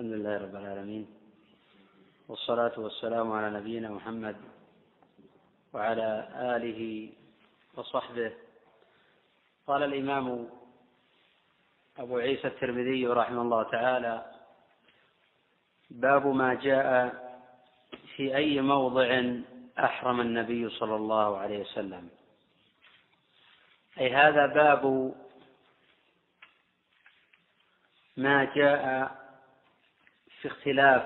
الحمد لله رب العالمين والصلاة والسلام على نبينا محمد وعلى آله وصحبه. قال الإمام أبو عيسى الترمذي رحمه الله تعالى باب ما جاء في أي موضع أحرم النبي صلى الله عليه وسلم. أي هذا باب ما جاء في اختلاف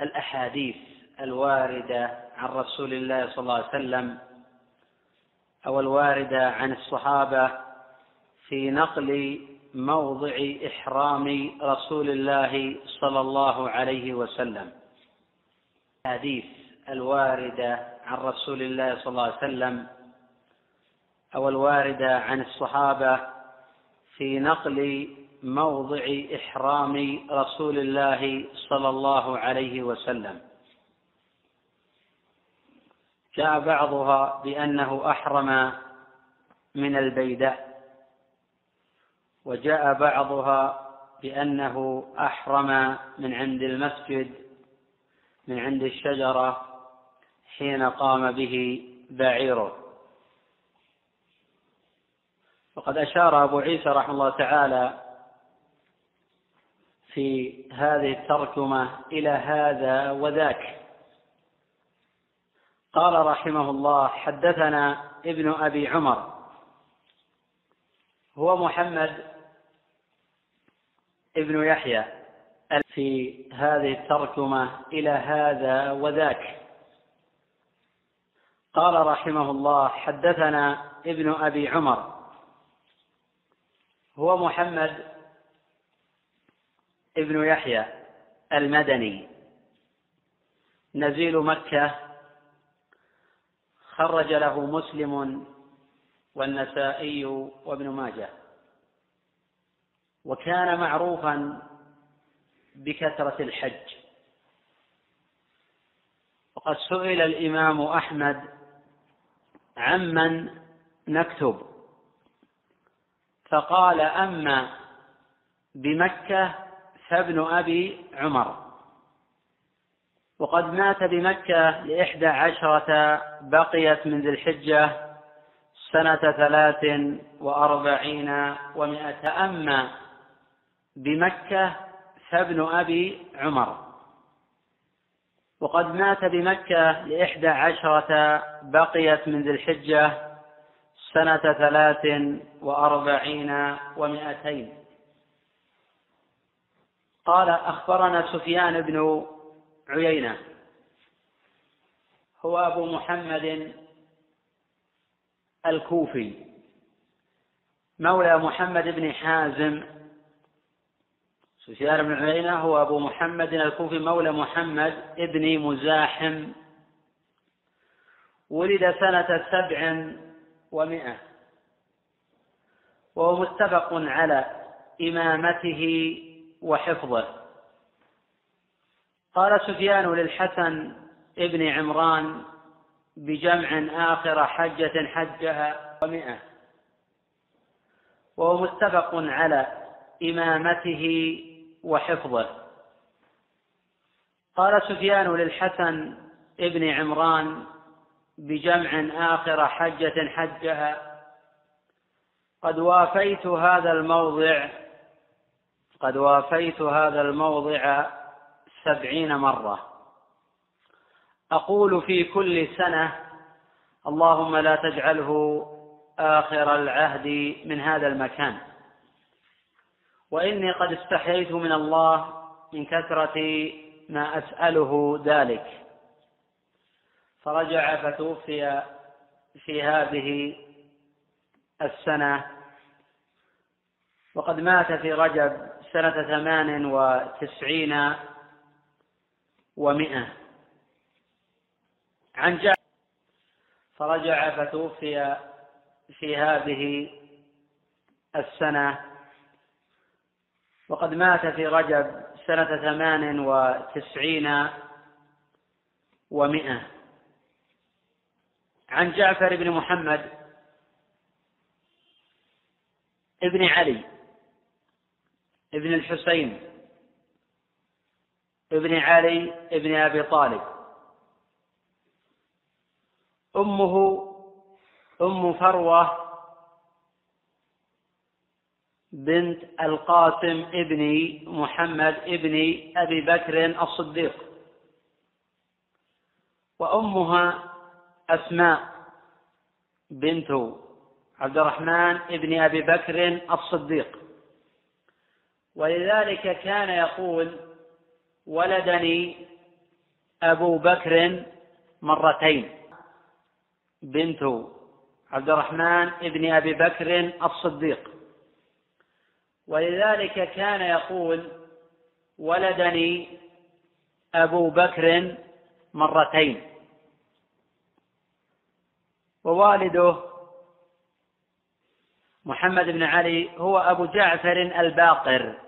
الأحاديث الواردة عن رسول الله صلى الله عليه وسلم أو الواردة عن الصحابة في نقل موضع إحرام رسول الله صلى الله عليه وسلم. الحديث الواردة عن رسول الله صلى الله عليه وسلم أو الواردة عن الصحابة في نقل موضع إحرام رسول الله صلى الله عليه وسلم. جاء بعضها بأنه أحرم من البيداء وجاء بعضها بأنه أحرم من عند المسجد من عند الشجرة حين قام به بعيره. وقد أشار أبو عيسى رحمه الله تعالى في هذه الترجمة إلى هذا وذاك. قال رحمه الله حدثنا ابن أبي عمر. هو محمد ابن يحيى. في هذه الترجمة إلى هذا وذاك. قال رحمه الله حدثنا ابن أبي عمر. هو محمد ابن يحيى المدني. نزيل مكة. خرج له مسلم والنسائي وابن ماجه. وكان معروفا بكثرة الحج. وقد سئل الإمام أحمد عمن نكتب. فقال أما بمكة فابن أبي عمر. وقد مات بمكة لإحدى عشرة بقيت من ذي الحجة سنة ثلاث وأربعين ومائة أما بمكة فابن أبي عمر. وقد مات بمكة لإحدى عشرة بقيت من ذي الحجة سنة ثلاث وأربعين ومائتين. قال أخبرنا سفيان بن عيينة. هو أبو محمد الكوفي. مولى محمد بن حازم. سفيان بن عيينة هو أبو محمد الكوفي مولى محمد بن مزاحم. ولد سنة سبع ومائة. وهو متفق على إمامته وحفظه. قال سفيان للحسن ابن عمران بجمع آخر حجة حجها ومئة وهو متفق على إمامته وحفظه. قال سفيان للحسن ابن عمران بجمع آخر حجة حجها قد وافيت هذا الموضع قد وافيت هذا الموضع سبعين مرة. أقول في كل سنة اللهم لا تجعله آخر العهد من هذا المكان. وإني قد استحييت من الله من كثرة ما أسأله ذلك. فرجع فتوفي في هذه السنة. وقد مات في رجب سنة ثمان وتسعين ومائة عن جعفر فرجع فتوفي في هذه السنة. وقد مات في رجب سنة ثمان وتسعين ومائة عن جعفر بن محمد ابن علي ابن الحسين ابن علي ابن أبي طالب. أمه أم فروة بنت القاسم ابن محمد ابن أبي بكر الصديق. وأمها أسماء بنت عبد الرحمن ابن أبي بكر الصديق. ولذلك كان يقول ولدني أبو بكر مرتين. بنت عبد الرحمن ابن أبي بكر الصديق. ولذلك كان يقول ولدني أبو بكر مرتين. ووالده محمد بن علي هو أبو جعفر الباقر.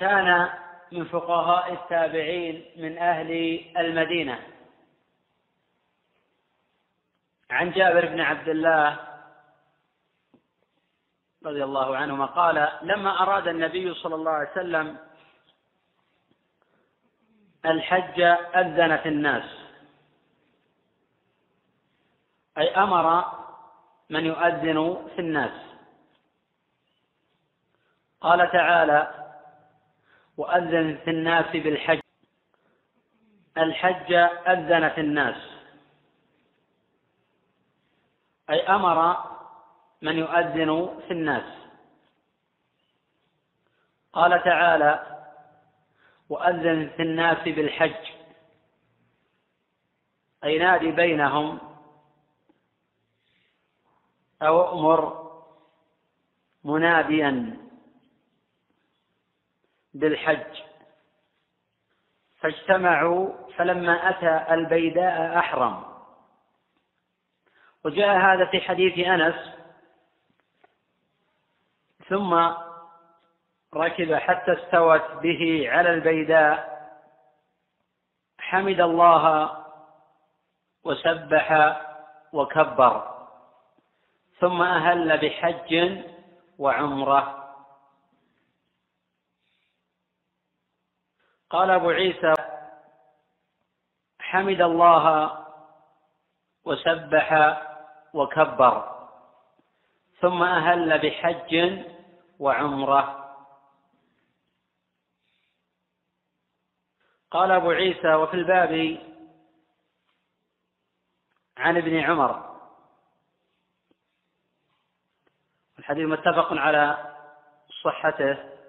كان من فقهاء التابعين من أهل المدينة. عن جابر بن عبد الله رضي الله عنهما قال لما أراد النبي صلى الله عليه وسلم الحج أذن في الناس. أي أمر من يؤذن في الناس. قال تعالى وأذن في الناس بالحج. الحج أذن في الناس. أي أمر من يؤذن في الناس. قال تعالى وأذن في الناس بالحج. أي نادي بينهم. أو أمر مناديا. بالحج. فاجتمعوا فلما أتى البيداء أحرم. وجاء هذا في حديث أنس. ثم ركب حتى استوت به على البيداء. حمد الله وسبح وكبر. ثم أهل بحج وعمرة. قال أبو عيسى حمد الله وسبح وكبر ثم أهل بحج وعمرة. قال أبو عيسى وفي الباب عن ابن عمر. الحديث متفق على صحته.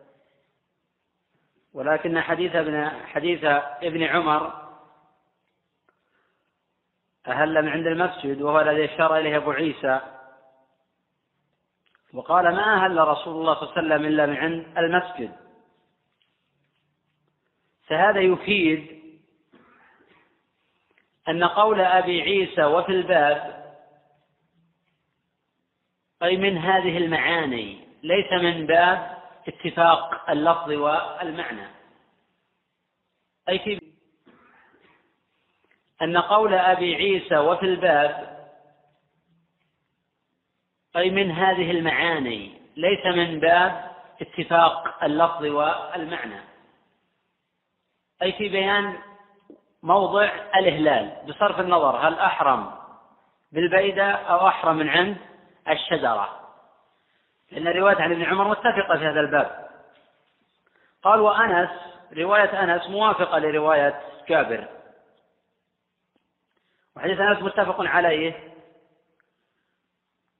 ولكن حديث ابن حديث ابن عمر أهل من عند المسجد وهو الذي أشار إليه أبو عيسى وقال ما أهل رسول الله صلى الله عليه وسلم إلا من عند المسجد. فهذا يفيد أن قول أبي عيسى وفي الباب أي من هذه المعاني ليس من باب اتفاق اللفظ والمعنى. أي في أن قول أبي عيسى وفي الباب أي من هذه المعاني ليس من باب اتفاق اللفظ والمعنى. أي في بيان موضع الإهلال بصرف النظر هل أحرم بالبيدة أو أحرم من عند الشجرة؟ لأن الرواية عن ابن عمر متفقة في هذا الباب. قال وأنس رواية أنس موافقة لرواية جابر. وحديث أنس متفق عليه.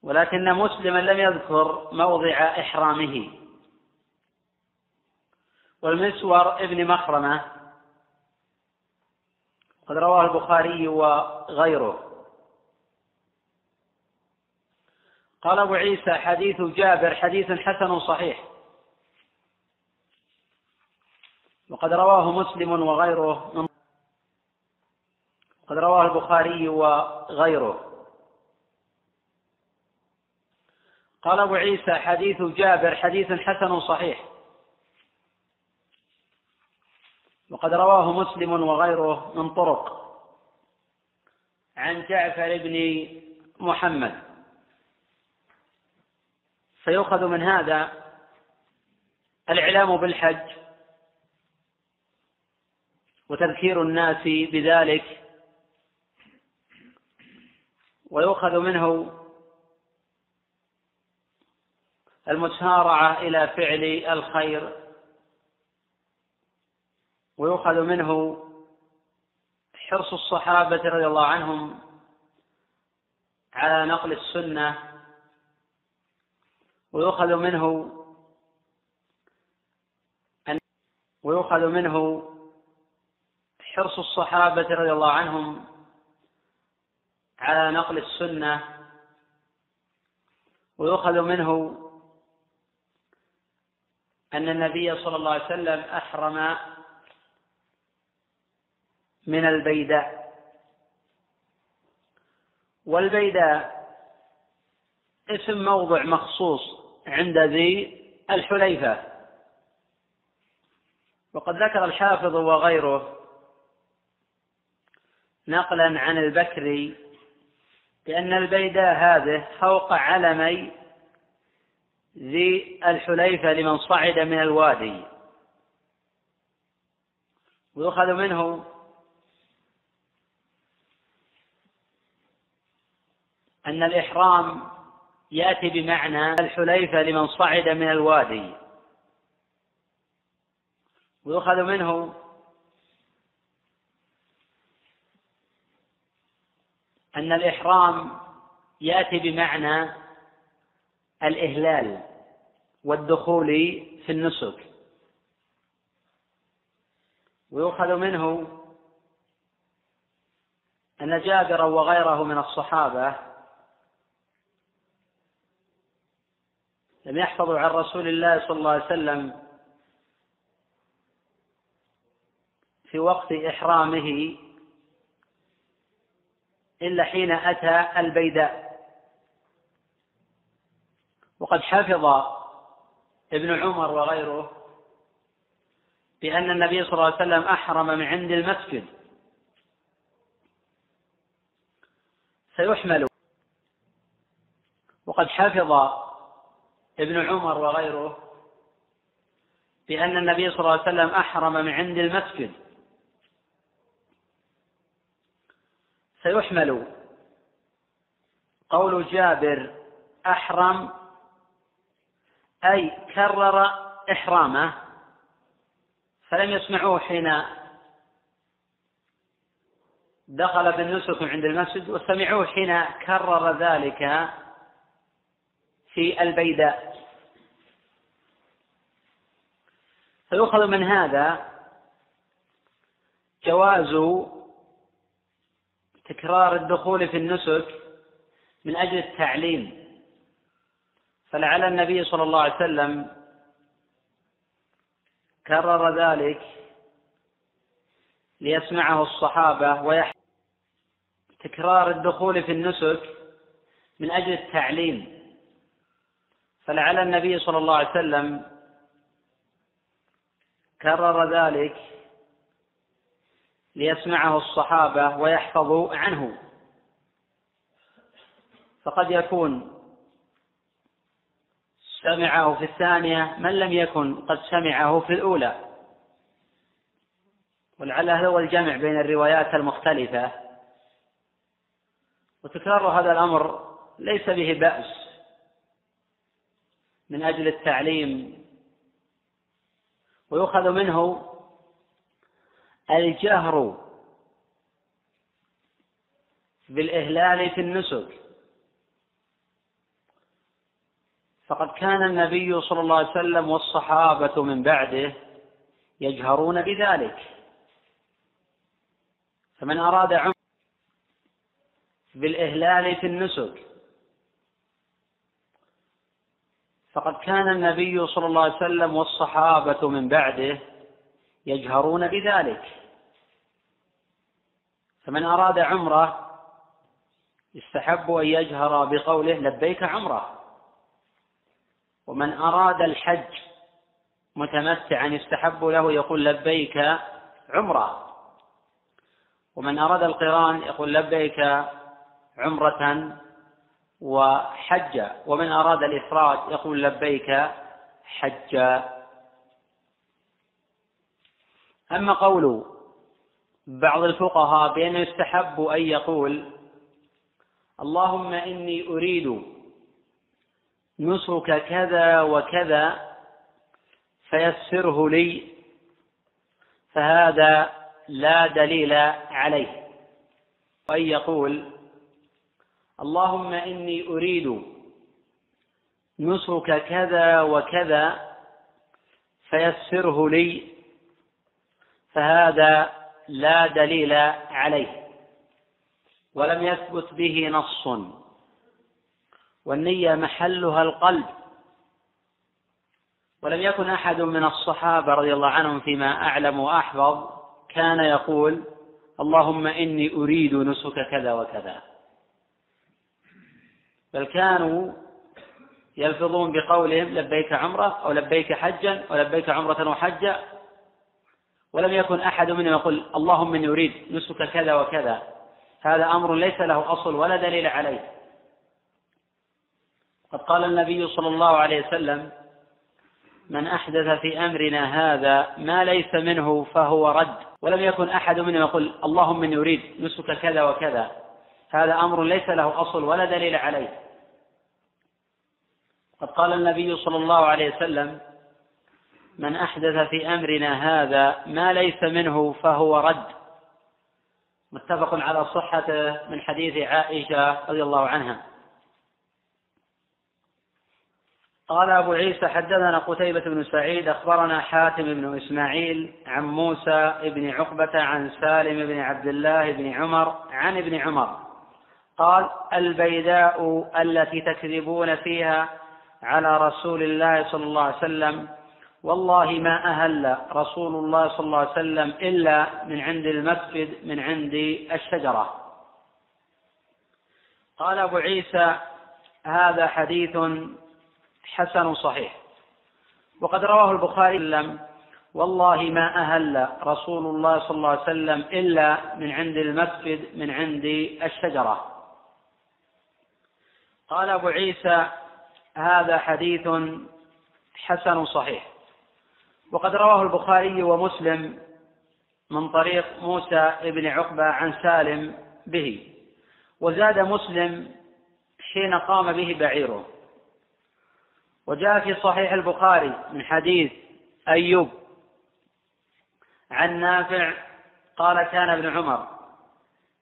ولكن مسلما لم يذكر موضع إحرامه. والمسور ابن مخرمة. قد رواه البخاري وغيره. قال أبو عيسى حديث جابر حديث حسن صحيح. وقد رواه مسلم وغيره من قد رواه البخاري وغيره. قال أبو عيسى حديث جابر حديث حسن صحيح. وقد رواه مسلم وغيره من طرق. عن جعفر بن محمد. فيؤخذ من هذا الإعلام بالحج وتذكير الناس بذلك ويؤخذ منه المسارعة إلى فعل الخير ويؤخذ منه حرص الصحابة رضي الله عنهم على نقل السنة ويؤخذ منه أن ويؤخذ منه حرص الصحابة رضي الله عنهم على نقل السنة ويؤخذ منه أن النبي صلى الله عليه وسلم أحرم من البيداء والبيداء اسم موضع مخصوص. عند ذي الحليفة. وقد ذكر الحافظ وغيره نقلا عن البكري بأن البيداء هذه فوق علمي ذي الحليفة لمن صعد من الوادي. ويؤخذ منه أن الإحرام يأتي بمعنى الحليفة لمن صعد من الوادي. ويؤخذ منه أن الإحرام يأتي بمعنى الإهلال والدخول في النسك. ويؤخذ منه أن جابرا وغيره من الصحابة لم يحفظوا عن رسول الله صلى الله عليه وسلم في وقت إحرامه إلا حين أتى البيداء. وقد حفظ ابن عمر وغيره بأن النبي صلى الله عليه وسلم أحرم من عند المسجد. سيحمل. وقد حفظ ابن عمر وغيره بأن النبي صلى الله عليه وسلم أحرم من عند المسجد. سيحمل قول جابر أحرم أي كرر إحرامه فلم يسمعوه حين دخل بالنسك عند المسجد وسمعوه حين كرر ذلك في البيداء. فيؤخذ من هذا جواز تكرار الدخول في النسك من أجل التعليم. فلعل النبي صلى الله عليه وسلم كرر ذلك ليسمعه الصحابة ويح تكرار الدخول في النسك من أجل التعليم. فلعل النبي صلى الله عليه وسلم كرر ذلك ليسمعه الصحابة ويحفظوا عنه. فقد يكون سمعه في الثانية من لم يكن قد سمعه في الأولى. ولعل هو الجمع بين الروايات المختلفة. وتكرار هذا الأمر ليس به بأس. من أجل التعليم. ويؤخذ منه الجهر بالإهلال في النسك. فقد كان النبي صلى الله عليه وسلم والصحابة من بعده يجهرون بذلك. فمن أراد عمر بالإهلال في النسك. فقد كان النبي صلى الله عليه وسلم والصحابة من بعده يجهرون بذلك. فمن أراد عمرة يستحب أن يجهر بقوله لبيك عمرة. ومن أراد الحج متمتعا يستحب له يقول لبيك عمرة. ومن أراد القران يقول لبيك عمرة وحجا ومن أراد الإفراد يقول لبيك حجا أما قول بعض الفقهاء بأنه يستحب أن يقول اللهم إني أريد نسك كذا وكذا فيسره لي فهذا لا دليل عليه. وأن يقول اللهم إني أريد نسك كذا وكذا فيسره لي فهذا لا دليل عليه. ولم يثبت به نص. والنية محلها القلب. ولم يكن أحد من الصحابة رضي الله عنهم فيما أعلم وأحفظ كان يقول اللهم إني أريد نسك كذا وكذا. بل كانوا يلفظون بقولهم لبيك عمرة أو لبيك حجا أو لبيك عمرة وحجا. ولم يكن أحد منهم يقول اللهم إني أريد نسك كذا وكذا. هذا أمر ليس له أصل ولا دليل عليه. قد قال النبي صلى الله عليه وسلم من أحدث في أمرنا هذا ما ليس منه فهو رد. ولم يكن أحد منهم يقول اللهم إني أريد نسك كذا وكذا. هذا أمر ليس له أصل ولا دليل عليه. قد قال النبي صلى الله عليه وسلم من أحدث في أمرنا هذا ما ليس منه فهو رد. متفق على صحته من حديث عائشة رضي الله عنها. قال أبو عيسى حدثنا قتيبة بن سعيد أخبرنا حاتم بن إسماعيل عن موسى بن عقبة عن سالم بن عبد الله بن عمر عن ابن عمر قال البيداء التي تكذبون فيها على رسول الله صلى الله عليه وسلم. والله ما أهل رسول الله صلى الله عليه وسلم إلا من عند المسجد من عند الشجرة. قال أبو عيسى هذا حديث حسن صحيح. وقد رواه البخاري لم والله ما أهل رسول الله صلى الله عليه وسلم إلا من عند المسجد من عند الشجرة. قال أبو عيسى هذا حديث حسن صحيح. وقد رواه البخاري ومسلم من طريق موسى بن عقبة عن سالم به. وزاد مسلم حين قام به بعيره. وجاء في صحيح البخاري من حديث أيوب عن نافع قال كان ابن عمر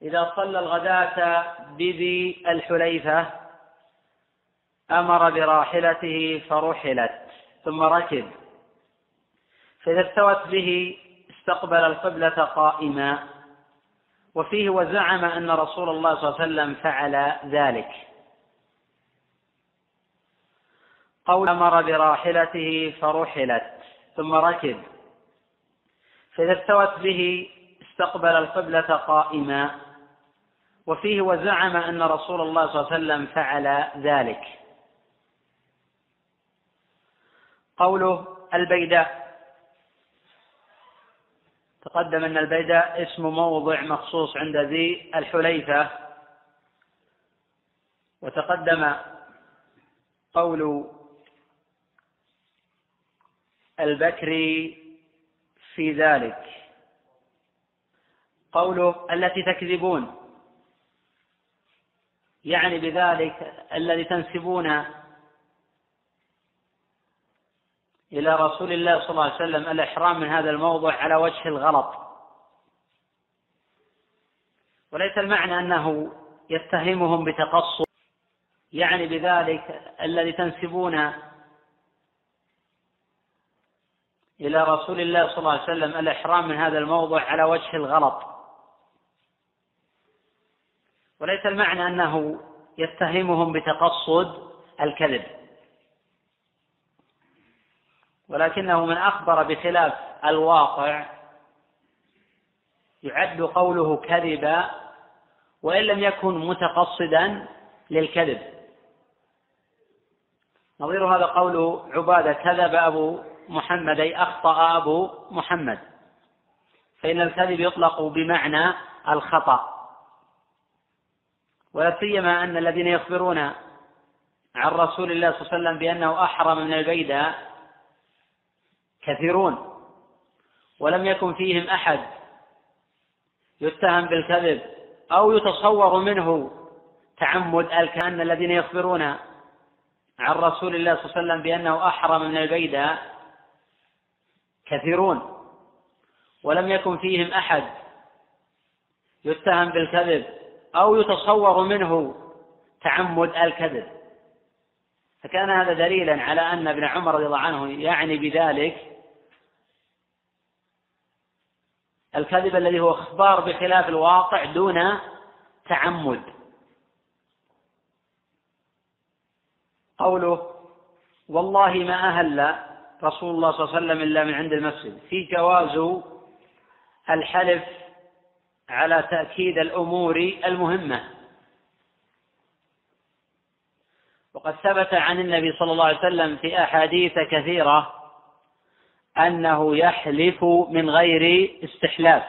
إذا صلى الغداة بذي الحليفة أمر براحلته فرحلت ثم ركب. فإذا استوت به استقبل القبلة قائما. وفيه وزعم أن رسول الله صلى الله عليه وسلم فعل ذلك. قول أمر براحلته فرحلت ثم ركب. فإذا استوت به استقبل القبلة قائما. وفيه وزعم أن رسول الله صلى الله عليه وسلم فعل ذلك. قوله البيداء. تقدم أن البيداء اسم موضع مخصوص عند ذي الحليفة. وتقدم قول البكري في ذلك. قوله التي تكذبون. يعني بذلك الذي تنسبون إلى رسول الله صلى الله عليه وسلم الإحرام من هذا الموضع على وجه الغلط. وليس المعنى أنه يتهمهم بتقصر يعني بذلك الذي تنسبون إلى رسول الله صلى الله عليه وسلم الإحرام من هذا الموضع على وجه الغلط. وليس المعنى أنه يتهمهم بتقصد الكذب. ولكنه من أخبر بخلاف الواقع يعد قوله كذبا وإن لم يكن متقصدا للكذب. نظير هذا قول عبادة كذب أبو محمد أي أخطأ أبو محمد. فإن الكذب يطلق بمعنى الخطأ. ولا سيما أن الذين يخبرون عن رسول الله صلى الله عليه وسلم بأنه أحرم من البيدة كثيرون. ولم يكن فيهم أحد يتهم بالكذب أو يتصور منه تعمد الكأن الذين يخبرون عن رسول الله صلى الله عليه وسلم بأنه أحرم من البيدة كثيرون. ولم يكن فيهم أحد يتهم بالكذب أو يتصور منه تعمد الكذب. فكان هذا دليلا على أن ابن عمر رضي الله عنه يعني بذلك الكذب الذي هو إخبار بخلاف الواقع دون تعمد. قوله والله ما أهل رسول الله صلى الله عليه وسلم إلا من عند المسجد. في جواز الحلف على تأكيد الأمور المهمة. وقد ثبت عن النبي صلى الله عليه وسلم في أحاديث كثيرة أنه يحلف من غير استحلاف.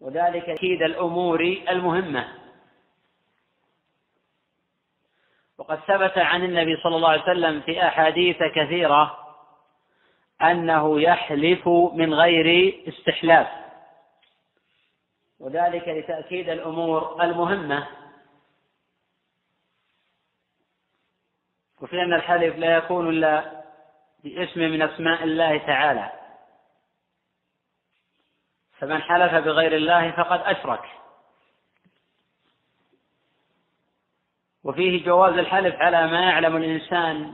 وذلك تأكيد الأمور المهمة. وقد ثبت عن النبي صلى الله عليه وسلم في أحاديث كثيرة أنه يحلف من غير استحلاف. وذلك لتأكيد الأمور المهمة. وفي أن الحلف لا يكون إلا باسم من أسماء الله تعالى. فمن حلف بغير الله فقد أشرك. وفيه جواز الحلف على ما يعلم الإنسان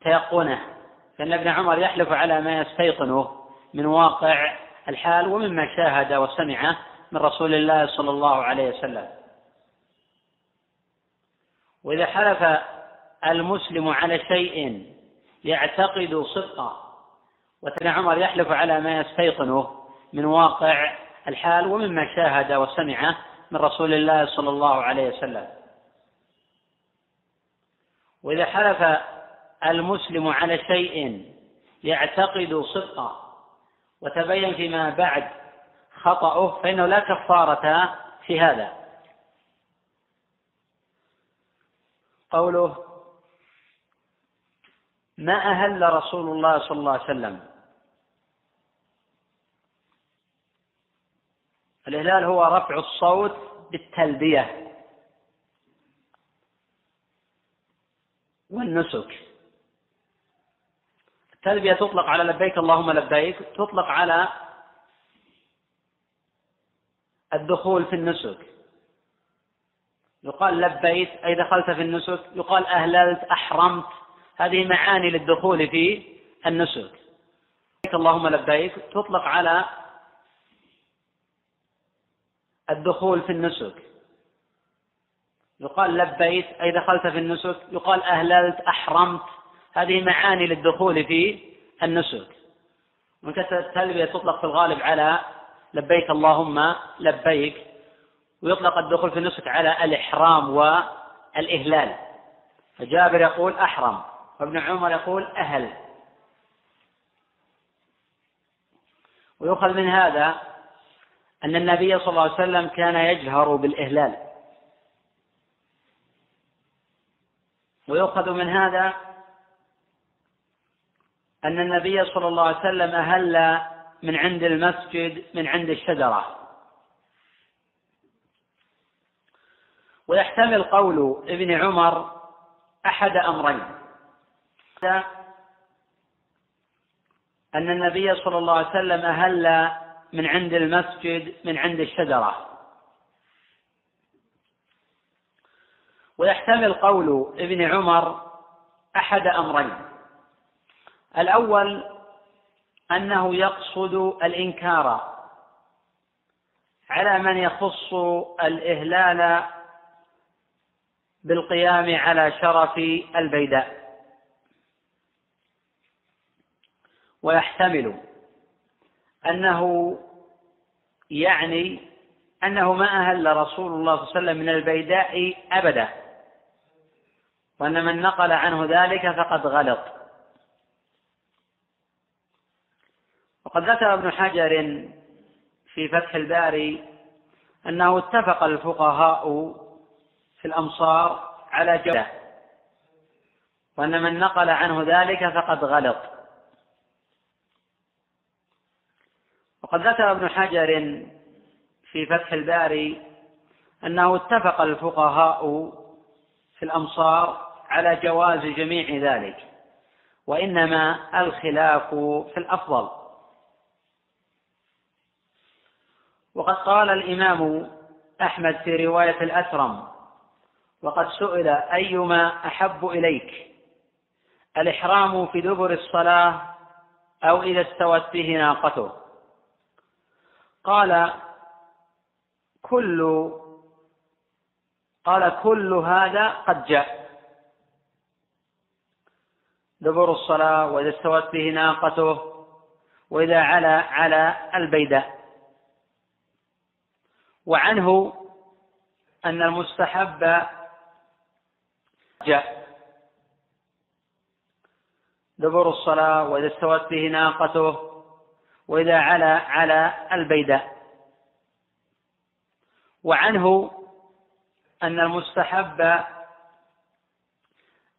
تيقنه. فإن ابن عمر يحلف على ما يستيقنه من واقع الحال ومما شاهد وسمعه من رسول الله صلى الله عليه وسلم. وإذا حلف المسلم على شيء يعتقد صدقه وابن عمر يحلف على ما يستيقنه من واقع الحال ومما شاهد وسمعه من رسول الله صلى الله عليه وسلم. وإذا حلف المسلم على شيء يعتقد صدقه وتبين فيما بعد خطأه فإنه لا كفارة في هذا. قوله ما أهل رسول الله صلى الله عليه وسلم. الإهلال هو رفع الصوت بالتلبية والنسك. التلبية تطلق على لبيك اللهم لبيك تطلق على الدخول في النسك. يقال لبيت أي دخلت في النسك يقال أهللت أحرمت. هذه معاني للدخول في النسك. اللهم لبيك. تطلق على الدخول في النسك. يقال لبيت أي دخلت في النسك. يقال أهللت أحرمت. هذه معاني للدخول في النسك. من كثرة التلبية تطلق في الغالب على لبيك اللهم لبيك. ويطلق الدخول في النسك على الإحرام والإهلال. فجابر يقول أحرم وابن عمر يقول أهل. ويؤخذ من هذا أن النبي صلى الله عليه وسلم كان يجهر بالإهلال. ويؤخذ من هذا أن النبي صلى الله عليه وسلم أهل من عند المسجد من عند الشجرة. ويحتمل قول ابن عمر أحد أمرين. أن النبي صلى الله عليه وسلم أهل من عند المسجد من عند الشجرة. ويحتمل قول ابن عمر أحد أمرين. الأول أنه يقصد الإنكار على من يخص الإهلال بالقيام على شرف البيداء. ويحتمل أنه يعني أنه ما أهل رسول الله صلى الله عليه وسلم من البيداء أبدا. وأن من نقل عنه ذلك فقد غلط. وقد ذكر ابن حجر في فتح الباري أنه اتفق الفقهاء في الأمصار على جوده وأن من نقل عنه ذلك فقد غلط. وقد ذكر ابن حجر في فتح الباري أنه اتفق الفقهاء في الأمصار على جواز جميع ذلك وإنما الخلاف في الأفضل. وقد قال الإمام أحمد في رواية الأثرم وقد سئل أيما أحب إليك؟ الإحرام في دبر الصلاة أو إذا استوت به ناقته. قال كل قال كل هذا قد جاء. دبر الصلاة وإذا استوت به ناقته وإذا علا على البيداء. وعنه أن المستحب جاء دبر الصلاة وإذا استوت به ناقته وإذا علا على البيداء. وعنه أن المستحب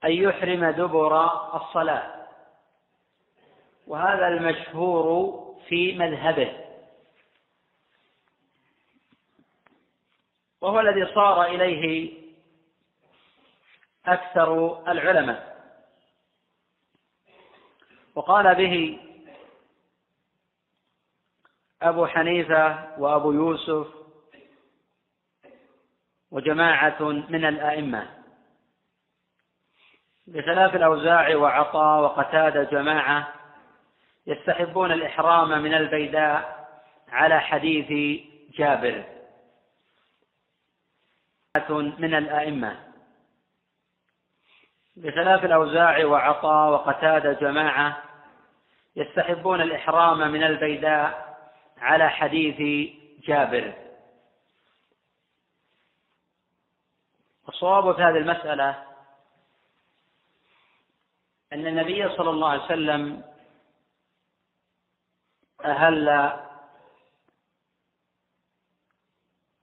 أن يحرم دبر الصلاة. وهذا المشهور في مذهبه. وهو الذي صار إليه أكثر العلماء. وقال به أبو حنيفة وأبو يوسف وجماعة من الأئمة. بخلاف الأوزاع وعطاء وقتادة جماعة يستحبون الإحرام من البيداء على حديث جابر. من الأئمة. بخلاف الأوزاع وعطاء وقتادة جماعة يستحبون الإحرام من البيداء على حديث جابر. الصواب في هذه المسألة أن النبي صلى الله عليه وسلم أهل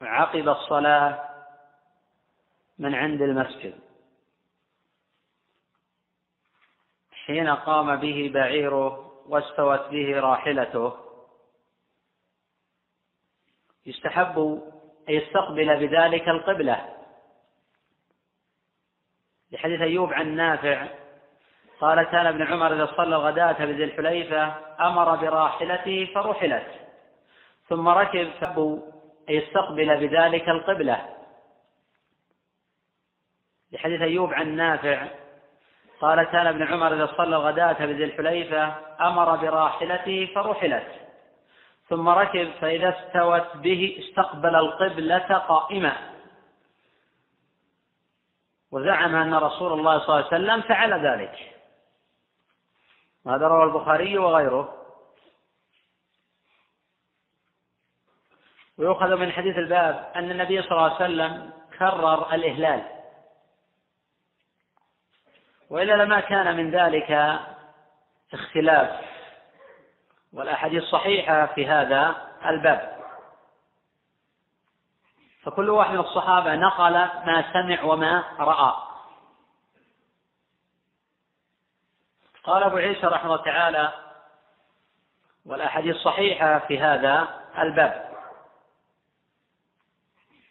عقب الصلاة من عند المسجد. حين قام به بعيره واستوت به راحلته. يستحب أن يستقبل بذلك القبلة. لحديث أيوب عن نافع قال كان ابن عمر إذا صلى الغداة بذي الحليفة أمر براحلته فرحلت ثم ركب فأبوا أن يستقبل بذلك القبلة. لحديث أيوب عن نافع قال كان ابن عمر إذا صلى الغداة بذي الحليفة أمر براحلته فرحلت ثم ركب فإذا استوت به استقبل القبلة قائما. وزعم أن رسول الله صلى الله عليه وسلم فعل ذلك. وهذا روى البخاري وغيره. ويؤخذ من حديث الباب أن النبي صلى الله عليه وسلم كرر الإهلال. وإلا لما كان من ذلك اختلاف. والأحاديث صحيحة في هذا الباب. فكل واحد من الصحابة نقل ما سمع وما رأى. قال أبو عيسى رحمه الله تعالى والأحاديث صحيحة في هذا الباب.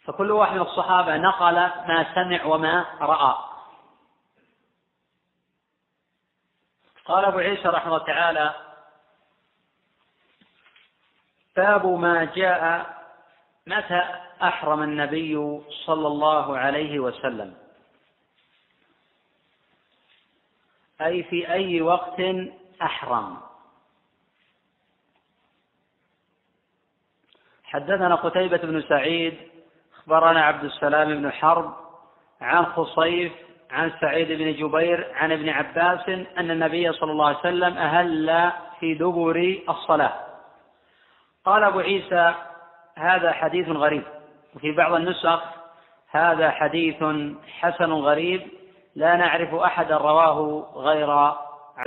فكل واحد من الصحابة نقل ما سمع وما رأى. قال أبو عيسى رحمه الله تعالى باب ما جاء متى أحرم النبي صلى الله عليه وسلم. أي في أي وقت أحرم. حدثنا قتيبة بن سعيد أخبرنا عبد السلام بن حرب عن خصيف عن سعيد بن جبير عن ابن عباس أن النبي صلى الله عليه وسلم أهل في دبر الصلاة. قال أبو عيسى هذا حديث غريب. وفي بعض النسخ هذا حديث حسن غريب. لا نعرف أحدا رواه غير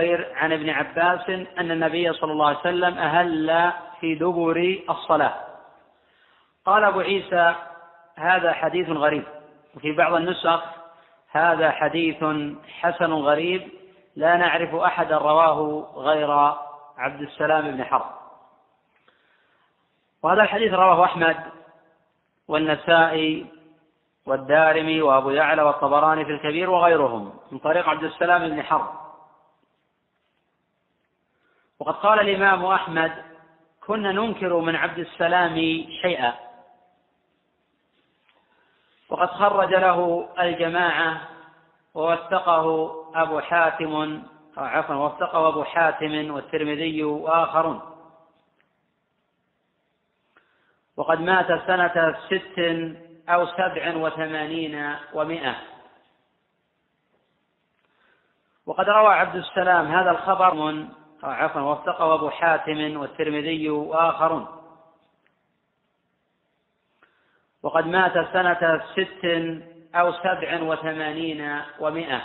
غير عن ابن عباس أن النبي صلى الله عليه وسلم أهل في دبر الصلاة. قال أبو عيسى هذا حديث غريب. وفي بعض النسخ هذا حديث حسن غريب لا نعرف أحدا رواه غير عبد السلام بن حرب. وهذا الحديث رواه أحمد والنسائي والدارمي وأبو يعلى والطبراني في الكبير وغيرهم من طريق عبد السلام بن حرب. وقد قال الإمام أحمد كنا ننكر من عبد السلام شيئا. وقد خرج له الجماعة ووثقه أبو حاتم عفوا وثقه أبو حاتم والترمذي وآخرون. وقد مات سنة ست أو سبع وثمانين ومائة وقد روى عبد السلام هذا الخبر من عفوا وثقه أبو حاتم والترمذي وآخرون. وقد مات سنة ست أو سبع وثمانين ومائة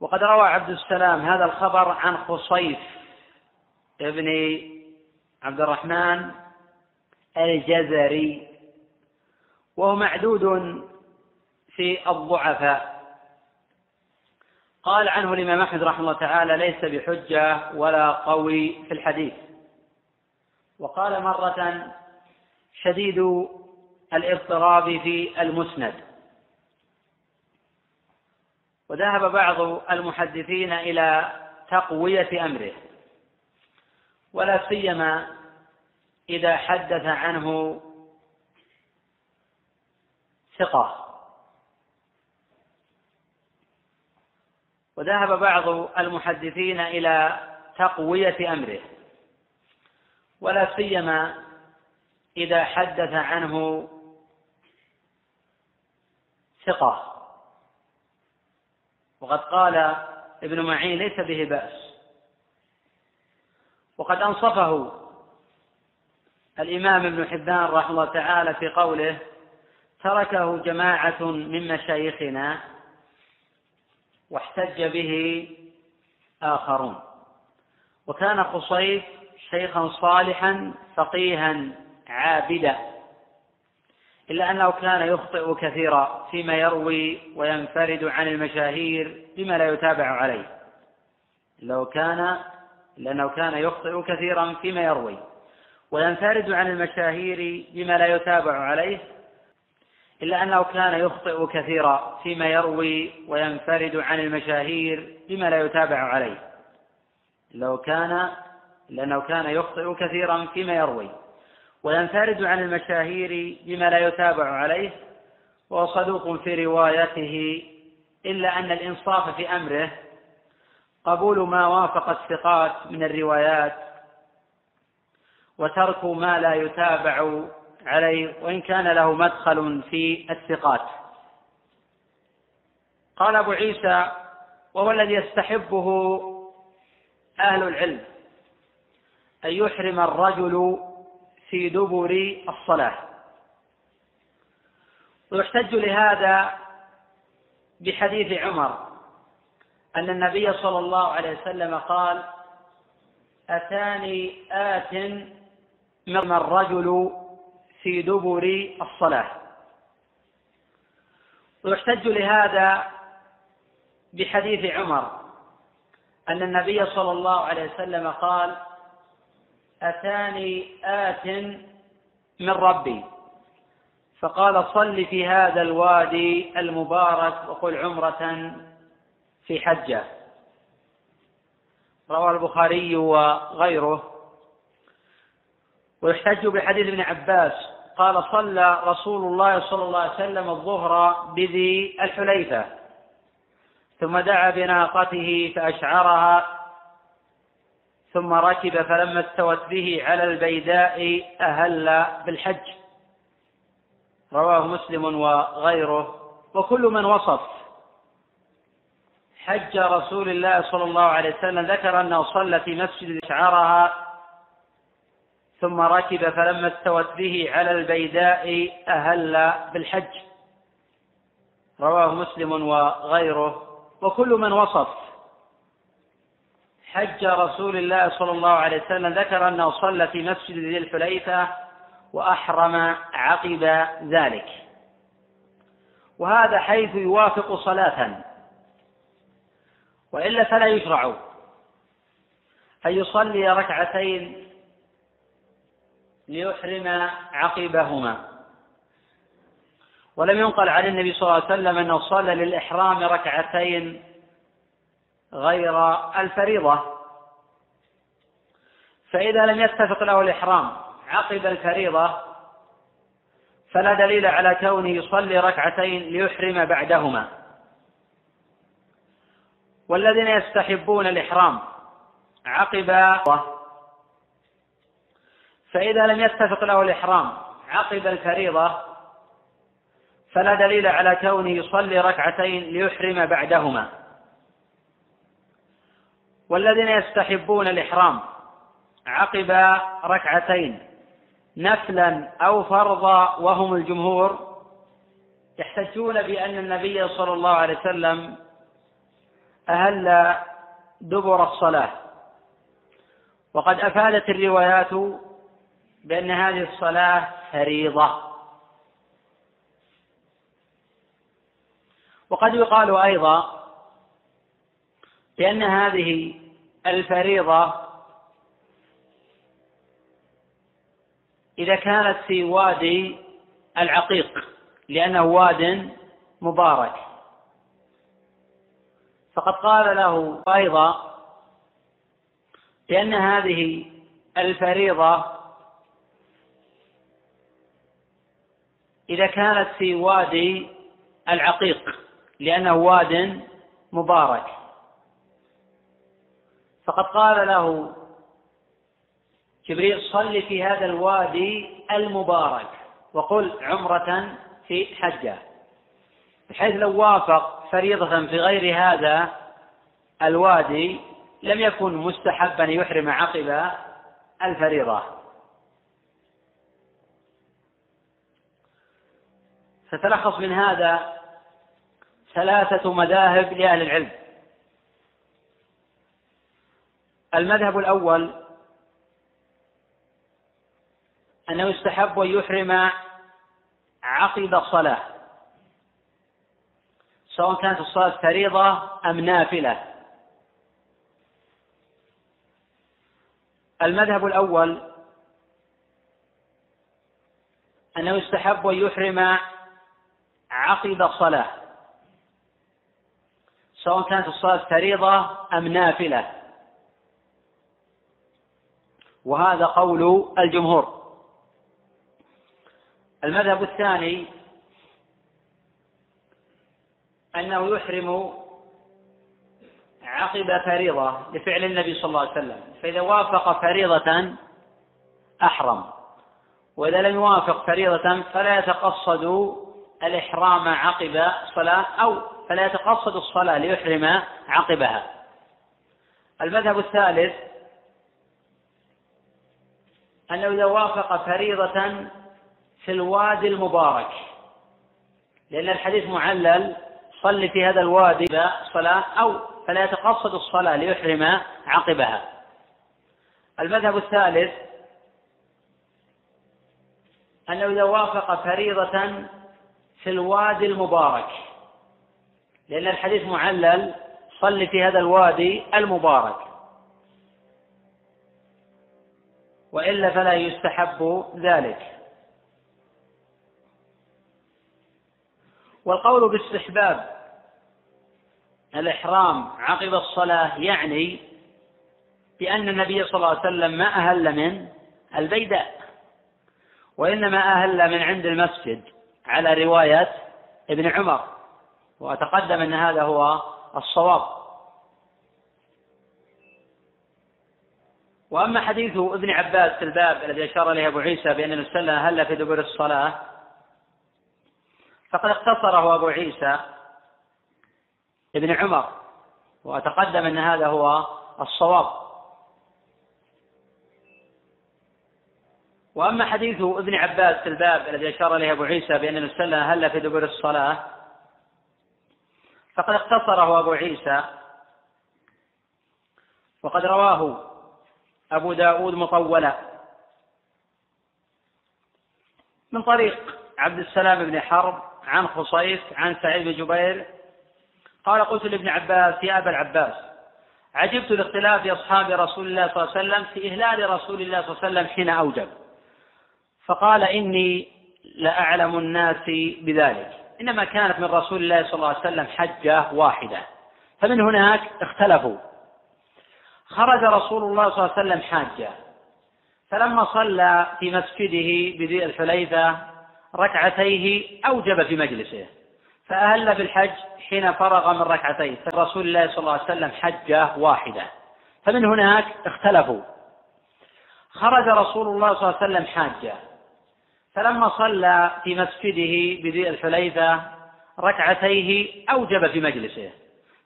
وقد روى عبد السلام هذا الخبر عن خصيف ابن عبد الرحمن الجزري وهو معدود في الضعفاء. قال عنه الإمام أحمد رحمه الله تعالى ليس بحجة ولا قوي في الحديث. وقال مرة شديد الاضطراب في المسند. وذهب بعض المحدثين إلى تقوية أمره ولا سيما إذا حدث عنه ثقة. وذهب بعض المحدثين إلى تقوية أمره ولا سيما إذا حدث عنه ثقة. وقد قال ابن معين ليس به بأس. وقد أنصفه الإمام ابن حبان رحمه الله تعالى في قوله تركه جماعة من مشايخنا واحتج به آخرون وكان قصيد شيخا صالحا فقيها عابدا إلا أنه كان يخطئ كثيرا فيما يروي وينفرد عن المشاهير بما لا يتابع عليه. لو كان لأنه كان يخطئ كثيرا فيما يروي وينفرد عن المشاهير بما لا يتابع عليه. إلا أنه كان يخطئ كثيرا فيما يروي وينفرد عن المشاهير بما لا يتابع عليه. لو كان لأنه كان يخطئ كثيرا فيما يروي. وينفرد عن المشاهير بما لا يتابع عليه وهو صدوق في روايته إلا أن الإنصاف في أمره قبول ما وافق الثقات من الروايات وترك ما لا يتابع عليه وإن كان له مدخل في الثقات. قال أبو عيسى وهو الذي يستحبه أهل العلم أن يحرم الرجل في دبر الصلاة. ويحتج لهذا بحديث عمر أن النبي صلى الله عليه وسلم قال أتاني آت من الرجل في دبر الصلاة. ويحتج لهذا بحديث عمر أن النبي صلى الله عليه وسلم قال أتاني آت من ربي. فقال صل في هذا الوادي المبارك وقل عمرة في حجة. رواه البخاري وغيره. ويحتج بحديث ابن عباس. قال صلى رسول الله صلى الله عليه وسلم الظهر بذي الحليفة. ثم دعا بناقته فأشعرها ثم ركب فلما استوت به على البيداء أهل بالحج. رواه مسلم وغيره. وكل من وصف حج رسول الله صلى الله عليه وسلم ذكر أنه صلى في مسجد شعرها ثم ركب فلما استوت به على البيداء أهل بالحج. رواه مسلم وغيره. وكل من وصف حج رسول الله صلى الله عليه وسلم ذكر أنه صلى في مسجد ذي الحليفة وأحرم عقب ذلك. وهذا حيث يوافق صلاة. وإلا فلا يشرع أن يصلي ركعتين ليحرم عقبهما. ولم ينقل عن النبي صلى الله عليه وسلم أنه صلى للإحرام ركعتين غير الفريضة. فإذا لم يتفق له الإحرام عقب الفريضة فلا دليل على كونه يصلي ركعتين ليحرم بعدهما. والذين يستحبون الإحرام عقب فإذا لم يتفق له الإحرام عقب الفريضة فلا دليل على كونه يصلي ركعتين ليحرم بعدهما. والذين يستحبون الإحرام عقب ركعتين نفلا أو فرضا وهم الجمهور يحتجون بأن النبي صلى الله عليه وسلم أهل دبر الصلاة. وقد أفادت الروايات بأن هذه الصلاة فريضة. وقد يقال أيضا بأن هذه الفريضة إذا كانت في وادي العقيق لأنه واد مبارك. فقد قال له أيضا بأن هذه الفريضة إذا كانت في وادي العقيق لأنه واد مبارك. فقد قال له جبريل صل في هذا الوادي المبارك وقل عمرة في حجة. بحيث لو وافق فريضة في غير هذا الوادي لم يكن مستحبا يحرم عقب الفريضة. فتلخص من هذا ثلاثة مذاهب لأهل العلم. المذهب الأول أنه يستحب أن يحرم عقب الصلاة سواء كانت الصلاة فريضة أم نافلة. المذهب الأول أنه يستحب أن يحرم عقب الصلاة سواء كانت الصلاة فريضة أم نافلة. وهذا قول الجمهور. المذهب الثاني أنه يحرم عقب فريضة لفعل النبي صلى الله عليه وسلم فإذا وافق فريضة أحرم وإذا لم يوافق فريضة فلا يتقصد الإحرام عقب صلاة أو فلا يتقصد الصلاة ليحرم عقبها. المذهب الثالث أنه إذا وافق فريضة في الوادي المبارك. لأن الحديث معلل صل في هذا الوادي صلاة أو فلا يتقصد الصلاة ليحرم عقبها. المذهب الثالث أنه إذا وافق فريضة في الوادي المبارك. لأن الحديث معلل صل في هذا الوادي المبارك. وإلا فلا يستحب ذلك. والقول باستحباب الإحرام عقب الصلاة يعني بأن النبي صلى الله عليه وسلم ما أهل من البيداء وإنما أهل من عند المسجد على رواية ابن عمر وأتقدم أن هذا هو الصواب. وأما حديث ابن عباس في الباب الذي أشار إليه أبو عيسى بأن النبي هل في دبر الصلاة؟ فقد اختصره أبو عيسى ابن عمر وأتقدم أن هذا هو الصواب. وأما حديث ابن عباس في الباب الذي أشار إليه أبو عيسى بأن النبي هل في دبر الصلاة؟ فقد اختصره أبو عيسى وقد رواه أبو داود مطولا. من طريق عبد السلام بن حرب عن خصيف عن سعيد بن جبير. قال قلت لابن عباس يا أبا العباس عجبت لاختلاف أصحاب رسول الله صلى الله عليه وسلم في إهلال رسول الله صلى الله عليه وسلم حين أوجب. فقال إني لأعلم الناس بذلك. إنما كانت من رسول الله صلى الله عليه وسلم حجة واحدة. فمن هناك اختلفوا. خرج رسول الله صلى الله عليه وسلم حاجة. فلما صلى في مسجده بذي الحليفة ركعتيه أوجب في مجلسه. فأهل بالحج حين فرغ من ركعتيه. رسول الله صلى الله عليه وسلم حجة واحدة. فمن هناك اختلفوا. خرج رسول الله صلى الله عليه وسلم حاجة. فلما صلى في مسجده بذي الحليفة ركعتيه أوجب في مجلسه.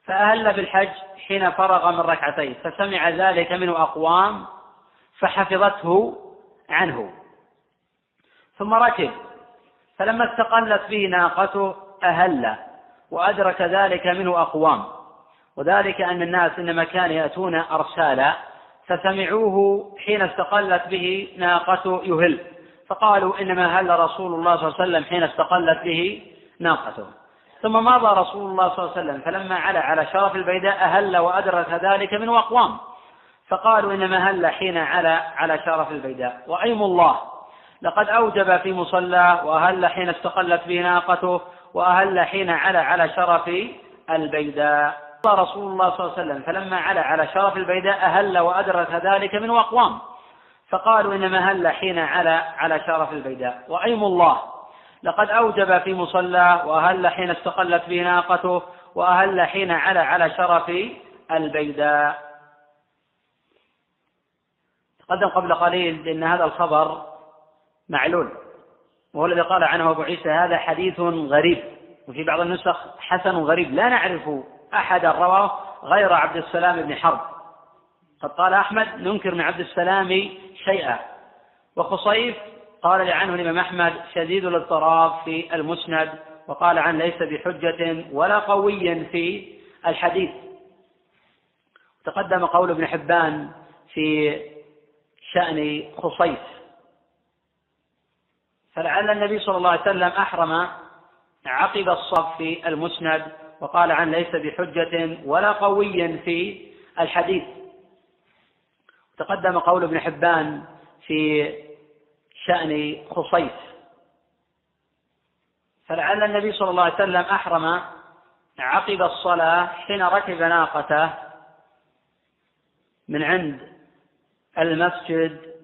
فأهل بالحج حين فرغ من ركعتيه فسمع ذلك منه أقوام فحفظته عنه. ثم ركب فلما استقلت به ناقته أهل وأدرك ذلك منه أقوام. وذلك أن الناس إنما كانوا يأتون أرسالا فسمعوه حين استقلت به ناقته يهل. فقالوا إنما هل رسول الله صلى الله عليه وسلم حين استقلت به ناقته. ثم مضى رسول الله صلى الله عليه وسلم فلما علا على شرف البيداء أهل وأدرك ذلك منه أقوام فقالوا إنما هل حين علا على شرف البيداء. وأيم الله لقد أوجب في مصلاه وأهل حين استقلت به ناقته وأهل حين علا على شرف البيداء. رسول الله صلى الله عليه وسلم فلما علا على شرف البيداء أهل وأدرك ذلك منه أقوام فقالوا إنما هل حين علا على شرف البيداء. وأيم الله لقد أوجب في مصلاه وأهل حين استقلت به ناقته وأهل حين علا على شرف البيداء. تقدم قبل قليل بأن هذا الخبر معلول. وهو الذي قال عنه أبو عيسى هذا حديث غريب. وفي بعض النسخ حسن غريب. لا نعرف أحدا رواه غير عبد السلام بن حرب. قد قال أحمد ننكر من عبد السلام شيئا. وخصيف قال عنه الإمام أحمد شديد الاضطراب في المسند وقال عنه ليس بحجة ولا قوي في الحديث. تقدم قول ابن حبان في شأن خصيف فلعل النبي صلى الله عليه وسلم أحرم عقب الصف في المسند وقال عن ليس بحجة ولا قوي في الحديث. تقدم قول ابن حبان في شأن خصيف فلعل النبي صلى الله عليه وسلم أحرم عقب الصلاة حين ركب ناقته من عند المسجد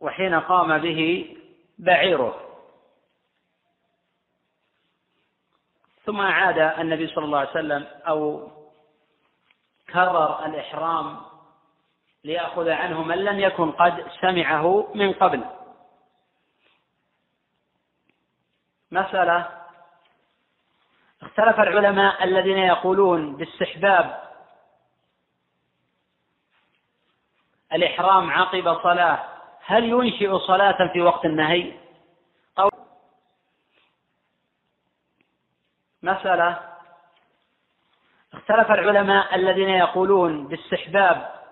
وحين قام به بعيره. ثم أعاد النبي صلى الله عليه وسلم أو كرر الإحرام ليأخذ عنه من لم يكن قد سمعه من قبل. مسألة اختلف العلماء الذين يقولون باستحباب الإحرام عقب صلاة هل ينشئ صلاة في وقت النهي؟ أو مسألة اختلف العلماء الذين يقولون باستحباب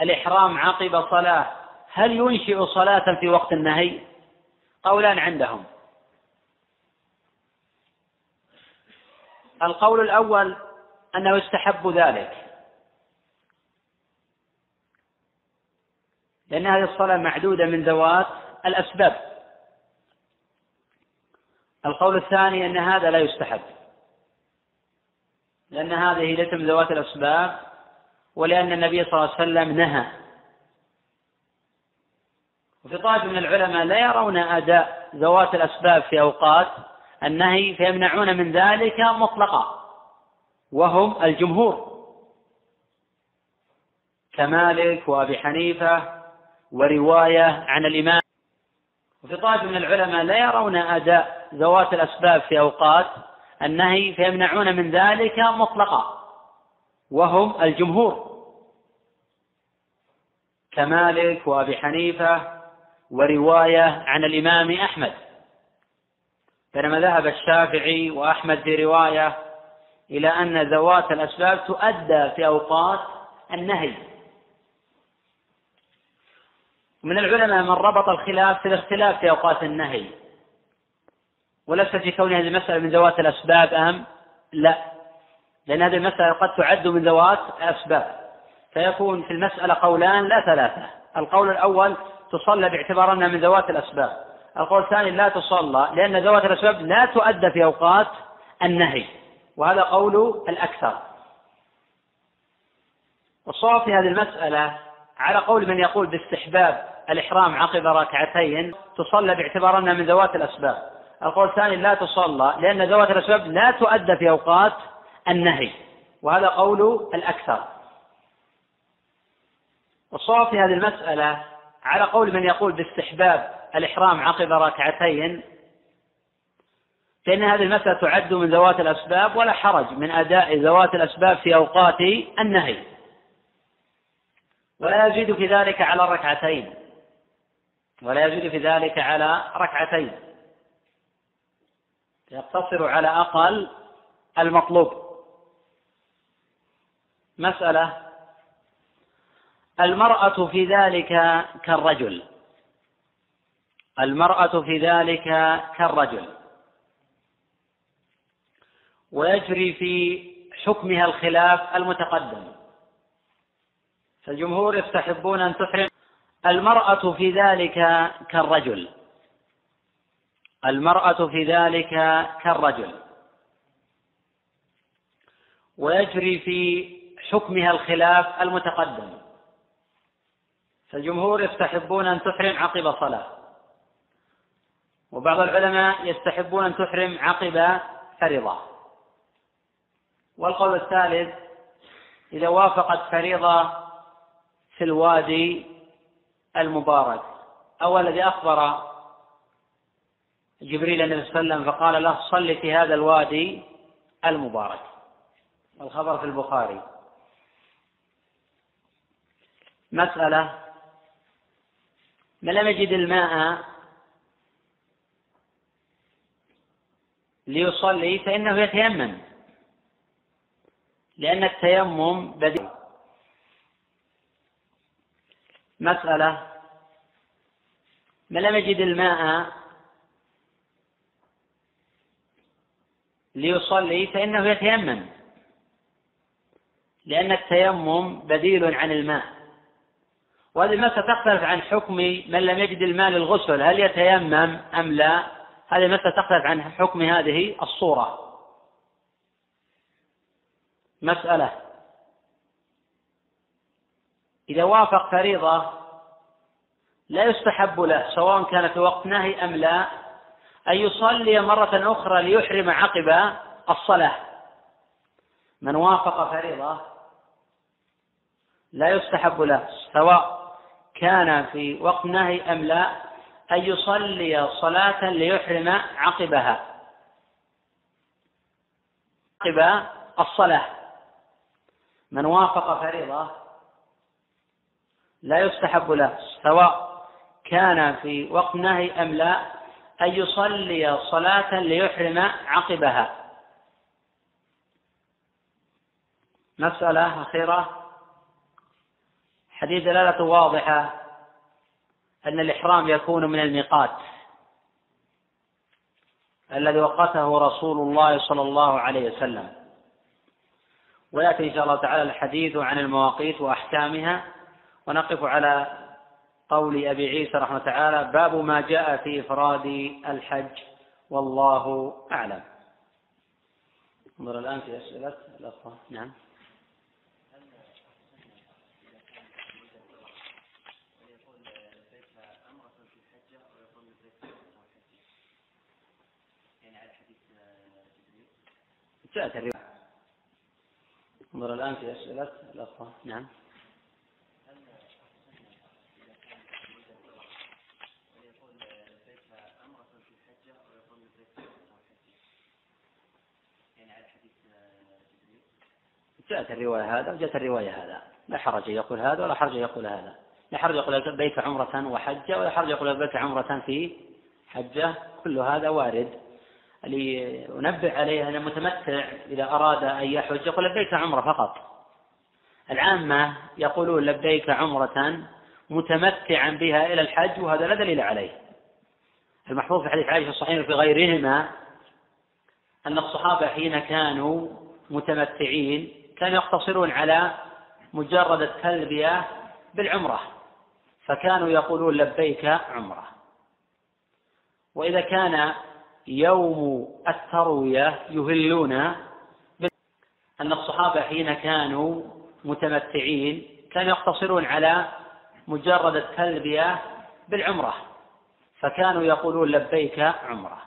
الإحرام عقب صلاة هل ينشئ صلاة في وقت النهي؟ قولان عندهم. القول الأول أنه يستحب ذلك. لأن هذه الصلاة معدودة من ذوات الأسباب. القول الثاني أن هذا لا يستحب. لأن هذه ليست من ذوات الأسباب ولأن النبي صلى الله عليه وسلم نهى وفي طائفة من العلماء لا يرون أداء ذوات الأسباب في أوقات النهي فيمنعون من ذلك مطلقا. وهم الجمهور. كمالك وأبي حنيفة ورواية عن الإمام. وفي طائفة من العلماء لا يرون أداء ذوات الأسباب في أوقات النهي فيمنعون من ذلك مطلقا. وهم الجمهور. كمالك وأبي حنيفة ورواية عن الإمام أحمد. بينما ذهب الشافعي وأحمد في رواية إلى أن ذوات الأسباب تؤدى في أوقات النهي. من العلماء من ربط الخلاف في الاختلاف في أوقات النهي. وليس في كون هذه المسألة من ذوات الأسباب أم لا. لأن هذه المسألة قد تعد من ذوات الأسباب. فيكون في المسألة قولان لا ثلاثة. القول الأول تصلى باعتبار أنها من ذوات الأسباب. القول الثاني لا تصلى لأن ذوات الأسباب لا تؤدى في أوقات النهي وهذا قول الأكثر. والصواب في هذه المسألة على قول من يقول باستحباب الإحرام عقب ركعتين تصلى باعتبار أنها من ذوات الأسباب. القول الثاني لا تصلى لأن ذوات الأسباب لا تؤدى في أوقات النهي وهذا قول الأكثر. والصواب في هذه المسألة على قول من يقول باستحباب الإحرام عقب ركعتين فإن هذه المسألة تعد من ذوات الأسباب ولا حرج من أداء ذوات الأسباب في أوقات النهي. ولا يزيد في ذلك على الركعتين. ولا يزيد في ذلك على ركعتين. يقتصر على أقل المطلوب. مسألة المرأة في ذلك كالرجل. المرأة في ذلك كالرجل. ويجري في حكمها الخلاف المتقدم. فالجمهور يستحبون أن تحرم المرأة في ذلك كالرجل. المرأة في ذلك كالرجل. ويجري في حكمها الخلاف المتقدم. فالجمهور يستحبون أن تحرم عقب صلاة. وبعض العلماء يستحبون أن تحرم عقب فريضة. والقول الثالث إذا وافقت فريضة في الوادي المبارك أو الذي أخبر جبريل النبي صلى الله عليه وسلم فقال له صل في هذا الوادي المبارك. الخبر في البخاري. مسألة من لم يجد الماء ليصلي فإنه يتيمم لأن التيمم بديل مسألة من لم يجد الماء ليصلي فإنه يتيمم لأن التيمم بديل عن الماء. وهذه المسألة تختلف عن حكم من لم يجد الماء للغسل هل يتيمم أم لا؟ هذه المسألة تختلف عن حكم هذه الصورة. مسألة. إذا وافق فريضة لا يستحب له سواء كان في وقت نهي أم لا أن يصلي مرة أخرى ليحرم عقب الصلاة. من وافق فريضة لا يستحب له سواء كان في وقت نهي أم لا أن يصلي صلاة ليحرم عقبها. عقب الصلاة. من وافق فريضة لا يستحب له سواء كان في وقت نهي أم لا أن يصلي صلاة ليحرم عقبها. مسألة أخيرة. حديث دلالة واضحة أن الإحرام يكون من الميقات. الذي وقته رسول الله صلى الله عليه وسلم. ويأتي إن شاء الله تعالى الحديث عن المواقيت وأحكامها. ونقف على قول أبي عيسى رحمه تعالى باب ما جاء في إفراد الحج والله أعلم. انظر الآن في أسئلة. الأخوة. نعم. جاءت الرواية. انظر الآن في أسئلة الأخوة. نعم. جاءت الرواية هذا وجاءت الرواية هذا. لا حرج يقول هذا ولا حرج يقول هذا. لا حرج يقول لبيك عمرة وحجة ولا حرج يقول لبيك عمرة في حجة. كل هذا وارد. لينبه عليه أن المتمتع إذا أراد أن يحج يقول لبيك عمرة فقط. العامة يقولون لبيك عمرة متمتعا بها إلى الحج وهذا لا دليل عليه. المحفوظ في حديث عائشة الصحيح في غيرهما أن الصحابة حين كانوا متمتعين كانوا يقتصرون على مجرد التلبية بالعمرة فكانوا يقولون لبيك عمرة. وإذا كان يوم التروية يهلون أن الصحابة حين كانوا متمتعين كانوا يقتصرون على مجرد التلبية بالعمرة فكانوا يقولون لبيك عمرة.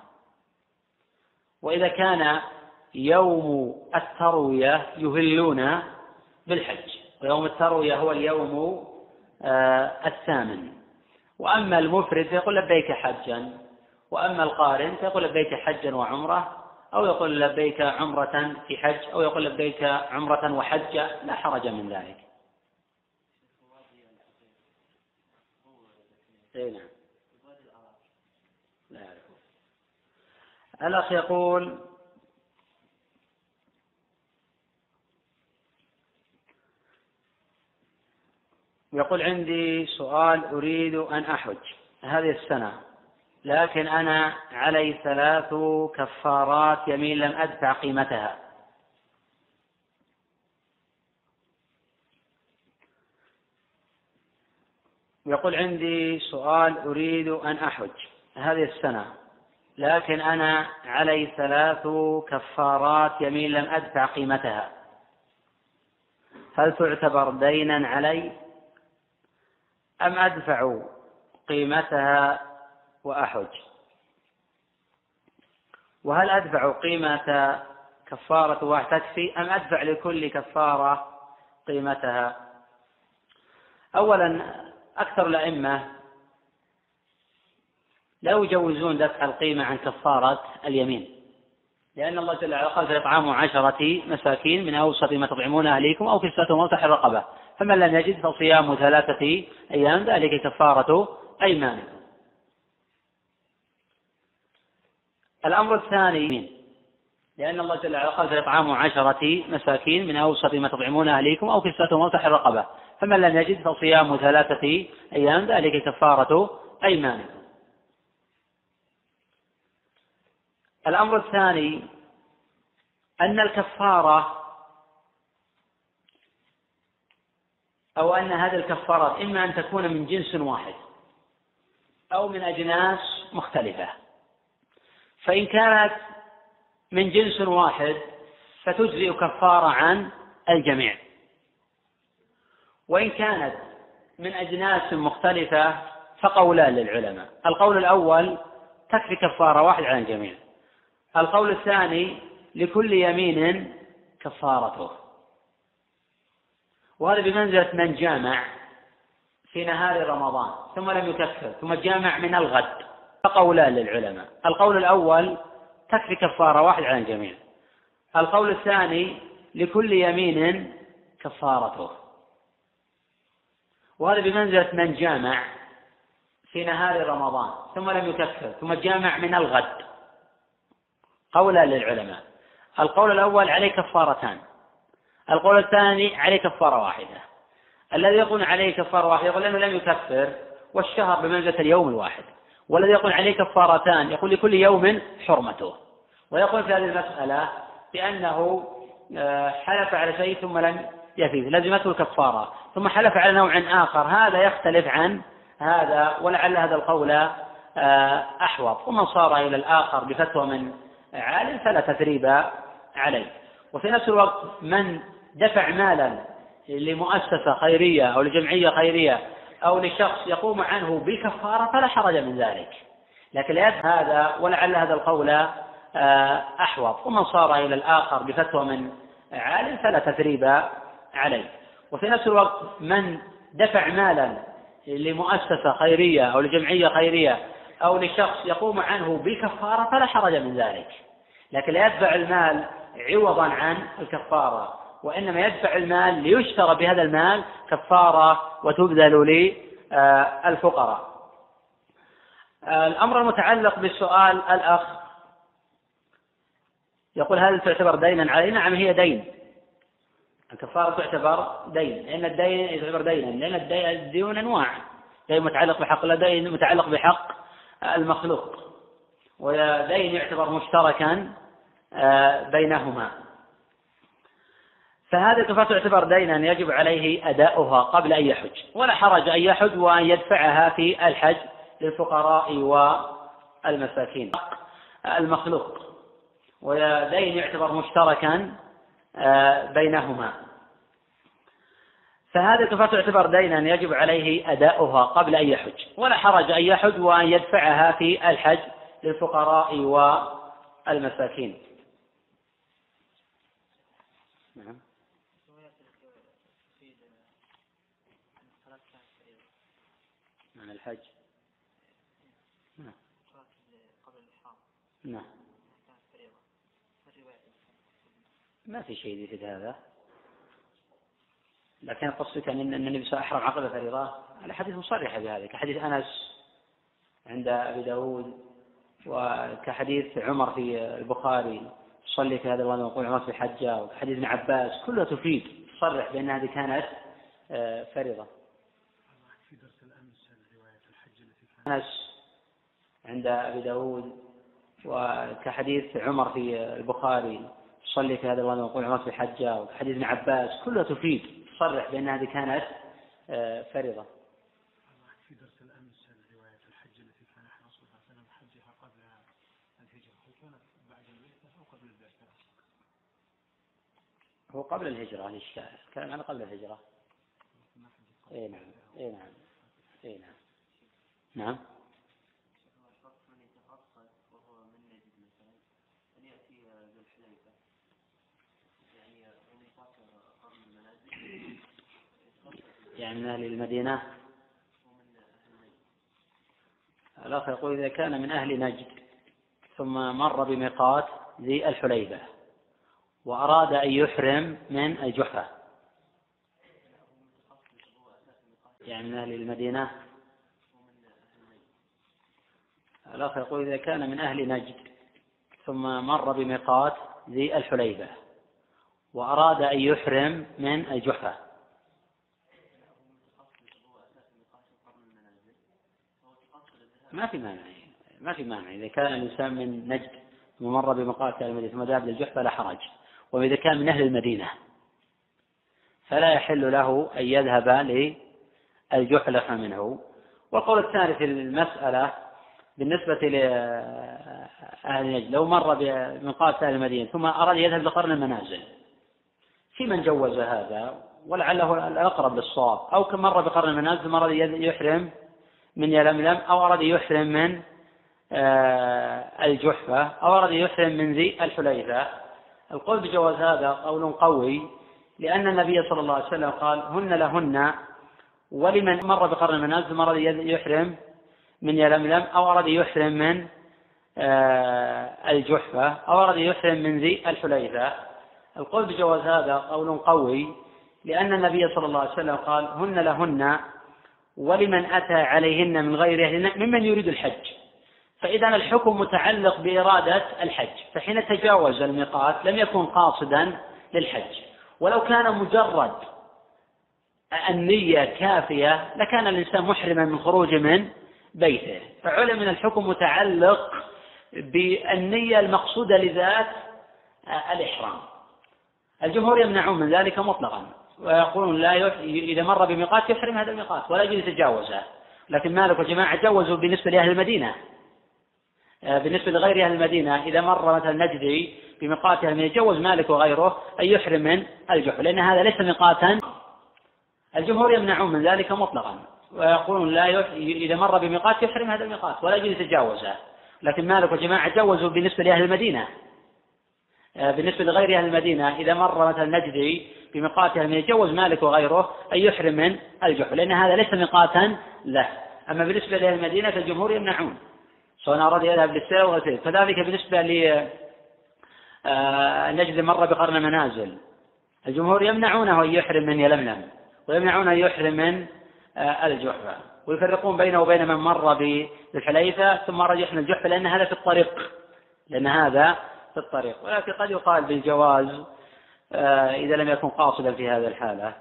وإذا كان يوم التروية يهلون بالحج ويوم التروية هو اليوم آه، الثامن. وأما المفرد فيقول لبيك حجا. وأما القارن فيقول لبيك حجا وعمرة أو يقول لبيك عمرة في حج أو يقول لبيك عمرة وحجة لا حرج من ذلك. اي نعم. لا يعرفون. الأخ يقول يقول عندي سؤال أريد أن أحج. هذه السنة لكن أنا علي ثلاث كفارات يمين لم أدفع قيمتها. يقول عندي سؤال أريد أن أحج هذه السنة لكن أنا علي ثلاث كفارات يمين لم أدفع قيمتها. هل تعتبر دينا علي أم أدفع قيمتها وأحج وهل أدفع قيمة كفارة واحد تكفي أم أدفع لكل كفارة قيمتها؟ أولا أكثر الأئمة لا يجوزون دفع القيمة عن كفارة اليمين لأن الله جل وعلا قال فإطعام عشرة مساكين من أوسط ما تطعمون أهليكم أو كسوتهم أو تحرير رقبة فمن لم يجد فصيام ثلاثة أيام ذلك كفارة أيمانكم. الأمر الثاني لأن الله جل وعلا قال فإطعام عشرة مساكين من أوسط ما تطعمون أهليكم أو كسوتهم أو تحرير رقبة فمن لم يجد فصيام ثلاثة أيام ذلك كفارة أيمانكم. الأمر الثاني أن الكفارة أو أن هذه الكفارات إما أن تكون من جنس واحد أو من أجناس مختلفة. فإن كانت من جنس واحد فتجزئ كفارة عن الجميع. وإن كانت من أجناس مختلفة فقولان للعلماء. القول الأول تكفي كفارة واحد عن الجميع. القول الثاني لكل يمين كفارته. وهذا بمنزلة من جامع في نهار رمضان ثم لم يكفر ثم جامع من الغد. فقولان للعلماء. القول الأول تكفي كفارة واحد على الجميع. القول الثاني لكل يمين كفارته. وهذا بمنزلة من جامع في نهار رمضان ثم لم يكفر ثم جامع من الغد. قولا للعلماء. القول الأول عليه كفارتان. القول الثاني عليه كفارة واحدة. الذي يقول عليه كفارة واحدة يقول لأنه لم يكفر والشهر بمنزلة اليوم الواحد. والذي يقول عليه كفارتان يقول لكل يوم حرمته. ويقول في هذه المسألة بأنه آه، حلف على شيء ثم لم يفيد لزمته الكفارة. ثم حلف على نوع آخر هذا يختلف عن هذا ولعل هذا القول آه، أحوط. ومن صار إلى الآخر بفتوى من عالم فلا تثريب عليه. وفي نفس الوقت من دفع مالا لمؤسسة خيرية أو لجمعية خيرية أو لشخص يقوم عنه بالكفارة فلا حرج من ذلك. لكن لا هذا ولعل هذا القول آه، أحوط. ومن صار إلى الآخر بفتوى من عالم فلا تثريب عليه. وفي نفس الوقت من دفع مالا لمؤسسة خيرية أو لجمعية خيرية أو لشخص يقوم عنه بالكفارة فلا حرج من ذلك. لكن لا يدفع المال عوضا عن الكفارة. وإنما يدفع المال ليشترى بهذا المال كفارة وتبذل للفقراء الأمر المتعلق بسؤال الأخ يقول هل تعتبر دينا علي؟ نعم هي دين. الكفارة تعتبر دين لأن الدين يعتبر دينا لأن الديون أنواع. دين متعلق بحق دين متعلق بحق المخلوق. ودين يعتبر مشتركا آه، بينهما. فهذه الكفارة تعتبر دينا يجب عليه أداؤها قبل أن يحج. ولا حرج أن يحج وأن يدفعها في الحج للفقراء والمساكين. المخلوق. ودين يعتبر مشتركا آه، بينهما. فهذه الكفارة تعتبر دينا يجب عليه أداؤها قبل أن يحج. ولا حرج أن يحج وأن يدفعها في الحج للفقراء والمساكين نعم عن الحج نعم نعم. ما في شيء يفيد هذا. لكن قصدك ان النبي صلى الله عليه وسلم احرم عقب الفريضه الحديث مصرحه بهذا كحديث أنس عند أبي داود وكحديث عمر في البخاري. صلي في هذا الوادي وقول عمر في حجه وكحديث ابن عباس. كلها تفيد. تصرح بأن هذه كانت آه، فريضة. في درس الأمس رواية الحج التي أنس عند أبي داود وكحديث عمر في البخاري صلي في هذا الوادي وقول عمر في حجه وحديث ابن عباس كلها تفيد تصرح بأن هذه كانت آه، فريضة. في درس الأمس رواية الحج التي كان الرسول صلى الله عليه وسلم حجها قبل الهجرة هل كانت بعد البعثة أو قبل البعثة؟ هو قبل الهجرة الإشكال كان عن قبل الهجرة. اي نعم. اي نعم. اي نعم. نعم. يعني من أهل المدينة. الأخ يقول إذا كان من أهل نجد ثم مر بميقات ذي الحليبة وأراد أن يحرم من الجحفة يعني من أهل المدينة. الأخ يقول إذا كان من أهل نجد ثم مر بميقات ذي الحليبة وأراد أن يحرم من الجحفة ما في مانع. ما في مانع. إذا كان الإنسان من نجد ثم مر بمقاتل المدينة ثم ذهب للجحفة فلا حرج. وإذا كان من أهل المدينة فلا يحل له أن يذهب للجحفة منه. والقول الثاني في المسألة بالنسبة لأهل نجد لو مر بمقاتل أهل المدينة ثم أراد يذهب لقرن المنازل في من جوز هذا؟ ولعله الأقرب للصواب. أو كم مر بقرن المنازل ثم أراد يحرم من يلملم أو أراد يحرم من آه، الجحفة أو أراد يحرم من ذي الحليفة. القول بجواز هذا قول قوي لأن النبي صلى الله عليه وسلم قال هن لهن ولمن مر بقرن المنازل أراد يحرم من يلملم أو أراد يحرم من آه، الجحفة أو أراد يحرم من ذي الحليفة. القول بجواز هذا قول قوي لأن النبي صلى الله عليه وسلم قال هن لهن ولمن أتى عليهن من غير أهلهن ممن يريد الحج. فإذا الحكم متعلق بإرادة الحج. فحين تجاوز الميقات لم يكن قاصدا للحج. ولو كان مجرد النية كافية لكان الإنسان محرما من خروجه من بيته. فعلم من الحكم متعلق بالنية المقصودة لذات الإحرام. الجمهور يمنعون من ذلك مطلقا. ويقولون لا يح... إذا مر بميقات يحرم هذا الميقات ولا يجوز يتجاوزه. لكن مالك وجماعة جوزوا بالنسبة لأهل المدينة. آه، بالنسبة لغير أهل المدينة إذا مر مثلا نجدي بميقات أهل المدينة جوز مالك وغيره أن يحرم من الجحر لأن هذا ليس ميقاتا. الجمهور يمنعون من ذلك مطلقا. ويقولون لا يح... إذا مر بميقات يحرم هذا الميقات ولا يجوز يتجاوزه. لكن مالك وجماعة جوزوا بالنسبة لأهل المدينة. آه، بالنسبة لغير أهل المدينة إذا مر مثلا نجدي بميقات أهل المدينة جوز مالك وغيره أن يحرم من الجحر لأن هذا ليس ميقاتا له. أما بالنسبة لأهل المدينة فالجمهور يمنعون. سواء أراد يذهب للسير أو غيره كذلك بالنسبة ل آه، نجد مر بقرن منازل. الجمهور يمنعونه أن يحرم من يلملم ويمنعون أن يحرم من آه، الجحفة ويفرقون بينه وبين من مر بالحليفة ثم يحرم الجحفة لأن هذا في الطريق. لأن هذا في الطريق. ولكن قد يقال بالجواز إذا لم يكن قاصدا في هذه الحالة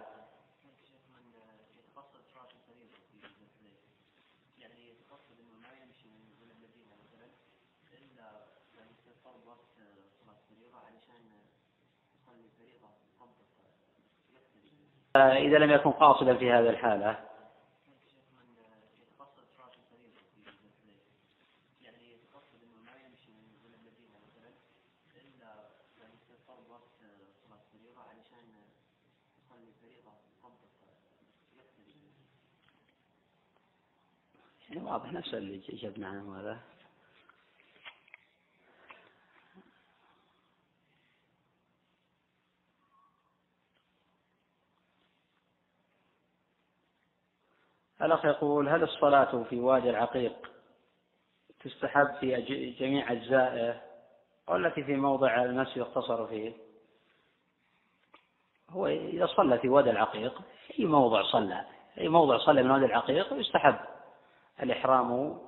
إذا لم يكن قاصدا في هذه الحالة يعني واضح نفس اللي جبنا عنه هذا. الأخ يقول هل الصلاة في وادي العقيق تستحب في جميع أجزائه والتي في موضع المسجد يقتصر فيه؟ هو إذا صلى في وادي العقيق أي موضع صلى؟ أي موضع صلى من وادي العقيق يستحب. الإحرام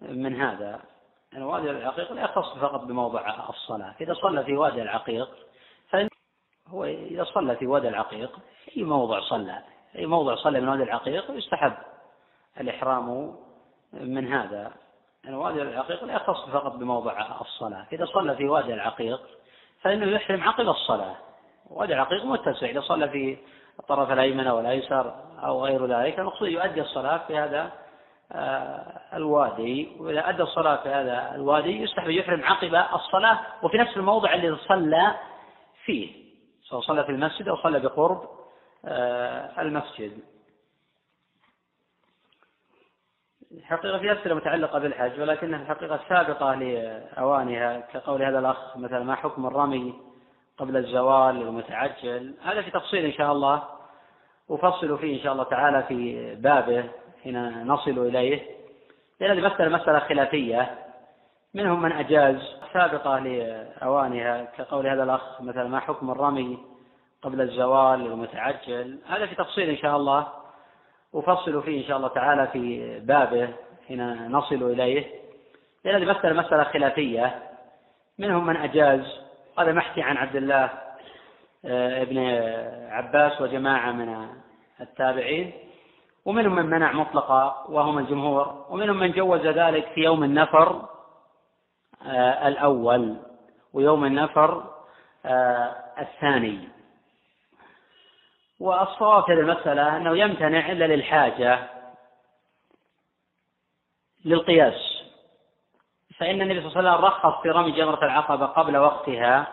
من هذا. يعني وادي العقيق لا يختص فقط بموضع الصلاة. إذا صلى في وادي العقيق فإن هو إذا صلى في وادي العقيق أي موضع صلى؟ أي موضع صلى من وادي العقيق يستحب الإحرام من هذا. يعني وادي العقيق لا يختص فقط بموضع الصلاة. إذا صلى في وادي العقيق فإنه يحرم عقب الصلاة. وادي العقيق متسع. إذا صلى في الطرف الأيمن أو الأيسر أو غير ذلك المقصود يؤدي الصلاة في هذا الوادي. وإذا أدى الصلاة في هذا الوادي يستحب يحرم عقب الصلاة وفي نفس الموضع الذي صلى فيه سواء صلى في المسجد أو صلى بقرب آه، المسجد. الحقيقة في أسئلة متعلقة بالحج ولكنها الحقيقة سابقة لأوانها كقول هذا الأخ مثلا ما حكم الرمي قبل الزوال المتعجل؟ هذا في تفصيل إن شاء الله. أفصل فيه إن شاء الله تعالى في بابه. حين نصل إليه. لأن هذه مسألة خلافية. منهم من أجاز سابقة لأوانها كقول هذا الأخ مثلا ما حكم الرمي قبل الزوال المتعجل؟ هذا في تفصيل إن شاء الله. أفصل فيه إن شاء الله تعالى في بابه حين نصل إليه. لأن هذه مسألة مسألة خلافية. منهم من أجاز. هذا محكي عن عبد الله آه، ابن عباس وجماعة من التابعين. ومنهم من منع مطلقا وهم الجمهور ومنهم من جوز ذلك في يوم النفر آه، الأول ويوم النفر آه، الثاني. والصواب في المسألة أنه يمتنع إلا للحاجة للقياس. فإن النبي صلى الله عليه وسلم رخص في رمي جمرة العقبة قبل وقتها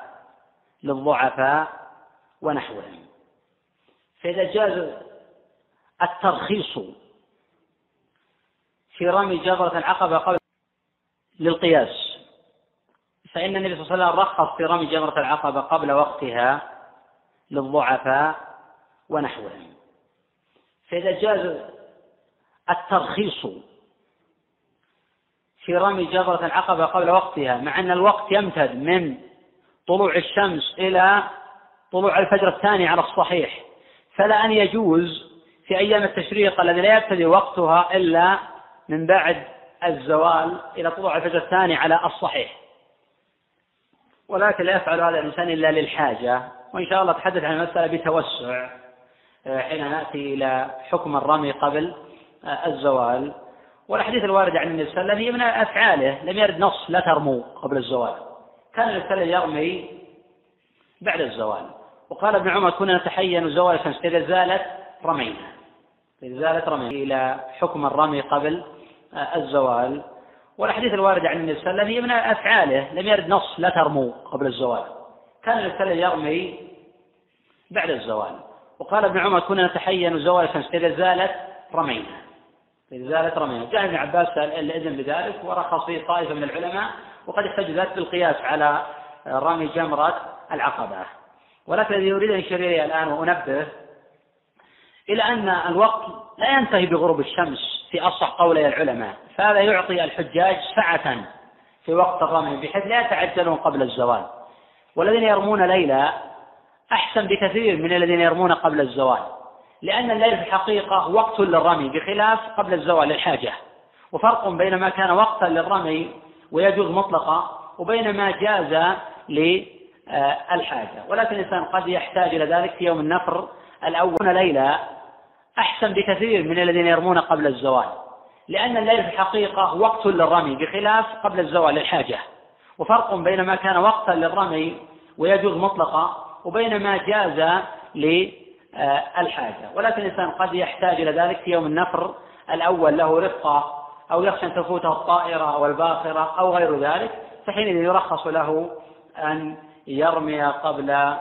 للضعفاء ونحوهم. فإذا جاز الترخيص. في رمي جمرة العقبة قبل للقياس. فإن النبي صلى الله عليه وسلم رخص في رمي جمرة العقبة قبل وقتها للضعفاء ونحوهم. فإذا جاز الترخيص في رمي جبرة العقبة قبل وقتها مع أن الوقت يمتد من طلوع الشمس إلى طلوع الفجر الثاني على الصحيح فلا أن يجوز في أيام التشريق الذي لا يبتدي وقتها إلا من بعد الزوال إلى طلوع الفجر الثاني على الصحيح. ولكن لا يفعل هذا الإنسان إلا للحاجة. وإن شاء الله تحدث عن المسألة بتوسع. آه، حين نأتي إلى حكم الرمي قبل آه، الزوال. والأحاديث الواردة عن النبي صلى الله عليه وسلم هي من أفعاله لم يرد نص لا ترموا قبل الزوال. كان النبي صلى الله عليه وسلم يرمي بعد الزوال. وقال ابن عمر كنا نتحين زوال الشمس إذا زالت رمينا. إذا زالت رمينا إلى حكم الرمي قبل آه، الزوال. والأحاديث الواردة عن النبي صلى الله عليه وسلم هي من أفعاله لم يرد نص لا ترموا قبل الزوال. كان النبي صلى الله عليه وسلم يرمي بعد الزوال. وقال ابن عمر كنا نتحين زوال الشمس إذا زالت رمينا. إذا زالت رمينا. جاء ابن عباس سأل الإذن بذلك؟ ورخص فيه طائفة من العلماء وقد احتج ذلك بالقياس على رمي جمرة العقبة. ولكن الذي يريد أن يشير إليه الآن وأنبه إلى أن الوقت لا ينتهي بغروب الشمس في أصح قولي العلماء فهذا يعطي الحجاج سعة في وقت الرمي بحيث لا يتعجلون قبل الزوال. والذين يرمون ليلا أحسن بكثير من الذين يرمون قبل الزوال لأن الليل في الحقيقة وقت للرمي بخلاف قبل الزوال للحاجة. وفرق بين ما كان وقتا للرمي ويجوز مطلقا وبين ما جاز للحاجة. ولكن الإنسان قد يحتاج إلى ذلك في يوم النفر الأول ليلة أحسن بكثير من الذين يرمون قبل الزوال لأن الليل في الحقيقة وقت للرمي بخلاف قبل الزوال للحاجة. وفرق بين ما كان وقتا للرمي ويجوز مطلقا وبين ما جاز الحاجة ولكن الإنسان قد يحتاج إلى ذلك في يوم النفر الأول له رفقة أو يخشى أن تفوته الطائرة أو الباخرة أو غير ذلك فحينئذ يرخص له أن يرمي قبل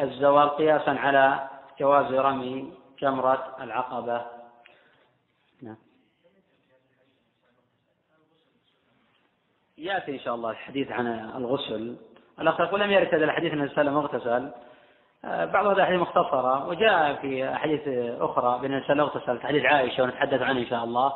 الزوال قياسا على جواز رمي جمرة العقبة. نعم. يأتي إن شاء الله الحديث عن الغسل. الأخ يقول لم يرد الحديث أن الإنسان اغتسل آه، بعض الأحاديث مختصرة وجاء في أحاديث أخرى بأن الإنسان اغتسل حديث عائشة ونتحدث عنه إن شاء الله.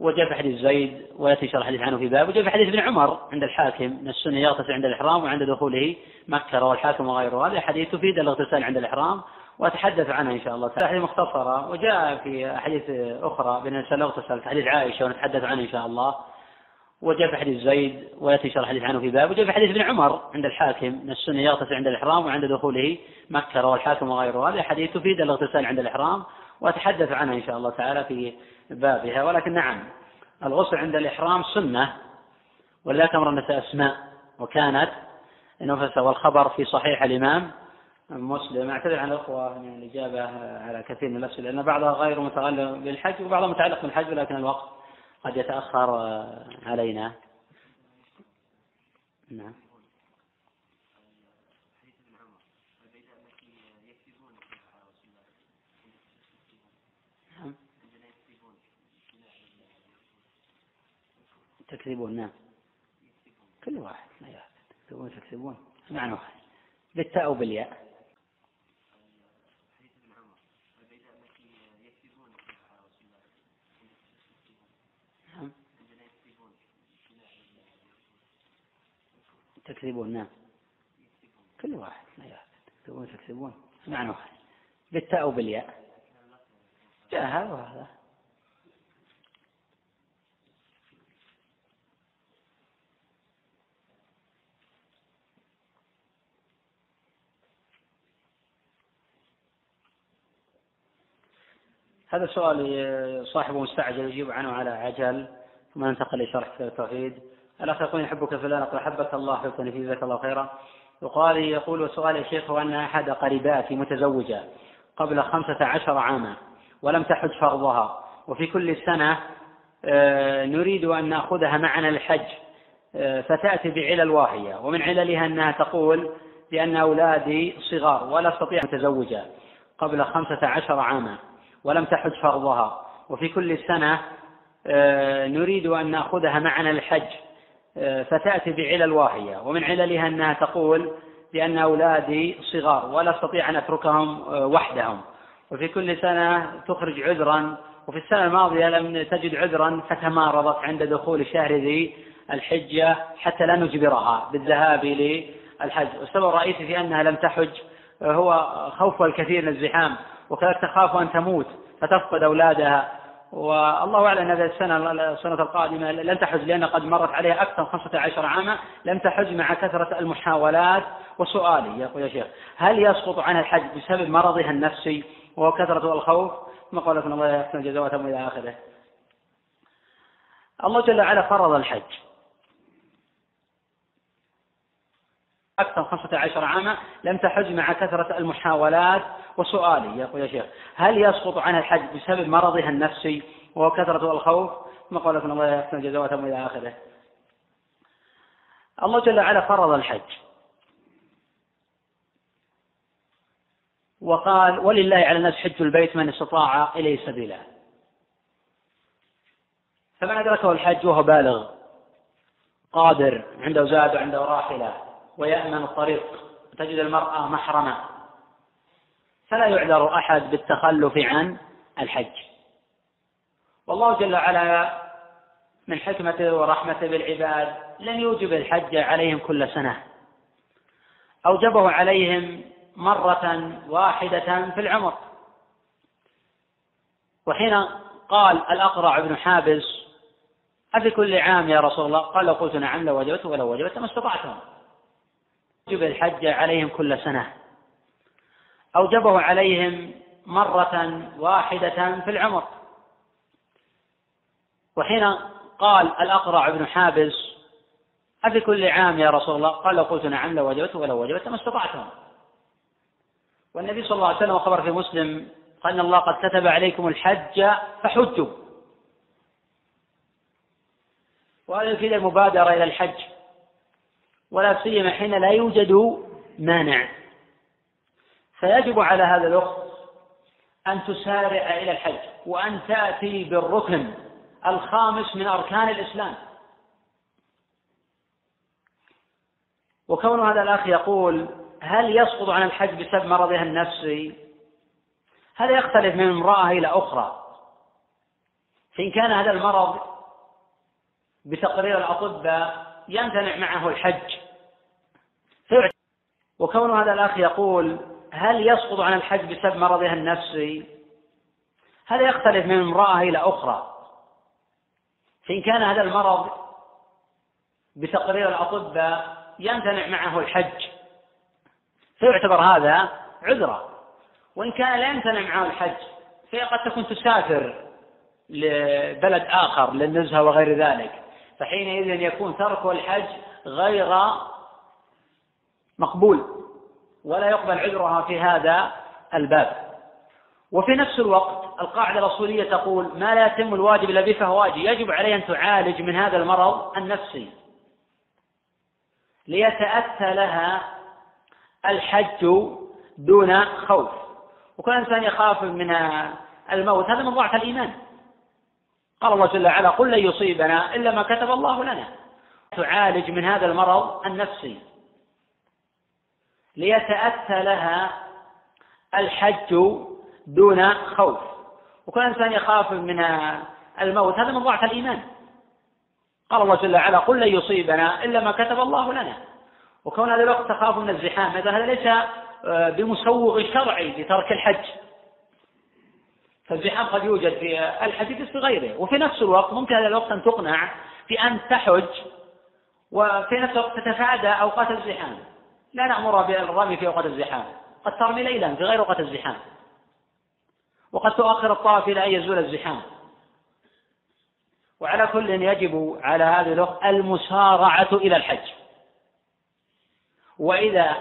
وجاء في حديث زيد ويأتي إن شاء الله الحديث عنه في باب. وجاء في حديث ابن عمر عند الحاكم أن السنة يغتسل عند الإحرام وعند دخوله مكة رواه الحاكم وغيره. هذا حديث تفيد الاغتسال عند الإحرام. وأتحدث عنها إن شاء الله. تعالى حديث مختصرة وجاء في أخرى بأن الانسان اغتسل في حديث عائشة ونتحدث عنه إن شاء الله. وجاء في حديث زيد ويأتي الله الحديث عنه في باب. وجاء في حديث ابن عمر عند الحاكم أن السنة يغتسل عند الإحرام وعند دخوله مكة رواه الحاكم وغيره. هذا حديث تفيد الاغتسال عند الإحرام وأتحدث عنها إن شاء الله تعالى في بابها. ولكن نعم الغسل عند الإحرام سنة ولذلك أمر النساء أسماء وكانت نفس والخبر في صحيح الإمام مسلم. أعتذر عن الأخوة من الإجابة على كثير من الأسئلة لأن بعضها غير متعلق بالحج وبعضها متعلق بالحج ولكن الوقت قد يتأخر علينا. نعم. تكذبون نعم. كل واحد لا يحدث تكذبون تكذبون. معنى واحد. بالتاء أو بالياء نعم تكذبون نعم. كل واحد تكذبون تكذبون. معنى واحد. بالتاء أو بالياء؟ جاء هذا وهذا. هذا سؤال صاحبه مستعجل يجيب عنه على عجل ثم ننتقل لشرح التوحيد. الأخ يقول يحبك في الله نقول أحبك الله حبكني في جزاك الله خيرا. وقال يقول سؤال يا شيخ هو أن أحد قريباتي متزوجة قبل خمسة عشر عاما ولم تحج فرضها وفي كل سنة آه، نريد أن نأخذها معنا للحج آه، فتأتي بعلل واهية ومن عللها أنها تقول بأن أولادي صغار ولا أستطيع أن أتزوج قبل خمسة عشر عاما ولم تحج فرضها وفي كل سنة آه، نريد أن نأخذها معنا للحج آه، فتأتي بعلل واهية. ومن عللها أنها تقول بأن أولادي صغار ولا أستطيع أن أتركهم آه، وحدهم. وفي كل سنة تخرج عذرا وفي السنة الماضية لم تجد عذرا فتمارضت عند دخول شهر ذي الحجة حتى لا نجبرها بالذهاب للحج. والسبب الرئيسي في أنها لم تحج هو خوفها الكثير من الزحام. وكذلك تخاف أن تموت فتفقد أولادها. والله أعلم هذه السنة السنة القادمة لن تحج لأن قد مرت عليها أكثر من 15 عاما لم تحج مع كثرة المحاولات وسؤالي. يقول يا شيخ هل يسقط عنها الحج بسبب مرضها النفسي وكثرة الخوف؟ ثم قال لكم الله يحسن جزاواتهم إلى آخره. الله جل وعلا فرض الحج. أكثر من 15 عاما لم تحج مع كثرة المحاولات وسؤالي. يقول يا شيخ هل يسقط عنها الحج بسبب مرضها النفسي وكثرة الخوف؟ لكم الله يحسن جزاواتهم إلى آخره. الله جل وعلا فرض الحج. وقال ولله على الناس حج البيت من استطاع إليه سبيلا. فمن أدركه الحج وهو بالغ قادر عنده زاد وعنده راحلة ويأمن الطريق تجد المرأة محرمة. فلا يعذر أحد بالتخلف عن الحج. والله جل وعلا من حكمته ورحمته بالعباد لن يوجب الحج عليهم كل سنة. أوجبه عليهم مرة واحدة في العمر. وحين قال الأقرع بن حابس أفي كل عام يا رسول الله؟ قال لو قلت نعم لوجبت ولو وجبت ما استطعتم. أوجب الحج عليهم كل سنة. أوجبه عليهم مرة واحدة في العمر. وحين قال الأقرع بن حابس أفي كل عام يا رسول الله؟ قال لو قلت نعم لوجبت ولو وجبت ما استطعتم والنبي صلى الله عليه وسلم خبر في مسلم قال أن الله قد كتب عليكم الحج فحجوا. وهذا يفيد المبادرة إلى الحج. ولا سيما حين لا يوجد مانع. فيجب على هذا الوقت أن تسارع إلى الحج وأن تأتي بالركن الخامس من أركان الإسلام. وكون هذا الأخ يقول هل يسقط عن الحج بسبب مرضها النفسي؟ هذا يختلف من امرأة إلى أخرى. فإن كان هذا المرض بتقرير الأطباء يمتنع معه الحج. وكون هذا الأخ يقول هل يسقط عن الحج بسبب مرضها النفسي؟ هذا يختلف من امرأة إلى أخرى. فإن كان هذا المرض بتقرير الأطباء يمتنع معه الحج. فيعتبر هذا عذرا وإن كان لا يمتنع معه الحج فهي قد تكون تسافر لبلد آخر للنزهة وغير ذلك. فحينئذ يكون ترك الحج غير مقبول. ولا يقبل عذرها في هذا الباب. وفي نفس الوقت القاعدة الأصولية تقول ما لا يتم الواجب إلا به فهو واجب. يجب عليه أن تعالج من هذا المرض النفسي. ليتأتى لها الحج دون خوف. وكل إنسان يخاف من الموت. هذا من ضعف الإيمان. قال الله جل وعلا قل لن يصيبنا إلا ما كتب الله لنا. تعالج من هذا المرض النفسي. ليتأتى لها الحج دون خوف. وكل إنسان يخاف من الموت. هذا من ضعف الإيمان. قال الله جل وعلا قل لن يصيبنا إلا ما كتب الله لنا. وكون هذا الوقت تخاف من الزحام. هذا ليس آه، بمسوغ شرعي لترك الحج. فالزحام قد يوجد في الحج في غيره. وفي نفس الوقت ممكن هذا الوقت أن تقنع في أن تحج وفي نفس الوقت تتفادى أوقات الزحام. لا نأمر بالرمي في أوقات الزحام. قد ترمي ليلا في غير أوقات الزحام. وقد تؤخر الطواف إلى أن يزول الزحام. وعلى كل يجب على هذه الأخت المسارعة إلى الحج. وإذا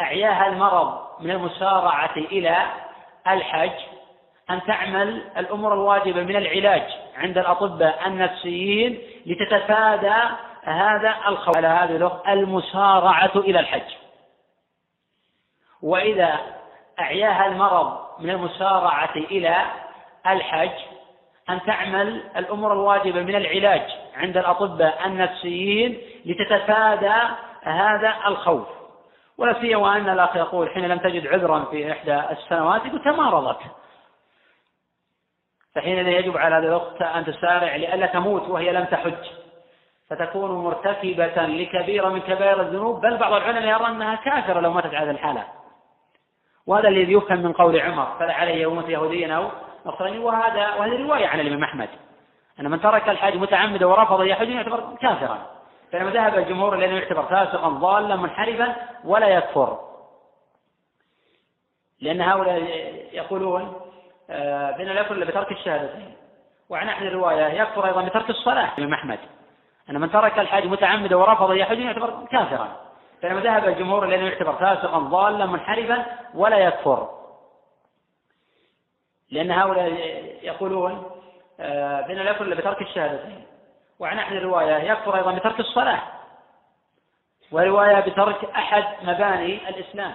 أعياها المرض من المسارعة إلى الحج أن تعمل الأمور الواجبة من العلاج عند الأطباء النفسيين لتتفادى هذا الخوف. على هذه الأخت المسارعة إلى الحج. وإذا أعياها المرض من المسارعة إلى الحج أن تعمل الأمور الواجبة من العلاج عند الأطباء النفسيين لتتفادى هذا الخوف. ولا سيما أن الأخ يقول حين لم تجد عذرا في إحدى السنوات يقول تمارضت. فحينئذ يجب على هذه الأخت أن تسارع لئلا تموت وهي لم تحج فتكون مرتكبة لكبيرة من كبائر الذنوب بل بعض العلماء يرى أنها كافرة لو ماتت على الحالة. وهذا الذي يفهم من قول عمر فلا عليه أمة يهوديا أو نصراني. وهذا وهذه رواية عن الإمام أحمد. أن من ترك الحج متعمدا ورفض يحج يعتبر كافرا. فلما ذهب الجمهور لأنه يعتبر فاسقا ضالا منحرفا ولا يكفر. لأن هؤلاء يقولون آه، بأن لا يكفر إلا بترك الشهادتين. وعن أحد الرواية يكفر أيضا بترك الصلاة. الإمام أحمد أن من ترك الحج متعمدا ورفض يحج يعتبر كافرا. فلما ذهب الجمهور لأنه يعتبر فاسقا ضالا منحرفا ولا يكفر. لأن هؤلاء يقولون آه، بأن لا يكفر إلا بترك الشهادتين. وعن أحد الرواية يكفر أيضا بترك الصلاة. ورواية بترك أحد مباني الإسلام.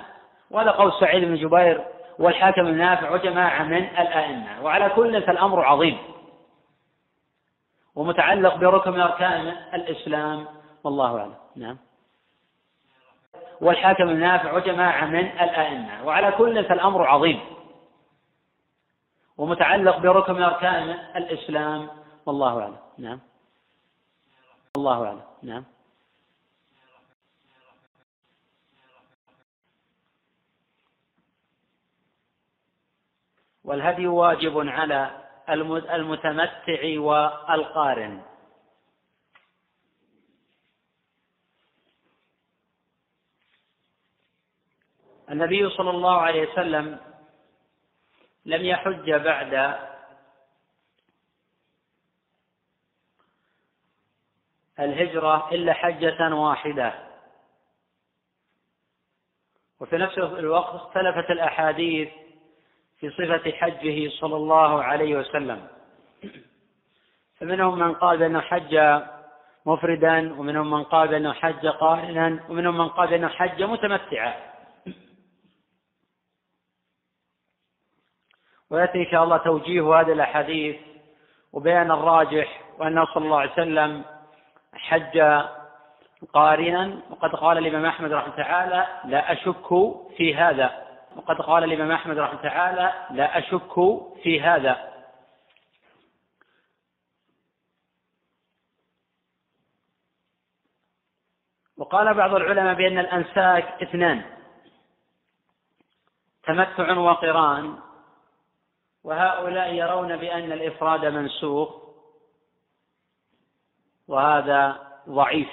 وهذا قول سعيد بن جبير والحاكم النافع وجماعة من الأئمة. وعلى كل فالأمر عظيم. ومتعلق بركن من أركان الإسلام. والله أعلم. نعم. والحاكم النافع وجماعة من الأئمة. وعلى كل فالأمر عظيم. ومتعلق بركن من أركان الإسلام. والله أعلم. نعم. والله أعلم. نعم. والهدي واجب على المتمتع والقارن. النبي صلى الله عليه وسلم لم يحج بعد الهجرة إلا حجة واحدة. وفي نفس الوقت اختلفت الأحاديث في صفة حجه صلى الله عليه وسلم. فمنهم من قال بأنه حج مفردا ومنهم من قال بأنه حج قارنا ومنهم من قال بأنه حج متمتعا. ويأتي إن شاء الله توجيه هذه الأحاديث وبيان الراجح وأنه صلى الله عليه وسلم حج قارنا. وقد قال الإمام أحمد رحمه تعالى لا أشك في هذا. وقد قال الإمام أحمد رحمه تعالى لا أشك في هذا. وقال بعض العلماء بأن الأنساك اثنان تمتع وقران. وهؤلاء يرون بأن الإفراد منسوخ وهذا ضعيف.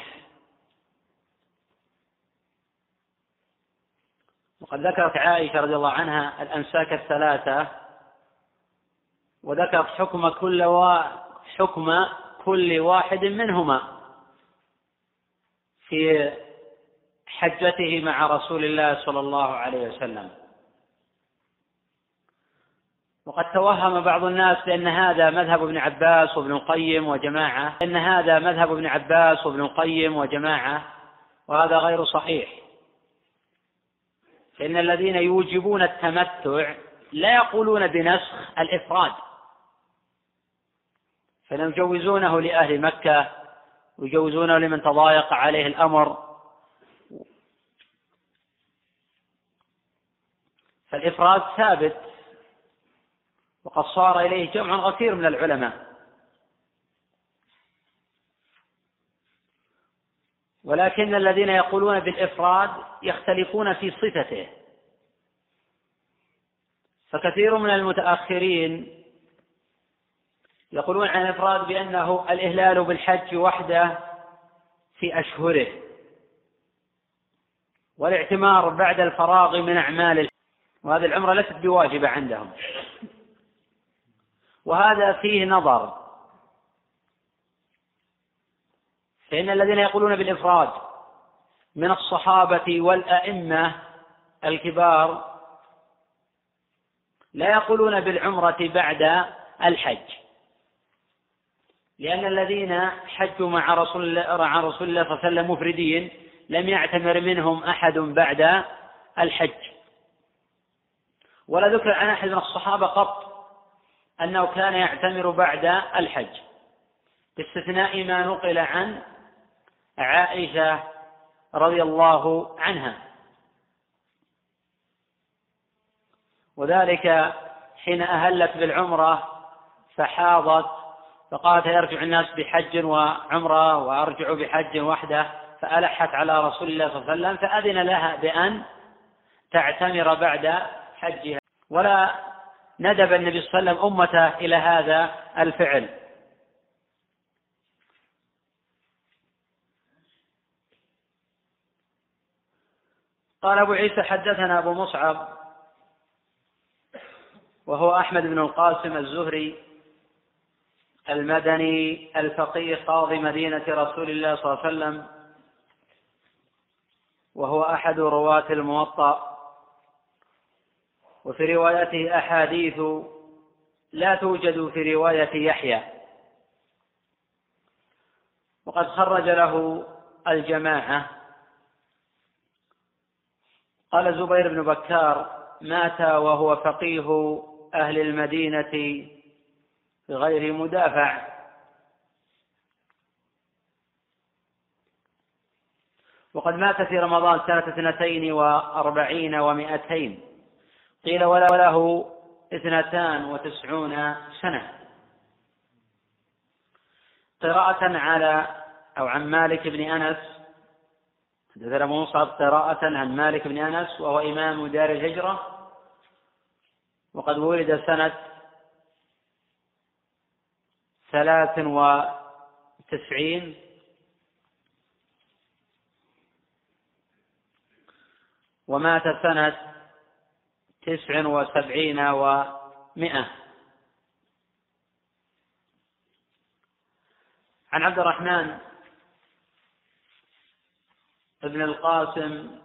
وقد ذكرت عائشة رضي الله عنها الأنساك الثلاثة وذكرت حكم كل و... حكم كل واحد منهما في حجته مع رسول الله صلى الله عليه وسلم. وقد توهم بعض الناس بأن هذا مذهب ابن عباس وابن القيم وجماعة أن هذا مذهب ابن عباس وابن القيم وجماعة وهذا غير صحيح. فإن الذين يوجبون التمتع لا يقولون بنسخ الإفراد. فيجوزونه لأهل مكة ويجوزونه لمن تضايق عليه الأمر. فالإفراد ثابت. وقد صار إليه جمع غفير من العلماء. ولكن الذين يقولون بالإفراد يختلفون في صفته. فكثير من المتأخرين يقولون عن الإفراد بأنه الإهلال بالحج وحده في أشهره. والاعتمار بعد الفراغ من أعمال وهذه العمرة ليست بواجبة عندهم. وهذا فيه نظر. فإن الذين يقولون بالإفراد من الصحابة والأئمة الكبار لا يقولون بالعمرة بعد الحج. لأن الذين حجوا مع رسول الله صلى الله عليه وسلم مفردين لم يعتمر منهم أحد بعد الحج. ولا ذكر عن أحد من الصحابة قط. أنه كان يعتمر بعد الحج. باستثناء ما نقل عن عائشة رضي الله عنها. وذلك حين أهلت بالعمرة فحاضت فقالت يرجع الناس بحج وعمرة وأرجع بحج وحده فألحت على رسول الله صلى الله عليه وسلم فأذن لها بأن تعتمر بعد حجها. ولا ندب النبي صلى الله عليه وسلم أمته إلى هذا الفعل. قال أبو عيسى حدثنا أبو مصعب وهو أحمد بن القاسم الزهري المدني الفقيه قاضي مدينة رسول الله صلى الله عليه وسلم وهو أحد رواة الموطأ. وفي روايته أحاديث لا توجد في رواية يحيى. وقد خرج له الجماعة. قال زبير بن بكار مات وهو فقيه أهل المدينة بغير مدافع. وقد مات في رمضان سنة اثنتين وأربعين ومائتين. قيل وله اثنتان وتسعون سنة. قراءة على أو عن مالك بن أنس حدثنا مصعب قراءة عن مالك بن أنس وهو إمام دار الهجرة وقد ولد سنة ثلاث وتسعين. ومات سنة تسع وسبعين ومائة عن عبد الرحمن بن القاسم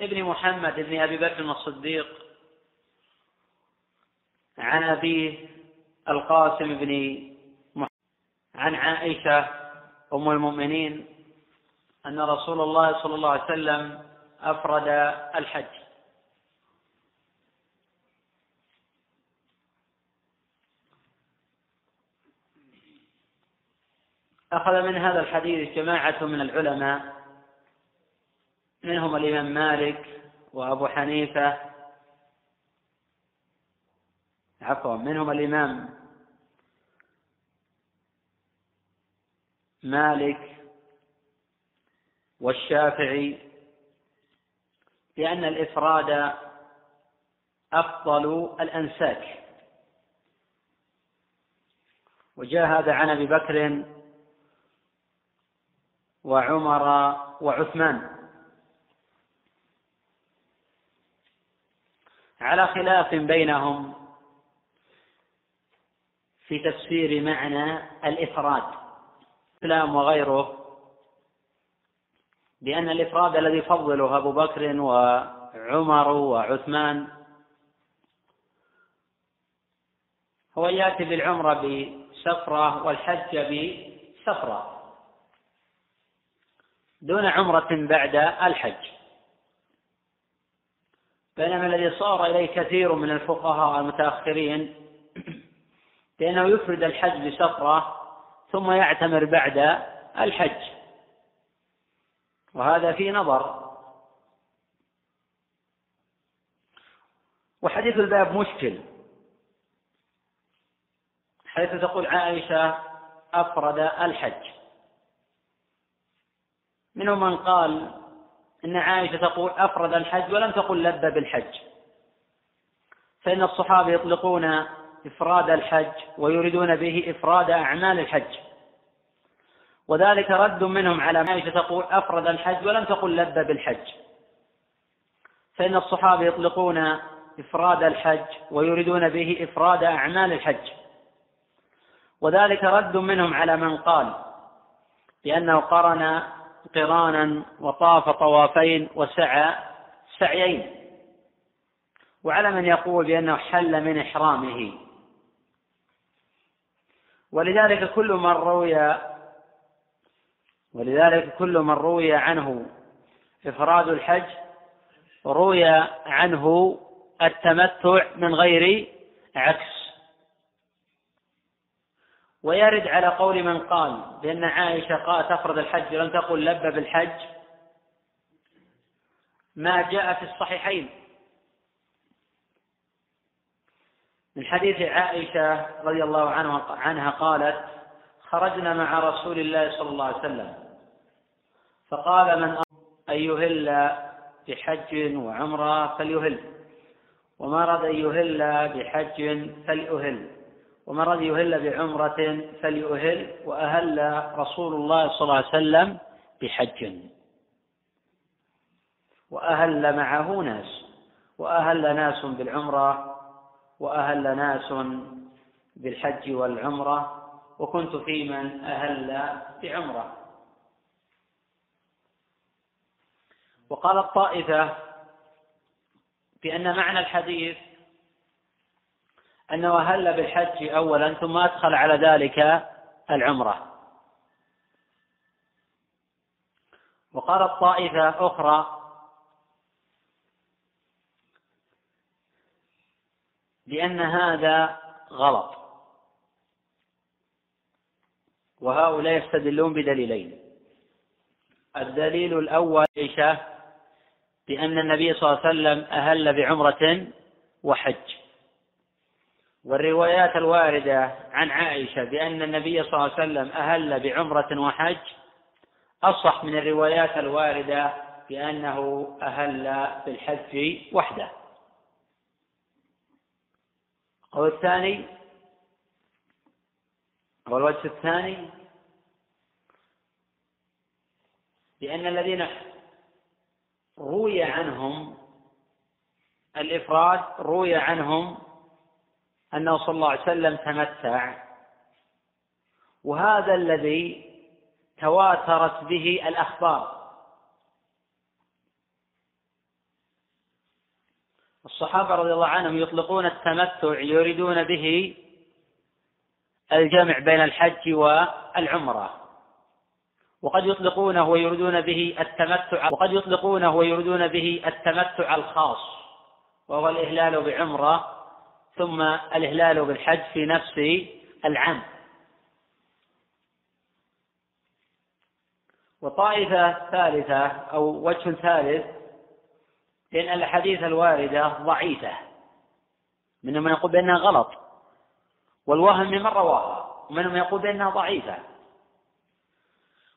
ابن محمد بن أبي بكر الصديق عن أبيه القاسم بن عن عائشة أم المؤمنين أن رسول الله صلى الله عليه وسلم أفرد الحج. أخذ من هذا الحديث جماعة من العلماء منهم الإمام مالك وأبو حنيفة عفوا منهم الإمام مالك والشافعي بأن الإفراد أفضل الأنساك. وجاء هذا عن أبي بكر وعمر وعثمان. على خلاف بينهم في تفسير معنى الإفراد. الإسلام وغيره. بأن الإفراد الذي يفضله أبو بكر وعمر وعثمان. هو يأتي بالعمرة بسفرة والحج بسفرة. دون عمرة بعد الحج. بينما الذي صار إليه كثير من الفقهاء المتأخرين بأنه يفرد الحج بسفرة ثم يعتمر بعد الحج. وهذا في نظر. وحديث الباب مشكل. حيث تقول عائشة أفرد الحج. منهم من قال إن عائشة تقول أفرد الحج ولم تقل لب بالحج. فإن الصحابة يطلقون إفراد الحج ويريدون به إفراد أعمال الحج. وذلك رد منهم على عائشة تقول أفرد الحج ولم تقل لب بالحج. فإن الصحابة يطلقون إفراد الحج ويريدون به إفراد أعمال الحج. وذلك رد منهم على من قال بأنه قرن قرانا وطاف طوافين وسعى سعيين. وعلى من يقول بأنه حل من إحرامه. ولذلك كل من روي ولذلك كل من روي عنه إفراد الحج روي عنه التمتع من غير عكس. ويرد على قول من قال بأن عائشة قال تفرض الحج ولم تقل لب بالحج. ما جاء في الصحيحين. من حديث عائشة رضي الله عنها قالت خرجنا مع رسول الله صلى الله عليه وسلم. فقال من أن يهل بحج وعمرة فليهل. وما أراد أن يهل بحج فليهل. ومن رد يهل بعمرة فليؤهل وأهل رسول الله صلى الله عليه وسلم بحج. وأهل معه ناس وأهل ناس بالعمرة وأهل ناس بالحج والعمرة وكنت في من أهل بعمرة. وقال الطائفة بأن معنى الحديث أنه أهل بالحج أولا ثم أدخل على ذلك العمرة. وقالت طائفة أخرى بأن هذا غلط. وهؤلاء يستدلون بدليلين. الدليل الأول عائشة بأن النبي صلى الله عليه وسلم أهل بعمرة وحج. والروايات الواردة عن عائشة بأن النبي صلى الله عليه وسلم أهل بعمرة وحج أصح من الروايات الواردة بأنه أهل بالحج وحده. القول الثاني أو الوجه الثاني بأن الذين روي عنهم الإفراد روي عنهم أنه صلى الله عليه وسلم تمتع. وهذا الذي تواترت به الأخبار. الصحابة رضي الله عنهم يطلقون التمتع يريدون به الجمع بين الحج والعمرة. وقد يطلقونه ويريدون به التمتع وقد يطلقونه ويريدون به التمتع الخاص وهو الإهلال بعمرة ثم الإهلال بالحج في نفس العام. وطائفة ثالثة أو وجه ثالث لأن الأحاديث الواردة ضعيفة منهم من يقول بأنها غلط والوهم من رواها ومنهم يقول بأنها ضعيفة.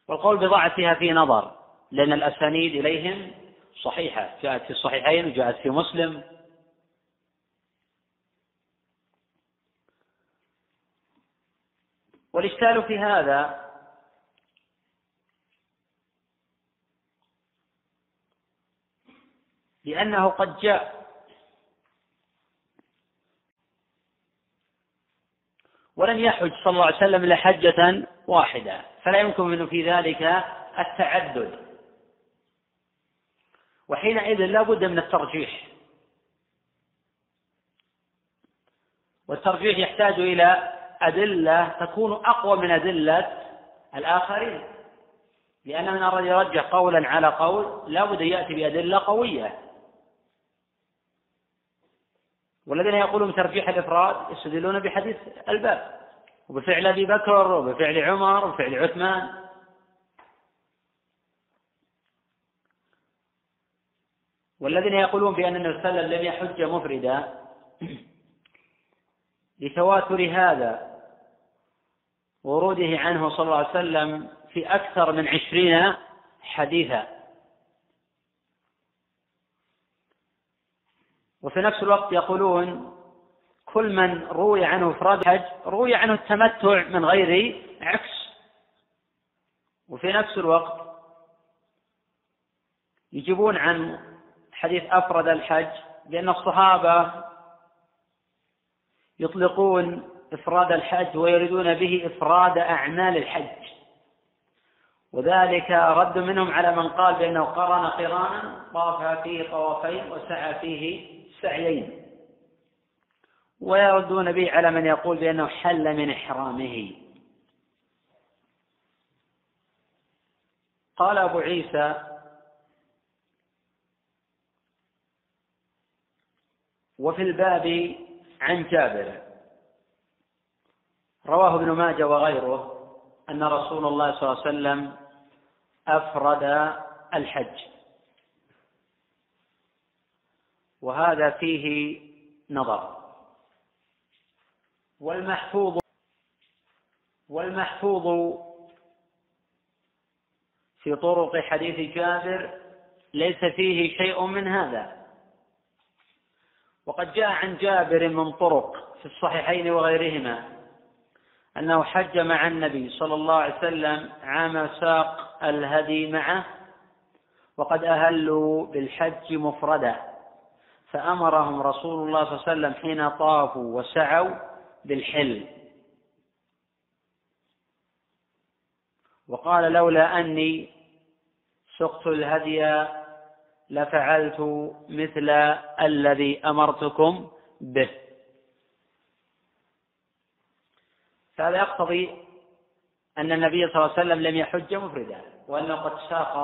والقول بضعفها في نظر لأن الأسانيد إليهم صحيحة جاءت في الصحيحين وجاءت في مسلم. والإشكال في هذا لأنه قد جاء ولم يحج صلى الله عليه وسلم إلا حجة واحدة فلا يمكن منه في ذلك التعدد. وحينئذ لا بد من الترجيح. والترجيح يحتاج إلى أدلة تكون أقوى من أدلة الآخرين. لأن من أراد يرجح قولا على قول لا بد يأتي بأدلة قوية. والذين يقولون ترجيح الإفراد يستدلون بحديث الباب وبفعل أبي بكر وبفعل عمر وبفعل عثمان. والذين يقولون بأن النبي صلى الله عليه وسلم لم يحج مفردا لتواتر هذا وروده عنه صلى الله عليه وسلم في أكثر من عشرين حديثا. وفي نفس الوقت يقولون كل من روي عنه إفراد الحج روي عنه التمتع من غير عكس. وفي نفس الوقت يجيبون عن حديث أفرد الحج لأن الصحابة يطلقون إفراد الحج ويريدون به إفراد أعمال الحج. وذلك رد منهم على من قال بأنه قرن قرانا طاف فيه طوافين وسعى فيه سعيين. ويردون به على من يقول بأنه حل من إحرامه. قال أبو عيسى وفي الباب عن جابر. رواه ابن ماجه وغيره أن رسول الله صلى الله عليه وسلم أفرد الحج. وهذا فيه نظر. والمحفوظ والمحفوظ في طرق حديث جابر ليس فيه شيء من هذا. وقد جاء عن جابر من طرق في الصحيحين وغيرهما. أنه حج مع النبي صلى الله عليه وسلم عام ساق الهدي معه وقد أهلوا بالحج مفردا. فأمرهم رسول الله صلى الله عليه وسلم حين طافوا وسعوا بالحل وقال لولا أني سقت الهدي لفعلت مثل الذي أمرتكم به. فهذا يقتضي أن النبي صلى الله عليه وسلم لم يحج مفردا وأنه قد ساق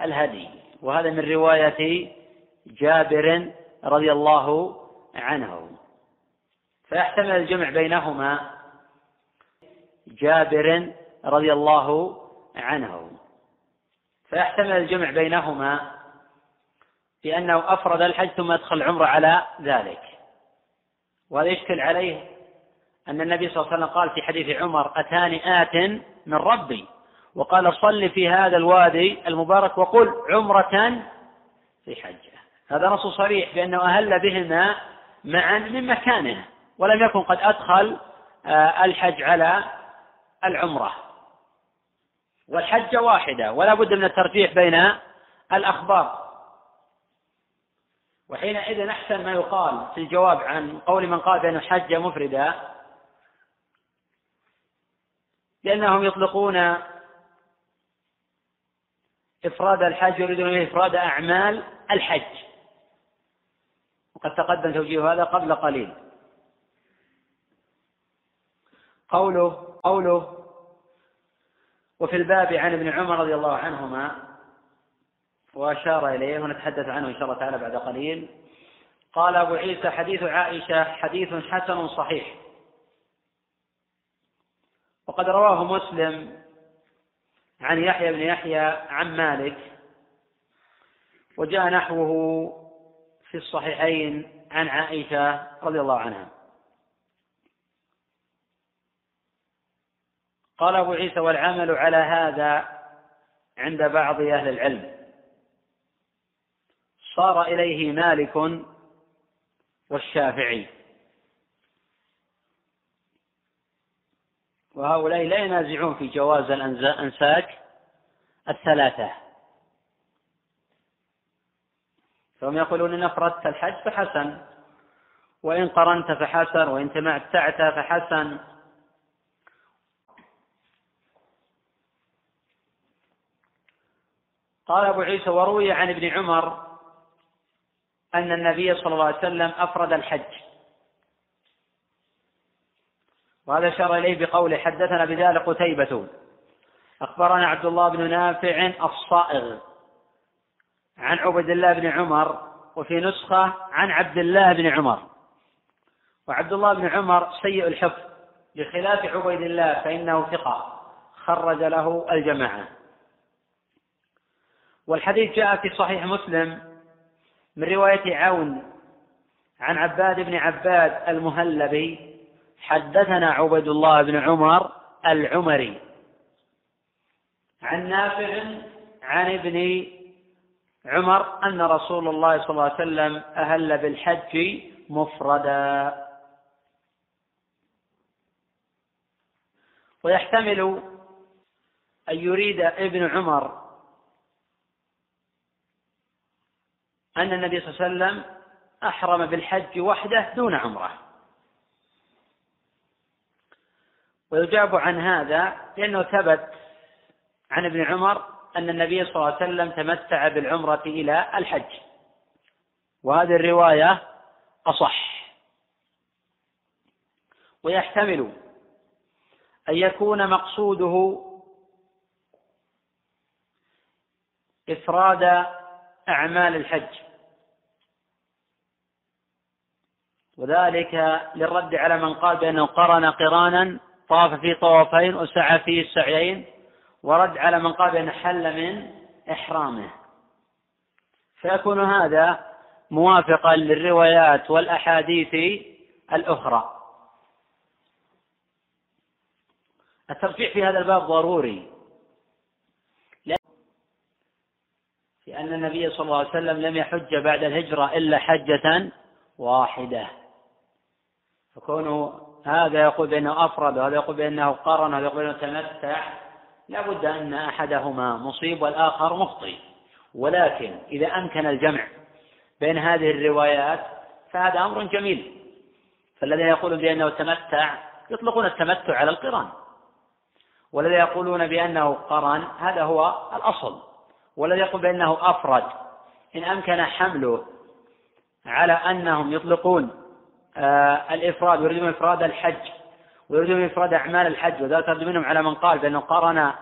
الهدي. وهذا من رواية جابر رضي الله عنه. فيحتمل الجمع بينهما جابر رضي الله عنه. فيحتمل الجمع بينهما بأنه أفرد الحج ثم أدخل العمرة على ذلك. وهذا يشكل عليه أن النبي صلى الله عليه وسلم قال في حديث عمر أتاني آت من ربي؟ وقال صل في هذا الوادي المبارك وقل عمرة في حجة. هذا نص صريح بأنه أهل بهما معا من مكانه ولم يكن قد أدخل آه، الحج على العمرة. والحجة واحدة ولا بد من الترجيح بين الأخبار. وحينئذ أحسن ما يقال في الجواب عن قول من قال بأن الحج مفردة لأنهم يطلقون إفراد الحج يريدون إفراد أعمال الحج. وقد تقدم توجيه هذا قبل قليل. قوله قوله وفي الباب عن ابن عمر رضي الله عنهما وأشار إليه ونتحدث عنه إن شاء الله تعالى بعد قليل. قال أبو عيسى حديث عائشة حديث حسن صحيح. وقد رواه مسلم عن يحيى بن يحيى عن مالك وجاء نحوه في الصحيحين عن عائشة رضي الله عنها. قال أبو عيسى والعمل على هذا عند بعض أهل العلم. صار إليه مالك والشافعي. وهؤلاء لا ينازعون في جواز الأنساك الثلاثة. فهم يقولون إن أفردت الحج فحسن وإن قرنت فحسن وإن تمتعت فحسن. قال أبو عيسى وروي عن ابن عمر أن النبي صلى الله عليه وسلم أفرد الحج. وهذا أشار إليه بقوله حدثنا بذلك قتيبة. أخبرنا عبد الله بن نافع الصائغ عن عبد الله بن عمر وفي نسخة عن عبد الله بن عمر. وعبد الله بن عمر سيء الحفظ بخلاف عبيد الله فإنه ثقة خرج له الجماعة. والحديث جاء في صحيح مسلم من رواية عون عن عباد بن عباد المهلبي حدثنا عبد الله بن عمر العمري عن نافع عن ابن عمر أن رسول الله صلى الله عليه وسلم أهل بالحج مفردا. ويحتمل أن يريد ابن عمر أن النبي صلى الله عليه وسلم أحرم بالحج وحده دون عمرة. ويجاب عن هذا لأنه ثبت عن ابن عمر أن النبي صلى الله عليه وسلم تمتع بالعمرة إلى الحج. وهذه الرواية أصح. ويحتمل أن يكون مقصوده إفراد أعمال الحج. وذلك للرد على من قال بأنه قرن قرانا طاف في طوافين وسعى فيه السعيين ورد على من قال بأنه حل من إحرامه. فيكون هذا موافقا للروايات والأحاديث الأخرى. الترجيح في هذا الباب ضروري. لأن النبي صلى الله عليه وسلم لم يحج بعد الهجرة إلا حجة واحدة. فكونه هذا يقول بأنه أفرد وهذا يقول بأنه قرن وهذا يقول بأنه تمتع. لا بد أن أحدهما مصيب والآخر مخطئ. ولكن إذا أمكن الجمع بين هذه الروايات فهذا أمر جميل. فالذين يقولون بأنه تمتع يطلقون التمتع على القران. والذين يقولون بأنه قرن هذا هو الأصل. والذي يقول بأنه أفرد إن أمكن حمله على أنهم يطلقون آه الإفراد ويريدون إفراد الحج ويريدون إفراد أعمال الحج وذلك ترد منهم على من قال بأنه قرن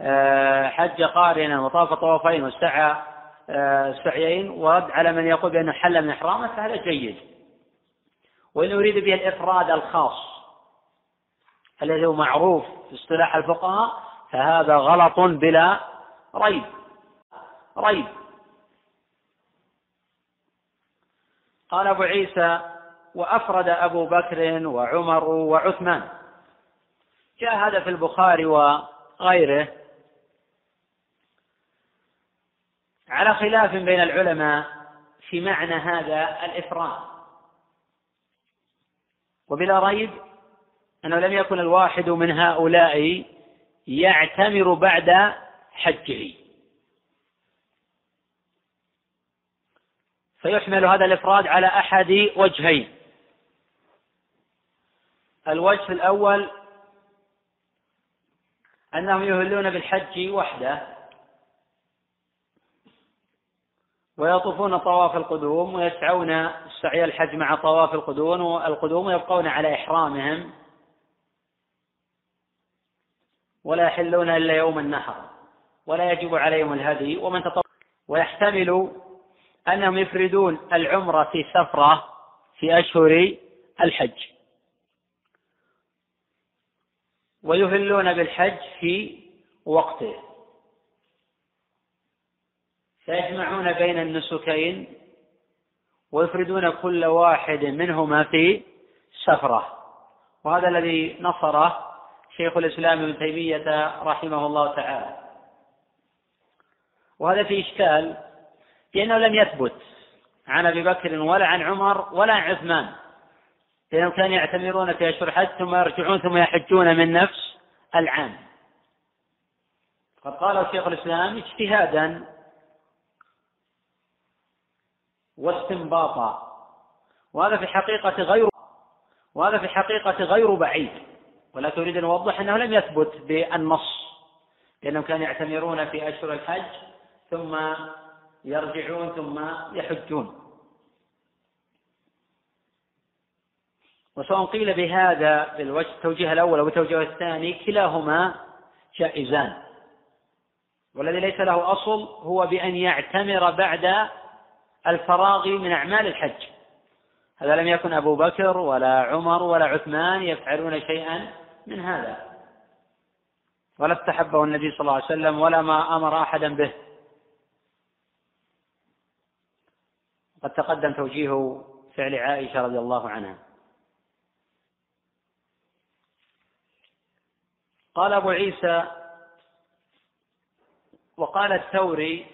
آه حج قارنا وطاف طوافين واستعى آه سعيين ورد على من يقول بأنه حل من إحرامه فهذا جيد. وإن يريد به الإفراد الخاص الذي هو معروف في اصطلاح الفقهاء فهذا غلط بلا ريب. ريب. قال أبو عيسى وأفرد أبو بكر وعمر وعثمان. جاء هذا في البخاري وغيره. على خلاف بين العلماء في معنى هذا الإفراد. وبلا ريب أنه لم يكن الواحد من هؤلاء يعتمر بعد حجه. فيحمل هذا الإفراد على أحد وجهين. الوجه الأول أنهم يهلون بالحج وحده ويطوفون طواف القدوم ويسعون سعي الحج مع طواف القدوم القدوم ويبقون على إحرامهم ولا يحلون إلا يوم النحر ولا يجب عليهم الهدي ومن تطوع ويحتمل أنهم يفردون العمرة في سفرة في أشهر الحج. ويهلون بالحج في وقته. فيجمعون بين النسكين ويفردون كل واحد منهما في سفرة. وهذا الذي نصره شيخ الإسلام ابن تيمية رحمه الله تعالى. وهذا في إشكال لأنه لم يثبت عن أبي بكر ولا عن عمر ولا عن عثمان. لأنهم كانوا يعتمرون في أشهر الحج ثم يرجعون ثم يحجون من نفس العام. قد قال شيخ الإسلام اجتهادا واستنباطا. وهذا في حقيقة غير وهذا في حقيقة غير بعيد. ولكن أريد أن أوضح أنه لم يثبت بالنص. لأنهم كانوا يعتمرون في أشهر الحج ثم يرجعون ثم يحجون. وسواء قيل بهذا بالوجه التوجيه الأول أو التوجيه الثاني كلاهما جائزان. والذي ليس له أصل هو بأن يعتمر بعد الفراغ من أعمال الحج. هذا لم يكن أبو بكر ولا عمر ولا عثمان يفعلون شيئا من هذا. ولا استحبه النبي صلى الله عليه وسلم ولا ما أمر أحدا به. قد تقدم توجيه فعل عائشة رضي الله عنها. قال أبو عيسى وقال الثوري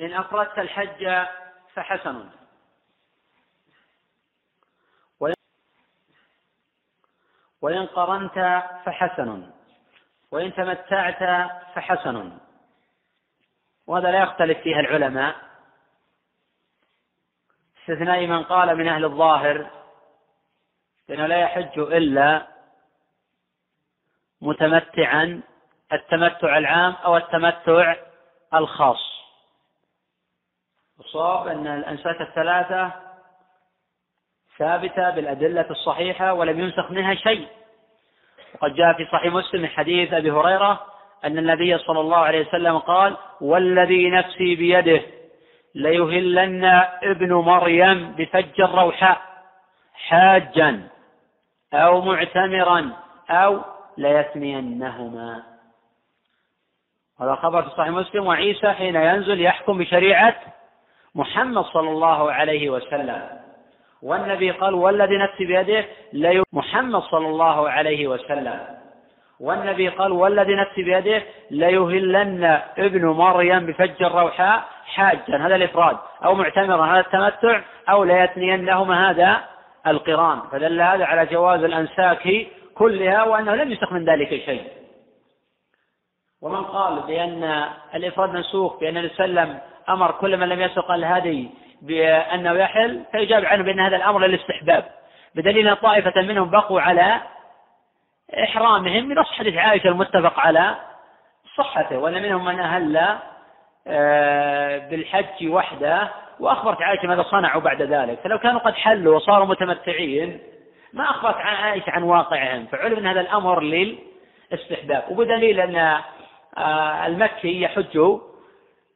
إن أفردت الحج فحسن. وإن قرنت فحسن. وإن تمتعت فحسن. وهذا لا يختلف فيها العلماء. استثناء من قال من أهل الظاهر لأنه لا يحج إلا متمتعا التمتع العام أو التمتع الخاص. الصواب أن الأنساك الثلاثة ثابتة بالأدلة الصحيحة ولم ينسخ منها شيء. وقد جاء في صحيح مسلم حديث أبي هريرة أن النبي صلى الله عليه وسلم قال والذي نفسي بيده ليهلن ابن مريم بفج الروحاء حاجا أو معتمرا أو ليثنينهما. هذا خبر في صحيح مسلم وعيسى حين ينزل يحكم بشريعة محمد صلى الله عليه وسلم. والنبي قال والذي نفسي بيده لي محمد صلى الله عليه وسلم. والنبي قال والذي نفسي بيده ليهلن ابن مريم بفج الروحاء حاجا. هذا الإفراد. أو معتمرا هذا التمتع. أو ليثنينهما هذا القران. فدل هذا على جواز الأنساك كلها وأنه لم يستخ من ذلك شيء. ومن قال بأن الإفراد منسوخ بأن النبي صلى الله عليه وسلم أمر كل من لم يسق الهدي بأنه يحل فيجاب عنه بأن هذا الأمر للاستحباب. بدليل أن طائفة منهم بقوا على إحرامهم من حديث عائشة المتفق على صحته. وأن منهم من أهل آه، بالحج وحده وأخبرت عائشة ماذا صنعوا بعد ذلك. فلو كانوا قد حلوا وصاروا متمتعين ما أخبرت عن عائشة عن واقعهم. فعلم أن هذا الأمر للاستحباب. وبدليل أن آه، المكي يحج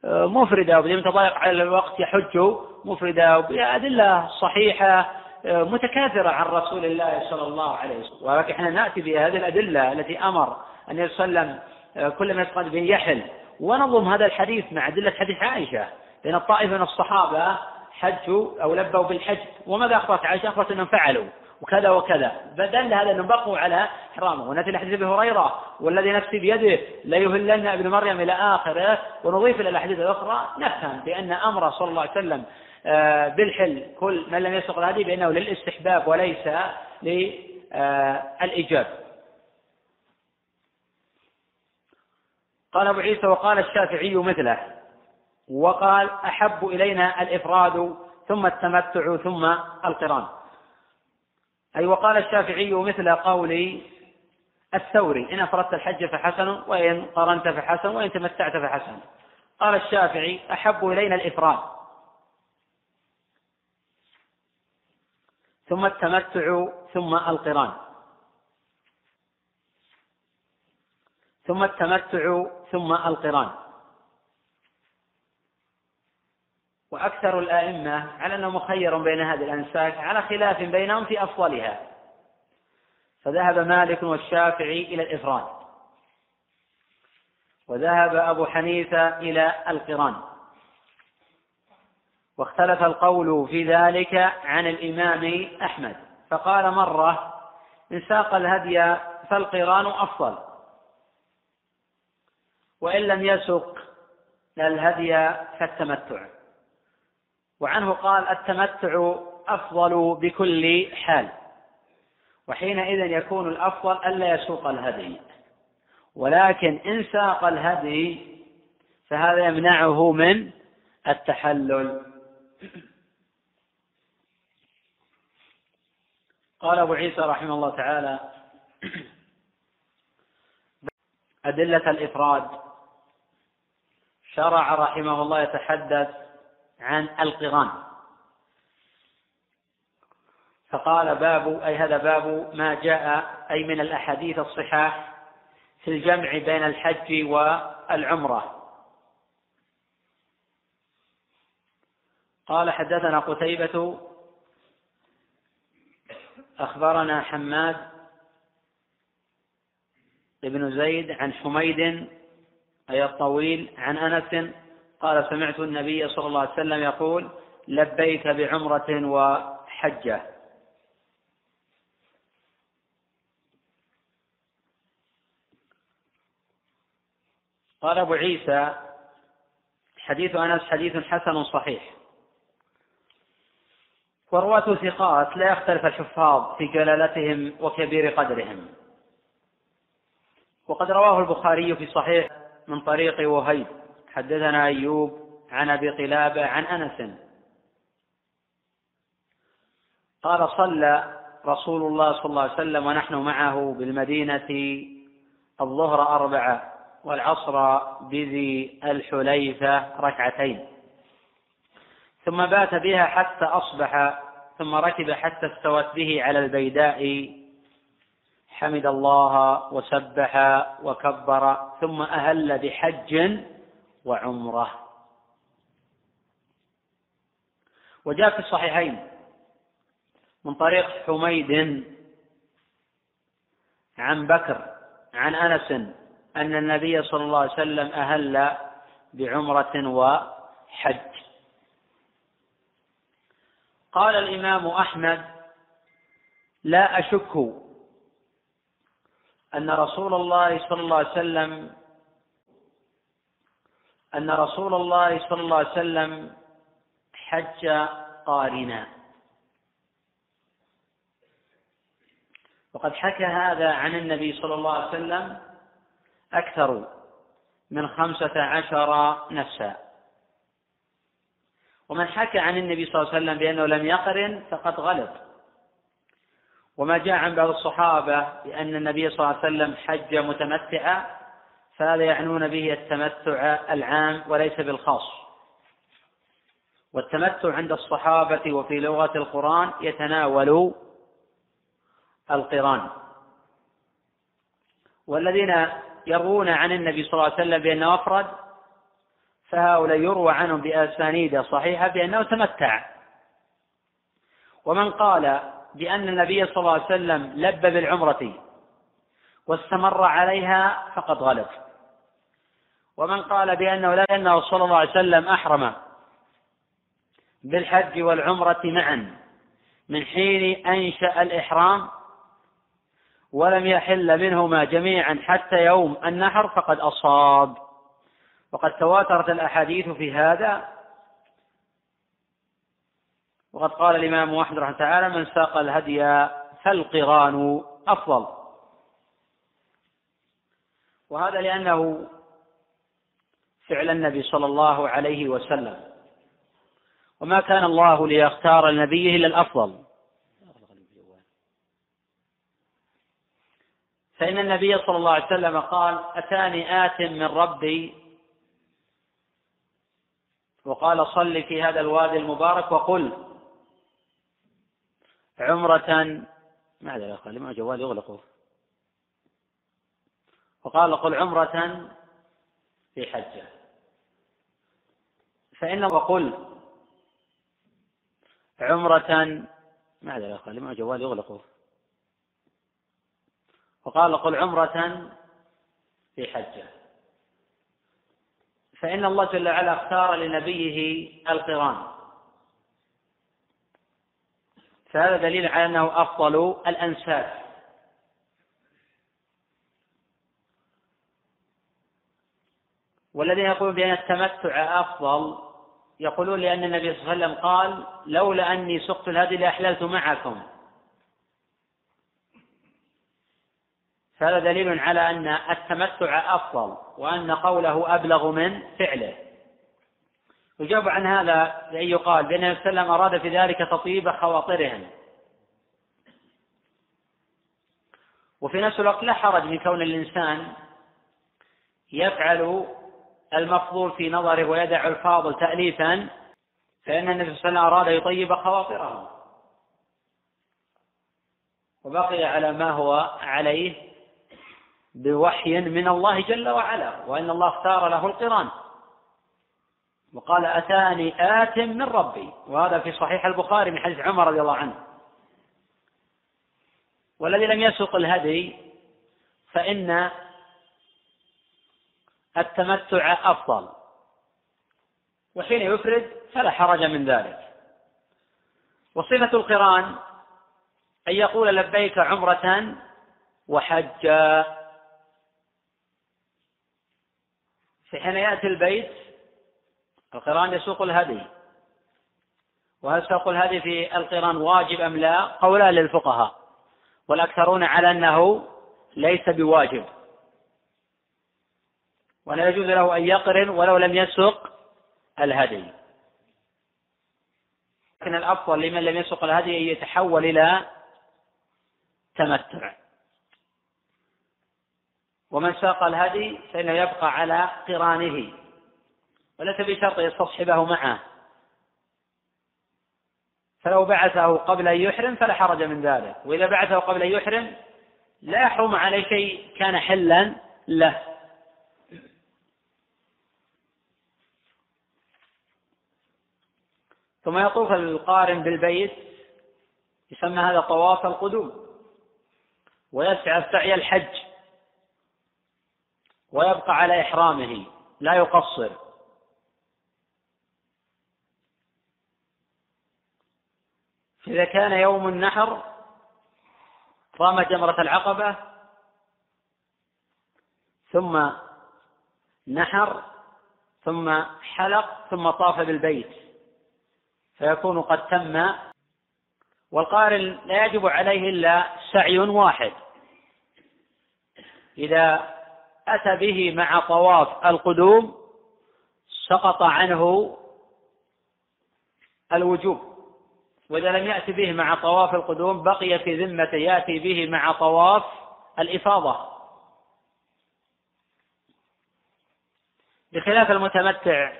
مفردة وبدون تضايق على الوقت يحج مفردة بأدلة صحيحة متكاثرة عن رسول الله صلى الله عليه وسلم. ولكن إحنا نأتي بهذه الأدلة التي أمر عليه وسلم كل ما يتقدم به يحل. ونظم هذا الحديث مع أدلة حديث عائشة. لأن الطائفة من الصحابة حجوا أو لبوا بالحج. وماذا أخبرت عائشة؟ أخبرت أنهم فعلوا. وكذا وكذا. فدل هذا أنهم بقوا على إحرامه. ونأتي لحديث أبي هريرة والذي نفسي بيده ليهلن ابن مريم إلى آخره. ونضيف إلى الأحاديث الأخرى نفهم بأن أمر صلى الله عليه وسلم آه، بالحل كل من لم يسق الهدي بأنه للاستحباب وليس للإيجاب. قال أبو عيسى وقال الشافعي مثله وقال أحب إلينا الإفراد ثم التمتع ثم القران. أي وقال الشافعي مثل قول الثوري إن أفردت الحج فحسن وإن قرنت فحسن وإن تمتعت فحسن. قال الشافعي أحب إلينا الإفراد. ثم التمتع ثم القران. ثم التمتع ثم القران. وأكثر الآئمة على أنه مخير بين هذه الأنساك على خلاف بينهم في أفضلها. فذهب مالك والشافعي إلى الإفراد. وذهب أبو حنيفة إلى القران. واختلف القول في ذلك عن الإمام أحمد. فقال مرة إن ساق الهدي فالقران أفضل. وإن لم يسق الهدي فالتمتع. وعنه قال التمتع أفضل بكل حال. وحينئذ يكون الأفضل ألا يسوق الهدي. ولكن إن ساق الهدي فهذا يمنعه من التحلل. قال أبو عيسى رحمه الله تعالى أدلة الإفراد. شرع رحمه الله يتحدث عن القران. فقال باب أي هذا باب ما جاء أي من الأحاديث الصحاح في الجمع بين الحج والعمرة. قال حدثنا قتيبة أخبرنا حماد بن زيد عن حميد أي الطويل عن أنس قال سمعت النبي صلى الله عليه وسلم يقول لبيك بعمرة وحجة. قال أبو عيسى حديث أنس حديث حسن صحيح. ورواة ثقات لا يختلف الحفاظ في جلالتهم وكبير قدرهم. وقد رواه البخاري في صحيح من طريق وهيب. حدثنا أيوب عن أبي قلابة عن أنس. قال صلى رسول الله صلى الله عليه وسلم ونحن معه بالمدينة الظهر أربعة والعصر بذي الحليفة ركعتين. ثم بات بها حتى أصبح ثم ركب حتى استوت به على البيداء. حمد الله وسبح وكبر ثم أهل بحج وعمرة. وجاء في الصحيحين من طريق حميد عن بكر عن أنس أن النبي صلى الله عليه وسلم أهل بعمرة وحج. قال الإمام أحمد لا أشك أن رسول الله صلى الله عليه وسلم أن رسول الله صلى الله عليه وسلم حج قارنا. وقد حكى هذا عن النبي صلى الله عليه وسلم أكثر من خمسة عشر نفسا. ومن حكى عن النبي صلى الله عليه وسلم بأنه لم يقرن فقد غلط. وما جاء عن بعض الصحابة بأن النبي صلى الله عليه وسلم حج متمتعا فهذا يعنون به التمتع العام وليس بالخاص. والتمتع عند الصحابة وفي لغة القرآن يتناول القران. والذين يروون عن النبي صلى الله عليه وسلم بأنه أفرد فهؤلاء يروى عنهم بأسانيد صحيحة بأنه تمتع. ومن قال بأن النبي صلى الله عليه وسلم لب بالعمرة واستمر عليها فقد غلط ومن قال بأنه لا أنه صلى الله عليه وسلم أحرم بالحج والعمرة معا من حين أنشأ الإحرام ولم يحل منهما جميعا حتى يوم النحر فقد أصاب. وقد تواترت الأحاديث في هذا. وقد قال الإمام أحمد رحمه تعالى من ساق الهدي فالقران أفضل. وهذا لأنه فعل النبي صلى الله عليه وسلم. وما كان الله ليختار لنبيه إلا الأفضل. فإن النبي صلى الله عليه وسلم قال أتاني آت من ربي؟ وقال صل في هذا الوادي المبارك وقل عمرة ما أدري أخي لما جوال يغلقه وقال قل عمرة في حجة. فإن وقل عمرة ما أدري أخي لما جوال يغلقه وقال قل عمرة في حجة. فإن الله جل وعلا اختار لنبيه القران. فهذا دليل على أنه أفضل الأنساب. والذين يقولون بأن التمتع أفضل يقولون لأن النبي صلى الله عليه وسلم قال لولا أني سقت الهدي لأحللت معكم. فهذا دليل على أن التمتع أفضل وأن قوله أبلغ من فعله. يجاب عن هذا بأن يقال بأن النبي صلى الله عليه وسلم أراد في ذلك تطيب خواطرهم. وفي نفس الوقت لا حرج من كون الإنسان يفعل المفضول في نظره ويدع الفاضل تأليفا فإن النبي صلى الله عليه وسلم أراد يطيب خواطرهم وبقي على ما هو عليه بوحي من الله جل وعلا وأن الله اختار له القرآن. وقال أتاني آت من ربي. وهذا في صحيح البخاري من حديث عمر رضي الله عنه. والذي لم يسق الهدي فإن التمتع أفضل. وحين يفرد فلا حرج من ذلك. وصفة القرآن أن يقول لبيك عمرة وحجا. في حين يأتي البيت القرآن يسوق الهدي. وهل سوق الهدي في القرآن واجب أم لا؟ قولان للفقهاء. والأكثرون على أنه ليس بواجب. ولا يجوز له أن يقرن ولو لم يسق الهدي. لكن الأفضل لمن لم يسق الهدي أن يتحول إلى تمتع. ومن ساق الهدي فإنه يبقى على قرانه. وليس بشرط يستصحبه معه. فلو بعثه قبل أن يحرم فلا حرج من ذلك. وإذا بعثه قبل أن يحرم لا يحرم عليه شيء كان حلا له. ثم يطوف القارن بالبيت يسمى هذا طواف القدوم ويسعى سعي الحج ويبقى على إحرامه لا يقصر. إذا كان يوم النحر رمى جمرة العقبة ثم نحر ثم حلق ثم طاف بالبيت. فيكون قد تم. والقارن لا يجب عليه إلا سعي واحد. إذا أتى به مع طواف القدوم سقط عنه الوجوب. وإذا لم يأتي به مع طواف القدوم بقي في ذمته يأتي به مع طواف الإفاضة. بخلاف المتمتع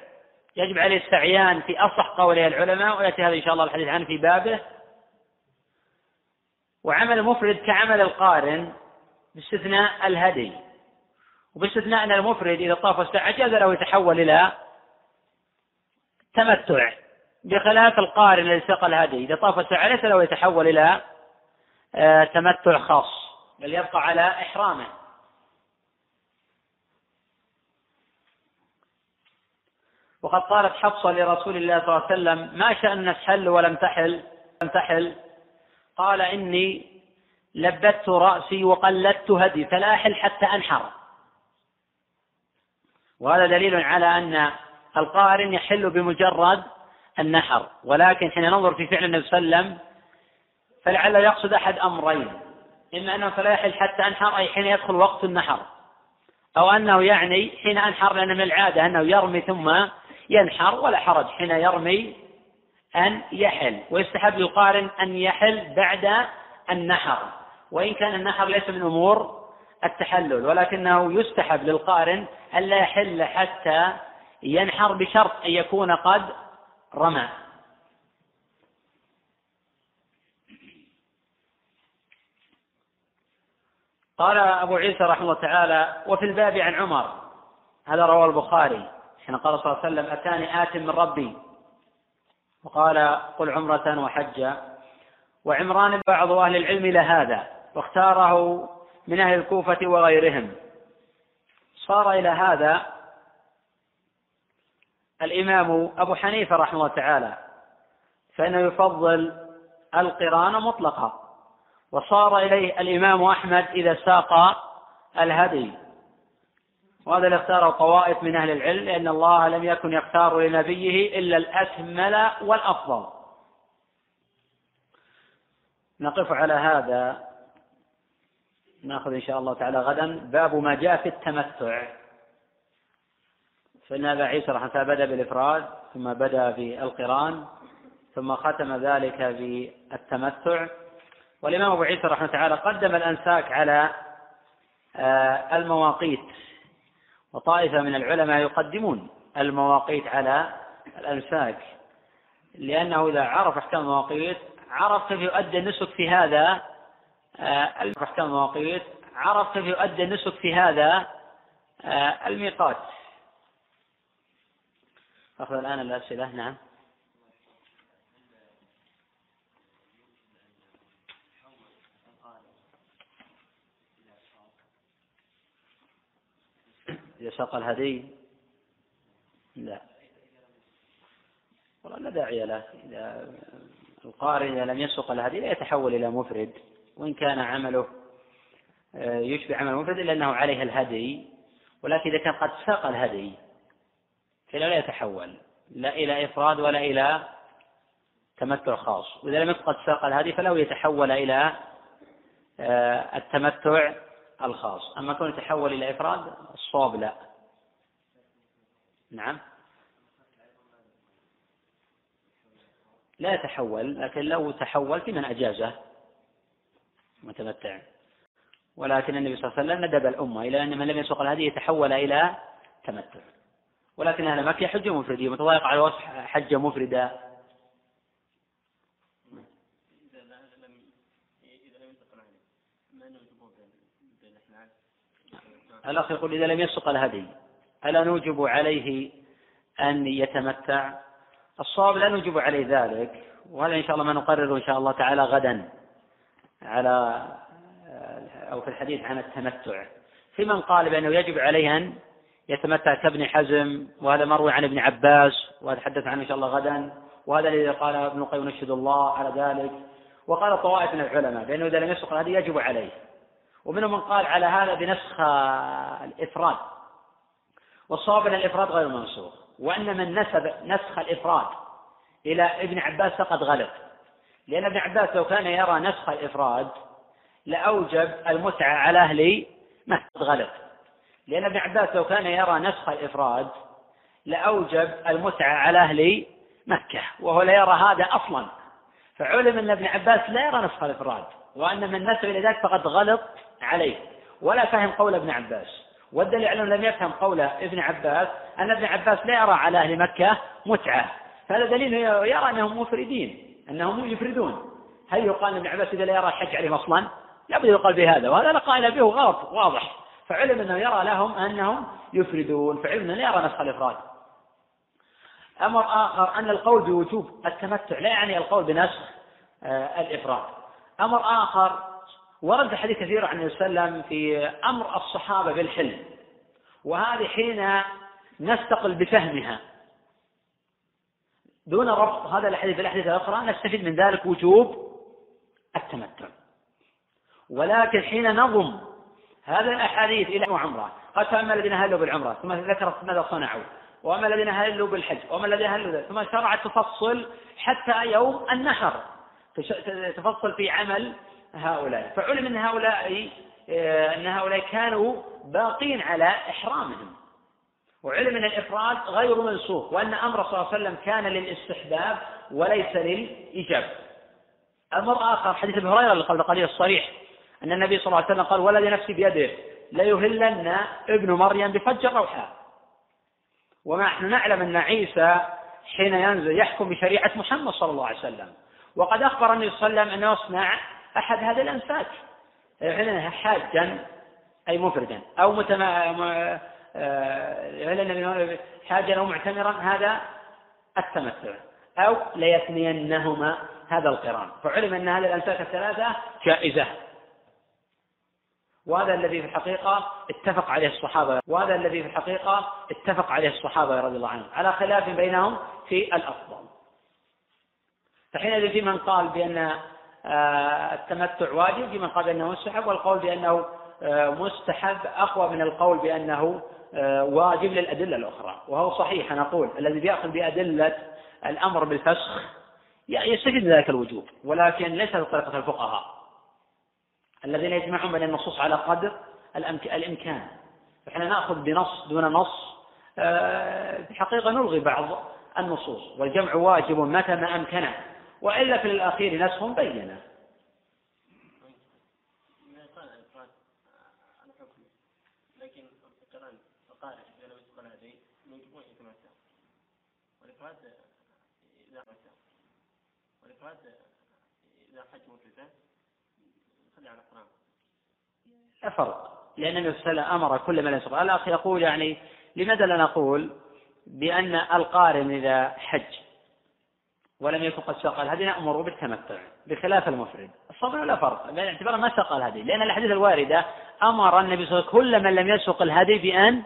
يجب عليه السعيان في أصح قولي العلماء ويأتي هذا إن شاء الله الحديث عنه في بابه. وعمل المفرد كعمل القارن باستثناء الهدي. وباستثناء أن المفرد إذا طاف الساعة جاز له يتحول إلى تمتع بخلاف القارن الذي سقى الهدي. إذا طاف الساعة ليس له يتحول إلى آه، تمتع خاص بل يبقى على إحرامه. وقد قالت حفصة لرسول الله صلى الله عليه وسلم ما شأنك حل ولم تحل؟ لم تحل. قال إني لبت رأسي وقلدت هدي فلا أحل حتى أنحر. وهذا دليل على أن القارن يحل بمجرد النحر ولكن حين ننظر في فعل النبي صلى الله عليه وسلم فلعل يقصد أحد أمرين إما أنه فلا يحل حتى أنحر أي حين يدخل وقت النحر أو أنه يعني حين أنحر لأن من العادة أنه يرمي ثم ينحر ولا حرج. حين يرمي أن يحل ويستحب للقارن أن يحل بعد النحر. وإن كان النحر ليس من أمور التحلل ولكنه يستحب للقارن ألا يحل حتى ينحر بشرط أن يكون قد رمى. قال أبو عيسى رحمه الله تعالى وفي الباب عن عمر هذا رواه البخاري. حين قال صلى الله عليه وسلم أتاني آت من ربي. وقال قل عمرة وحجا وعمران بعض أهل العلم لهذا واختاره من أهل الكوفة وغيرهم. صار إلى هذا الإمام أبو حنيفة رحمه الله تعالى فإنه يفضل القران مطلقا. وصار إليه الإمام أحمد إذا ساق الهدي. وهذا اللي اختاره طوائف من أهل العلم لأن الله لم يكن يختار لنبيه إلا الأكمل والأفضل. نقف على هذا. نأخذ إن شاء الله تعالى غدا. باب ما جاء في التمتع. فإن أبا عيسى رحمه الله بدأ بالإفراد ثم بدأ بالقران ثم ختم ذلك بالتمتع. والإمام أبو عيسى رحمه تعالى قدم الأنساك على آه، المواقيت. وطائفة من العلماء يقدمون المواقيت على الأنساك لأنه إذا عرف أحكام المواقيت عرف كيف يؤدي النسك في هذا آه، أحكام المواقيت عرف كيف يؤدي النسك في هذا آه، الميقات. أخذ الآن الأسئلة نعم. إذا ساق الهدي لا. والله لا داعي له. إذا القارئ إذا لم يسق الهدي لا يتحول إلى مفرد. وإن كان عمله آه، يشبه عمل المفرد إلا أنه عليه الهدي. ولكن إذا كان قد ساق الهدي فإنه لا يتحول. لا إلى إفراد ولا إلى تمتع خاص. وإذا لم يكن قد ساق الهدي فله يتحول إلى آه، التمتع الخاص. أما كون يتحول إلى إفراد الصواب لا. نعم. لا يتحول لكن لو تحول في من أجازه. متمتع ولكن النبي صلى الله عليه وسلم ندب الأمة إلى أن من لم يسوق الهدي يتحول إلى تمتع. ولكن أهل مكة حجة مفردة متضايق على وصف حجة مفردة. الأخ يقول إذا لم يسق الهدي ألا نوجب عليه أن يتمتع؟ الصواب لا نوجب عليه ذلك وهذا إن شاء الله ما نقرره إن شاء الله تعالى غدا على أو في الحديث عن التمتع. في من قال بأنه يجب عليه أن يتمتع كابن حزم وهذا مروي عن ابن عباس وأتحدث عنه إن شاء الله غدا وهذا الذي قال ابن القيم نشهد الله على ذلك. وقال طوائف من العلماء بأنه إذا لم يسق الهدي يجب عليه. ومنهم من قال على هذا بنسخ الإفراد. والصواب أن الإفراد غير منسوخ وأن من نسب نسخ الإفراد إلى ابن عباس فقد غلط. لأن ابن عباس لو كان يرى نسخ الإفراد لأوجب المتعة على أهل مكة غلط. لأن ابن عباس لو كان يرى نسخ الإفراد لأوجب المتعة على أهل مكة وهو لا يرى هذا أصلا. فعلم أن ابن عباس لا يرى نسخ الإفراد وأن من نسب إلى ذلك فقد غلط عليه. ولا فهم قول ابن عباس. والدليل على لم يفهم قول ابن عباس أن ابن عباس لا يرى على أهل مكة متعة. فهذا دليل يرى أنهم مفردين أنهم يفردون. هل يقال ابن عباس إذا لا يرى الحج عليهم أصلا؟ لابد يقال بهذا وهذا لا قائل به غلط واضح. فعلم أنه يرى لهم أنهم يفردون فعلم لا يرى نسخ الإفراد. أمر آخر أن القول بوجوب التمتع لا يعني القول بنسخ آه، الإفراد. أمر آخر ورد حديث كثير عن النبي صلى الله عليه وسلم في أمر الصحابة بالحلم وهذه حين نستقل بفهمها. دون ربط هذا الحديث بالأحاديث الأخرى نستفيد من ذلك وجوب التمتع. ولكن حين نضم هذه الأحاديث إلى عمرة قد فأما الذين هلوا بالعمرة ثم ذكرت ماذا صنعوا وأما الذين هلوا بالحج وأما الذين هلوا ثم شرعت تفصل حتى يوم النحر. تفصل في عمل هؤلاء. فعلم أن هؤلاء أن هؤلاء كانوا باقين على إحرامهم. وعلم أن الإفراد غير منسوخ وأن أمر صلى الله عليه وسلم كان للاستحباب وليس للإيجاب. أمر آخر حديث أبي هريرة اللي قبل قليل الصريح أن النبي صلى الله عليه وسلم قال والذي نفسي بيده ليهلن ابن مريم بفج الروحاء ونحن نعلم أن عيسى حين ينزل يحكم بشريعة محمد صلى الله عليه وسلم. وقد أخبر النبي صلى الله عليه وسلم أنه يصنع أحد هذه الأنساك يعلن حاجا أي مفردا. أو متما يعلن حاجا أو معتمرا هذا التمتع. أو ليثنينهما هذا القران. فعلم أن هذه الأنساك الثلاثة جائزة. وهذا الذي في الحقيقة اتفق عليه الصحابة وهذا الذي في الحقيقة اتفق عليه الصحابة رضي الله عنهم. على خلاف بينهم في الأفضل. فحينئذ في من قال بأن آه، التمتع واجب في من قال بأنه مستحب والقول بأنه آه، مستحب أقوى من القول بأنه آه، واجب للأدلة الأخرى. وهو صحيح أنا أقول الذي بيأخذ بأدلة الأمر بالفسخ يستفيد من ذلك الوجوب ولكن ليس طريقة الفقهاء. الذين يجمعون بين النصوص على قدر الإمكان. فإحنا نأخذ بنص دون نص في الحقيقة نلغي بعض النصوص والجمع واجب متى ما أمكنه. وإلا في الأخير نسخ بينة. حج مفردا على لا فرق. لأن النبي صلى الله عليه وسلم أمر كل من يسقط الأخ يقول يعني لماذا لا نقول بأن القارن إذا حج؟ ولم يكن قد ساق الهدي نأمره بالتمتع بخلاف المفرد. الصبر لا فرق باعتبار ما ساق الهدي. لأن الأحاديث الواردة أمر النبي صلى الله عليه وسلم كل من لم يسق الهدي بأن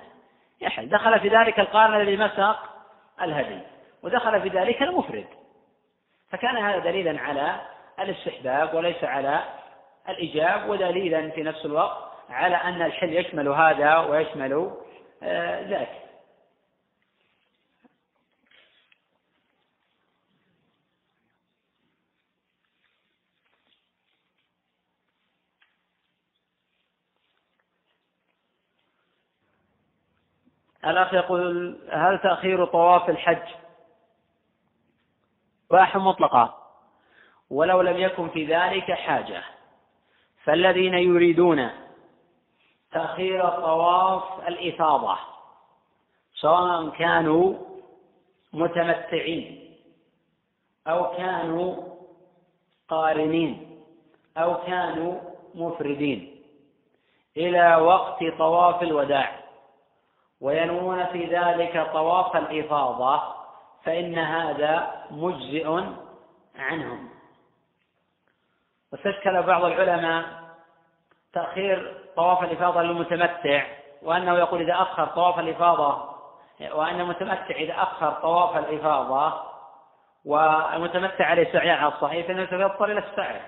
يحل. دخل في ذلك القارن الذي ما ساق الهدي ودخل في ذلك المفرد. فكان هذا دليلا على الاستحباب وليس على الإيجاب ودليلا في نفس الوقت على أن الحل يشمل هذا ويشمل آه، ذاك. الأخ يقول هل تأخير طواف الحج؟ باح مطلقة. ولو لم يكن في ذلك حاجة. فالذين يريدون تأخير طواف الإفاضة سواء كانوا متمتعين أو كانوا قارنين أو كانوا مفردين إلى وقت طواف الوداع. وينوون في ذلك طواف الإفاضة فإن هذا مجزئ عنهم. واستشكل بعض العلماء تأخير طواف الإفاضة للمتمتع وأنه يقول إذا أخر طواف الإفاضة وأن المتمتع إذا أخر طواف الإفاضة والمتمتع عليه سعي على الصحيح فإنه سيضطر إلى السعي.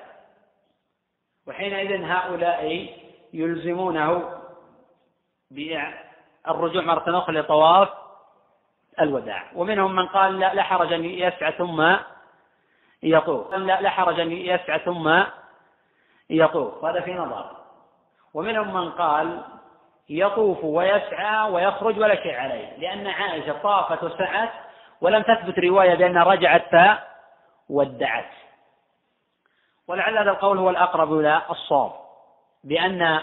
وحينئذ هؤلاء يلزمونه الرجوع مرة أخرى لطواف الوداع. ومنهم من قال لا لا حرج أن يسعى ثم يطوف. لا لا حرج أن يسعى ثم يطوف. هذا في نظر. ومنهم من قال يطوف ويسعى ويخرج ولا شيء عليه لأن عائشة طافت وسعت ولم تثبت رواية بأن رجعت فودعت. ولعل هذا القول هو الأقرب إلى الصواب بأن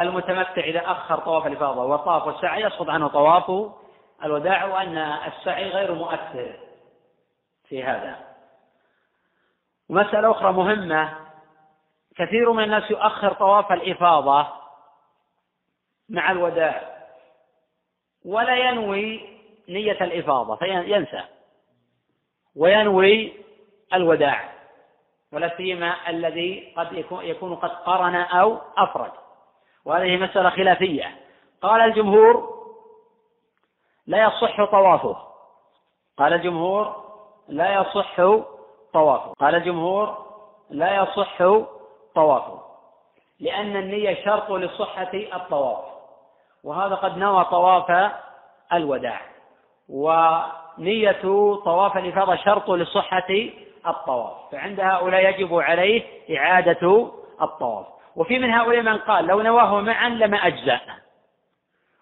المتمتع إذا أخر طواف الإفاضة وطاف والسعي يسقط عنه طواف الوداع وأن السعي غير مؤثر في هذا. ومسألة أخرى مهمة. كثير من الناس يؤخر طواف الإفاضة مع الوداع ولا ينوي نية الإفاضة فينسى. وينوي الوداع ولا سيما الذي قد يكون قد قرن أو أفرد. وهذه مسألة خلافية. قال الجمهور لا يصح طوافه. قال الجمهور لا يصح طوافه. قال الجمهور لا يصح طوافه. لأن النية شرط لصحة الطواف. وهذا قد نوى طواف الوداع. ونية طواف الإفاضة شرط لصحة الطواف. فعند هؤلاء يجب عليه إعادة الطواف. وفي من هؤلاء من قال لو نواه معا لما أجزأ.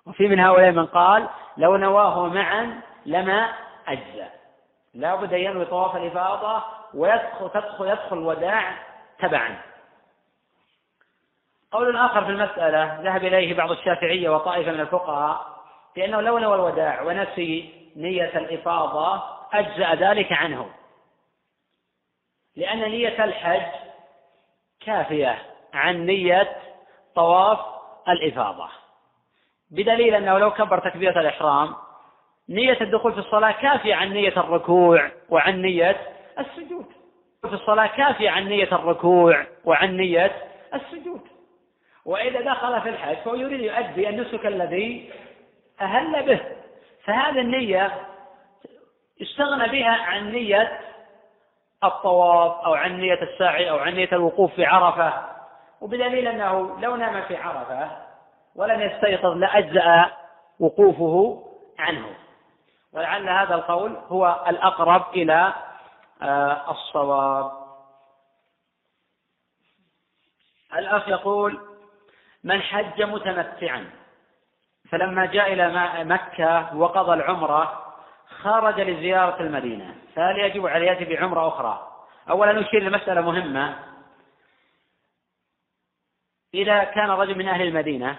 وفي من هؤلاء من قال لو نواه معا لما أجزأ. لا بد أن ينوي طواف الإفاضة ويدخل تدخل يدخل الوداع تبعا. قول آخر في المسألة ذهب إليه بعض الشافعية وطائفة من الفقهاء لأنه لو نوى الوداع ونسي نية الإفاضة أجزأ ذلك عنه. لأن نية الحج كافية. عن نية طواف الإفاضة. بدليل أنه لو كبر تكبيرة الإحرام نية الدخول في الصلاة كافية عن نية الركوع وعن نية السجود. في الصلاة كافية عن نية الركوع وعن نية السجود. وإذا دخل في الحج فهو يريد يؤدي النسك الذي أهل به. فهذه النية استغنى بها عن نية الطواف أو عن نية السعي أو عن نية الوقوف في عرفة. وبدليل أنه لو نام في عرفة ولم يستيقظ لأجزأ وقوفه عنه. ولعل هذا القول هو الأقرب إلى آه، الصواب. الأخ يقول من حج متمتعا فلما جاء إلى مكة وقضى العمرة خرج لزيارة المدينة. فهل يجب عليه يأتي بعمرة أخرى؟ أولا نشير لمسألة مهمة. إذا كان رجل من أهل المدينة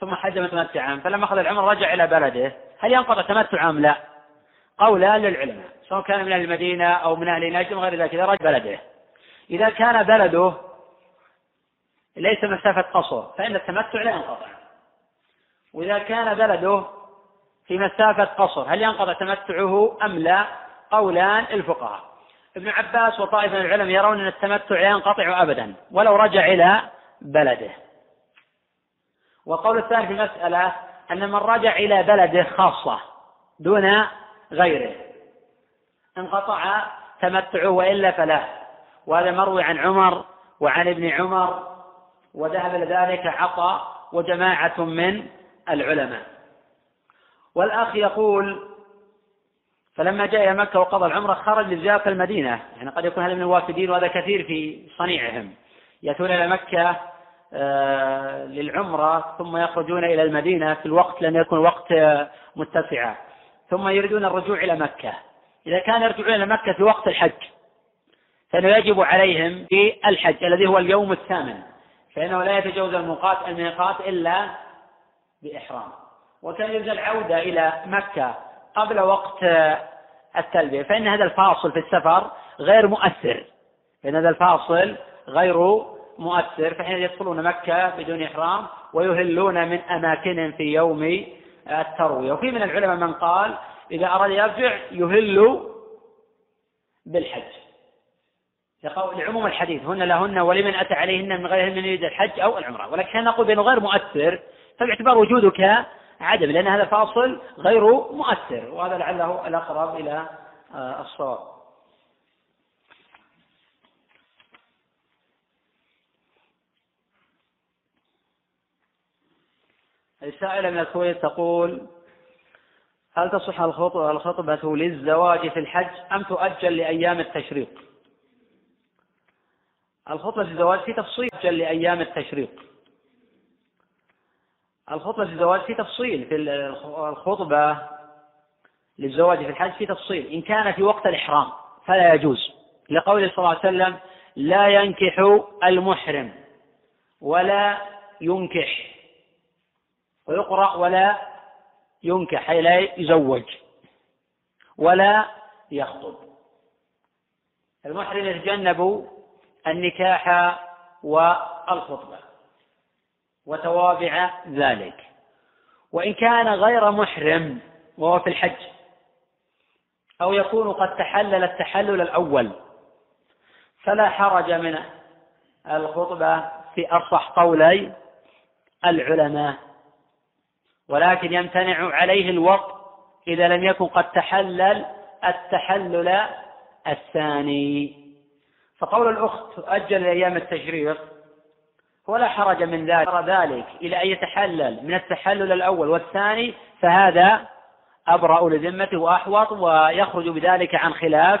ثم حج متمتعا فلما أخذ العمرة رجع إلى بلده هل ينقضي تمتع أم لا؟ قولا للعلماء سواء كان من أهل المدينة أو من أهل نجد وغير ذلك إذا رجع بلده. إذا كان بلده ليس مسافة قصر فإن التمتع لا ينقطع وإذا كان بلده في مسافة قصر هل ينقضي تمتعه أم لا؟ قولان الفقهاء ابن عباس وطائفة من العلم يرون أن التمتع ينقطع أبدا ولو رجع إلى بلده. والقول الثاني في المسألة أن من رجع إلى بلده خاصة دون غيره. انقطع تمتعه وإلا فلا. وهذا مروي عن عمر وعن ابن عمر وذهب إلى ذلك عطاء وجماعة من العلماء. والأخ يقول فلما جاء إلى مكة وقضى العمرة خرج لزيارة المدينة. يعني قد يكون هذا من الوافدين وهذا كثير في صنيعهم. يأتون إلى مكة آه، للعمرة ثم يخرجون إلى المدينة في الوقت لم يكن وقت آه، متسعا ثم يريدون الرجوع إلى مكة. إذا كان يرجعون إلى مكة في وقت الحج فإنه يجب عليهم في الحج الذي هو اليوم الثامن. فإنه لا يتجاوز الميقات الميقات إلا بإحرام. وكان يرجى العودة إلى مكة. قبل وقت التلبية. فإن هذا الفاصل في السفر غير مؤثر. فإن هذا الفاصل غير مؤثر. فحين يدخلون مكة بدون إحرام ويهلون من أماكنهم في يوم التروية. وفي من العلماء من قال إذا أراد يرجع يهل بالحج. لعموم الحديث هن لهن ولمن أتى عليهن من غيرهن من يريد الحج أو العمرة. ولكن نقول بأنه غير مؤثر فباعتبار وجودك عدم لأن هذا فاصل غير مؤثر وهذا لعله الأقرب إلى آه، الصواب. السائلة من الكويت تقول هل تصح الخطبة, للزواج في الحج أم تؤجل لأيام التشريق؟ الخطبة للزواج في تفصيل لأيام التشريق. الخطبة للزواج في تفصيل في الخطبة للزواج في الحج في تفصيل. إن كان في وقت الإحرام فلا يجوز. لقوله صلى الله عليه وسلم لا ينكح المحرم ولا ينكح. ويقرأ ولا ينكح أي لا يزوج ولا يخطب. المحرم يتجنب النكاح والخطبة. وتوابع ذلك. وإن كان غير محرم وهو في الحج أو يكون قد تحلل التحلل الأول فلا حرج من الخطبة في أصح قولي العلماء. ولكن يمتنع عليه الوقت إذا لم يكن قد تحلل التحلل الثاني. فقول الأخت تؤجل لأيام التشريق ولا حرج من ذلك. ذلك إلى أن يتحلل من التحلل الأول والثاني فهذا أبرأ لذمته وأحوط ويخرج بذلك عن خلاف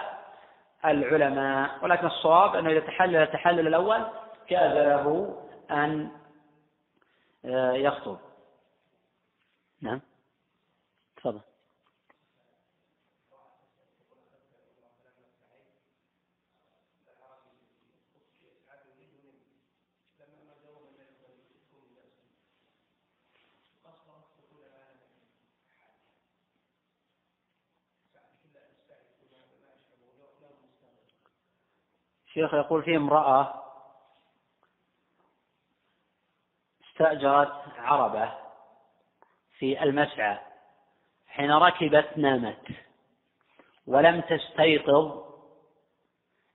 العلماء. ولكن الصواب أنه إذا تحلل التحلل الأول جاز له أن آه، يخطب. نعم. شيخ يقول في امرأة استأجرت عربة في المسعى حين ركبت نامت ولم تستيقظ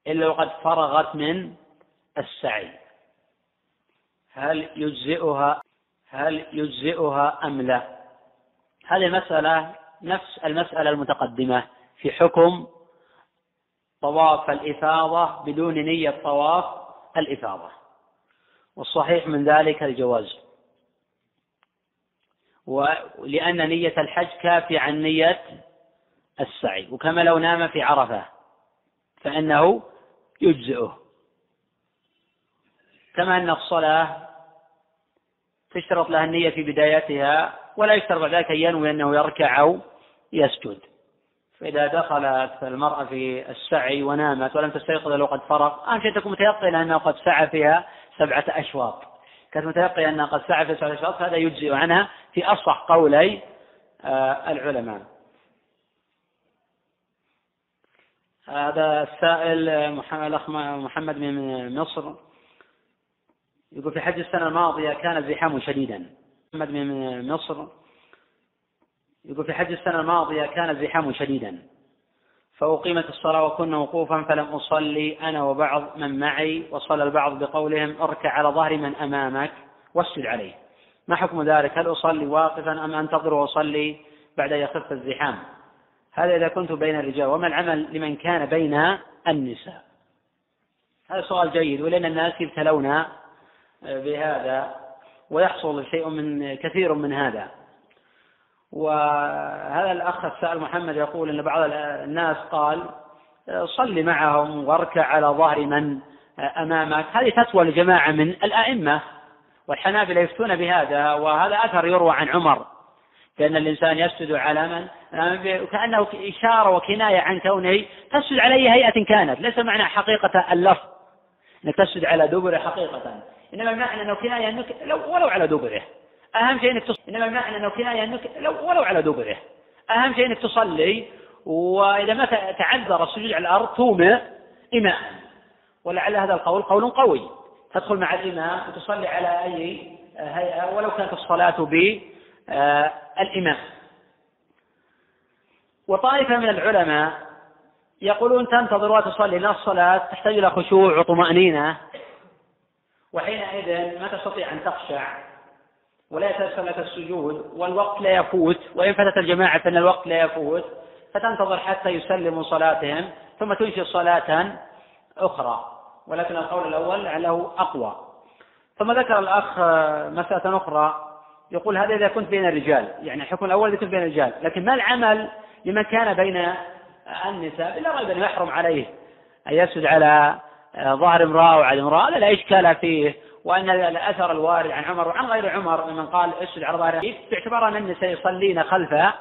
إلا وقد فرغت من السعي. هل يجزئها هل يجزئها أم لا؟ هذه مسألة نفس المسألة المتقدمة في حكم طواف الإفاضة بدون نية طواف الإفاضة. والصحيح من ذلك الجواز. ولأن نية الحج كافية عن نية السعي. وكما لو نام في عرفة فإنه يجزئه. كما أن الصلاة تشترط لها النية في بدايتها ولا يشترط بعد ذلك أن ينوي أنه يركع أو يسجد. فإذا دخلت المرأة في السعي ونامت ولم تستيقظ إلا وقد فرغ أهم شيء تكون متيقنة أنه قد سعى فيها سبعة أشواط. كانت متيقنة أنها قد سعى فيها سبعة أشواط هذا يجزئ عنها في أصح قولي آه، العلماء. هذا السائل محمد من مصر. يقول في حج السنة الماضية كان الزحام شديدا. محمد من مصر. يقول في حج السنة الماضية كان الزحام شديدا فأقيمت الصلاة وكنا وقوفا فلم أصلي أنا وبعض من معي وصلى البعض بقولهم اركع على ظهر من أمامك واسجد عليه. ما حكم ذلك؟ هل أصلي واقفا أم أنتظر وأصلي بعد أن يخف الزحام؟ هذا إذا كنت بين الرجال وما العمل لمن كان بين النساء؟ هذا سؤال جيد ولأن الناس يبتلون بهذا ويحصل شيء من كثير من هذا. وهذا الأخ السائل محمد يقول أن بعض الناس قال صل معهم واركع على ظهر من أمامك. هذه فتوى لجماعة من الأئمة والحنابلة يفتون بهذا وهذا أثر يروى عن عمر. بأن الإنسان يسجد على من؟ كأنه إشارة وكناية عن كونه تسجد على أي هيئة كانت. ليس معنى حقيقة اللفظ أنك تسجد على دبره حقيقة. إنما المعنى أنه كناية أنك لو ولو على دبره. أهم شيء أنك تصلي. إنما المعنى أنه كناية أنك لو ولو على دبره. أهم شيء أنك تصلي وإذا ما تعذر السجود على الأرض تومئ إماء. ولعل هذا القول قول قوي. تدخل مع الإمام وتصلي على أي هيئة ولو كانت الصلاة بالإمام وطائفة من العلماء يقولون تنتظر وتصلي لأن الصلاة تحتاج إلى خشوع وطمأنينة. وحينئذ ما تستطيع أن تخشع. ولا يتيسر لك السجود والوقت لا يفوت وإن فاتت الجماعة فإن الوقت لا يفوت فتنتظر حتى يسلموا صلاتهم ثم تنشئ صلاة أخرى. ولكن القول الأول لعله أقوى. ثم ذكر الأخ مسألة أخرى يقول هذا إذا كنت بين الرجال يعني الحكم الأول إذا كنت بين الرجال لكن ما العمل لمن كان بين النساء ريب أن يحرم عليه أن يسجد على ظهر امرأة وعلى امرأة؟ هذا لا إشكال فيه. وأن الأثر الوارد عن عمر وعن غير عمر ممن قال أسجد على ظهر باعتبار أن النساء يصلين خلف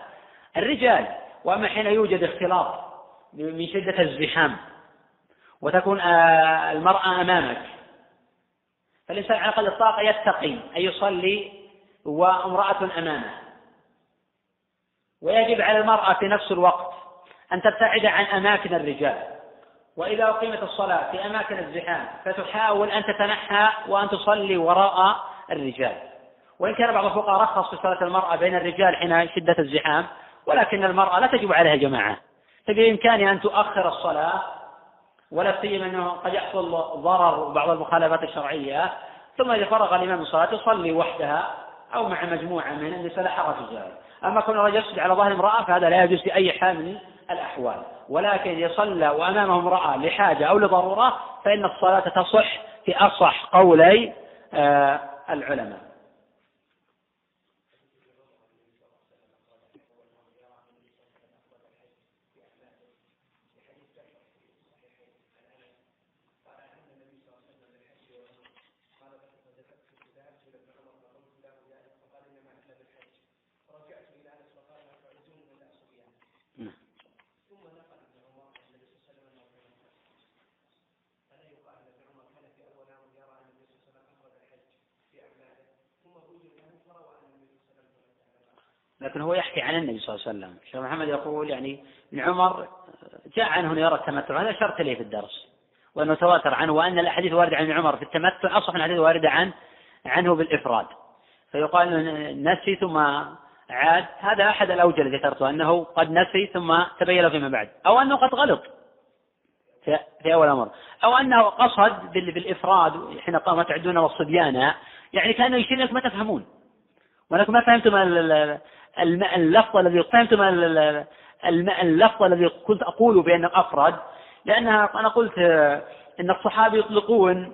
الرجال وأما حين يوجد اختلاط من شدة الزحام وتكون آه، المرأة أمامك فالإنسان على قدر الطاقة يتقي أن يصلي وامرأة أمامه. ويجب على المرأة في نفس الوقت أن تبتعد عن أماكن الرجال. وإذا أقيمت الصلاة في أماكن الزحام فتحاول أن تتنحى وأن تصلي وراء الرجال. وإن كان بعض الفقهاء رخص في صلاة المرأة بين الرجال حين شدة الزحام ولكن المرأة لا تجب عليها جماعة فبإمكانها أن تؤخر الصلاة ولا سيما أنه قد يحصل ضرر بعض المخالفات الشرعية ثم إذا فرغ الإمام من تصلي وحدها أو مع مجموعة من النساء لا حرج في ذلك أما كون الرجل يسجد على ظهر امرأة فهذا لا يجوز في أي حال من الأحوال. ولكن يصلى وأمامه امرأة لحاجة أو لضرورة فإن الصلاة تصح في أصح قولي آه، العلماء. لكن هو يحكي عن النبي صلى الله عليه وسلم. شيخ محمد يقول يعني ابن عمر جاء عنه يرى التمتع. هذا شرط لي في الدرس. وأنه تواتر عنه وأن الأحاديث الواردة عن عمر. في التمتع أصح من الأحاديث الواردة عن عنه بالإفراد. فيقال نسي ثم عاد. هذا أحد الأوجه الذي ذكرته أنه قد نسي ثم تبين فيما بعد. أو أنه قد غلط في أول أمر أو أنه قصد بالإفراد حين قام تعدون والصبيان. يعني كأنه يشير لك ما تفهمون. ولكن ما فهمتم اللفظ الذي فهمتم اللفظ الذي كنت أقول بأنه أفرد لأنها أنا قلت أن الصحابة يطلقون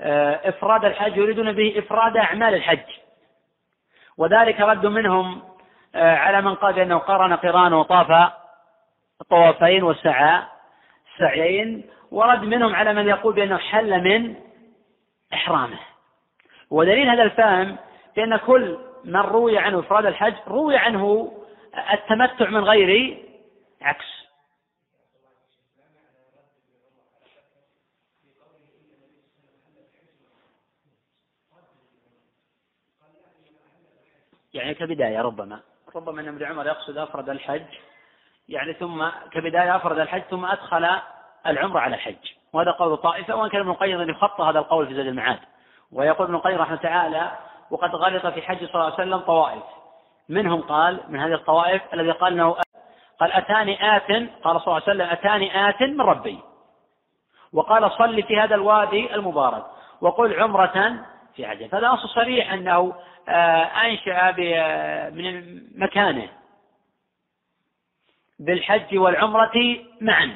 آه، إفراد الحج يريدون به إفراد أعمال الحج. وذلك رد منهم آه، على من قال بأنه قرن قران وطاف الطوافين والسعى سعيين ورد منهم على من يقول بأنه حل من إحرامه. ودليل هذا الفهم بأن كل من روي عنه إفراد الحج روي عنه التمتع من غير عكس. يعني كبداية ربما. ربما أن ابن عمر يقصد أفرد الحج. يعني ثم كبداية أفرد الحج ثم أدخل العمرة على الحج. وهذا قول طائفة وإن كان ابن القيم يخطى هذا القول في زاد المعاد. ويقول ابن القيم رحمه تعالى وقد غلط في حج صلى الله عليه وسلم طوائف. منهم قال من هذه الطوائف الذي قال إنه قال أتاني آت قال صلى الله عليه وسلم أتاني آت من ربي. وقال صل في هذا الوادي المبارك وقل عمرة في عجل فهذا نص صريح أنه آه، أنشأ من مكانه. بالحج والعمرة معا.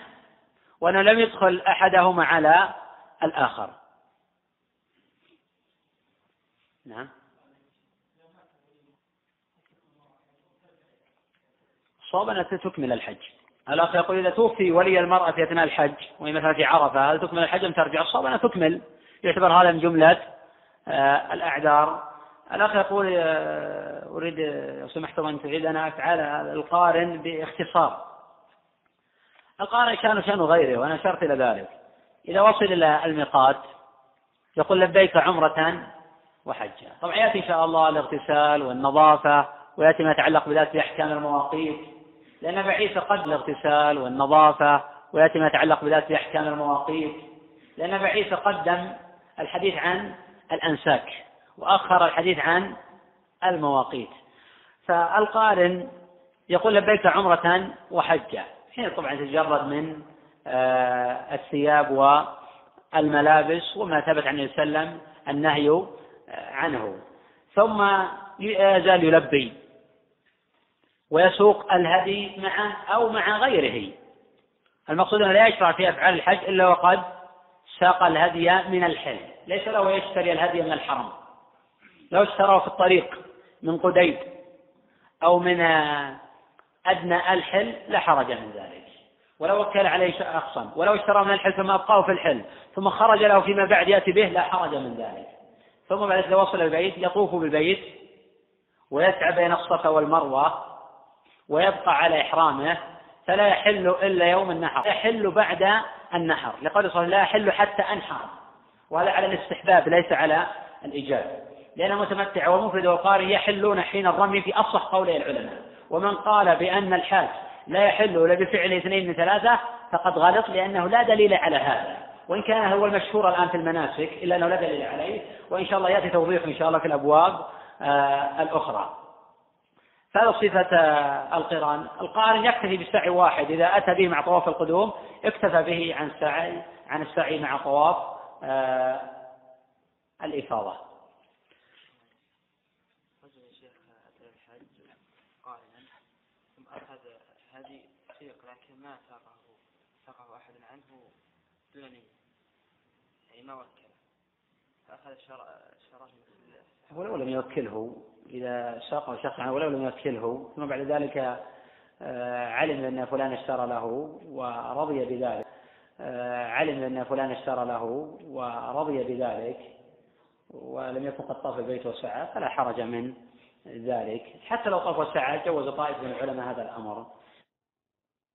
وأنه لم يدخل أحدهما على الآخر. نعم. صواب أنها تكمل الحج. الأخ يقول إذا توفي ولي المرأة في أثناء الحج وهي مثلا في عرفة هل تكمل الحج أم ترجع؟ الصواب أنها تكمل. يعتبر هذا من جملة آه، الأعذار. الأخ يقول آه، أريد لو سمحت أن تعيد أنا أفعال القارن باختصار. القارن شأنه شأن غيره وأنا أشرت إلى ذلك. إذا وصل إلى الميقات يقول لبيك عمرة وحجة. طبعا يأتي إن شاء الله الاغتسال والنظافة ويأتي ما يتعلق بذات أحكام المواقيت. لأن بعيسى قد الاغتسال والنظافة ويأتي ما يتعلق بذات أحكام المواقيت. لأن بعيسى قدم الحديث عن الأنساك وأخر الحديث عن المواقيت. فالقارن يقول لبيك عمرة وحجة. حين طبعا تتجرد من آه، الثياب والملابس وما ثبت عن النبي النهي آه، عنه. ثم يزال يلبي. ويسوق الهدي معه أو مع غيره. المقصود أنه لا يشرع في أفعال الحج إلا وقد ساق الهدي من الحل. ليس له يشتري الهدي من الحرم. لو اشتراه في الطريق من قديد أو من أدنى الحل لا حرج من ذلك. ولو وكل عليه شخصا ولو اشترى من الحل ثم أبقاه في الحل ثم خرج له فيما بعد يأتي به لا حرج من ذلك. ثم بعد إذا وصل البيت يطوف بالبيت ويسعى بين الصفا والمروة ويبقى على إحرامه فلا يحل إلا يوم النحر. يحل بعد النحر. لقول صلى الله لا يحل حتى أنحر. وهذا على الاستحباب ليس على الإيجاب. لأن المتمتع والمفرد والقارئ يحلون حين الرمي في أصح قولي العلماء. ومن قال بأن الحاج لا يحل إلا بفعل اثنين من ثلاثة فقد غلط لأنه لا دليل على هذا. وإن كان هو المشهور الآن في المناسك إلا أنه لا دليل عليه. وإن شاء الله يأتي توضيح إن شاء الله في الأبواب آه الأخرى. فهذا صفة آه القرآن. القارن يكتفي بالسعي واحد. إذا أتى به مع طواف القدوم اكتفى به عن السعي عن السعي مع طواف آه الإفاضة. ما ساقه ساقه أحد عنه دون نية يعني ما وكله فأخذ شراه ولو لم يوكله إذا ساقه شخص عنه ولو لم يوكله ثم بعد ذلك آه، علم أن فلان اشترى له ورضي بذلك. آه، علم أن فلان اشترى له ورضي بذلك. ولم يكن قد طاف البيت وسعى فلا حرج من ذلك. حتى لو طاف وسعى جوز طائف من العلماء هذا الأمر.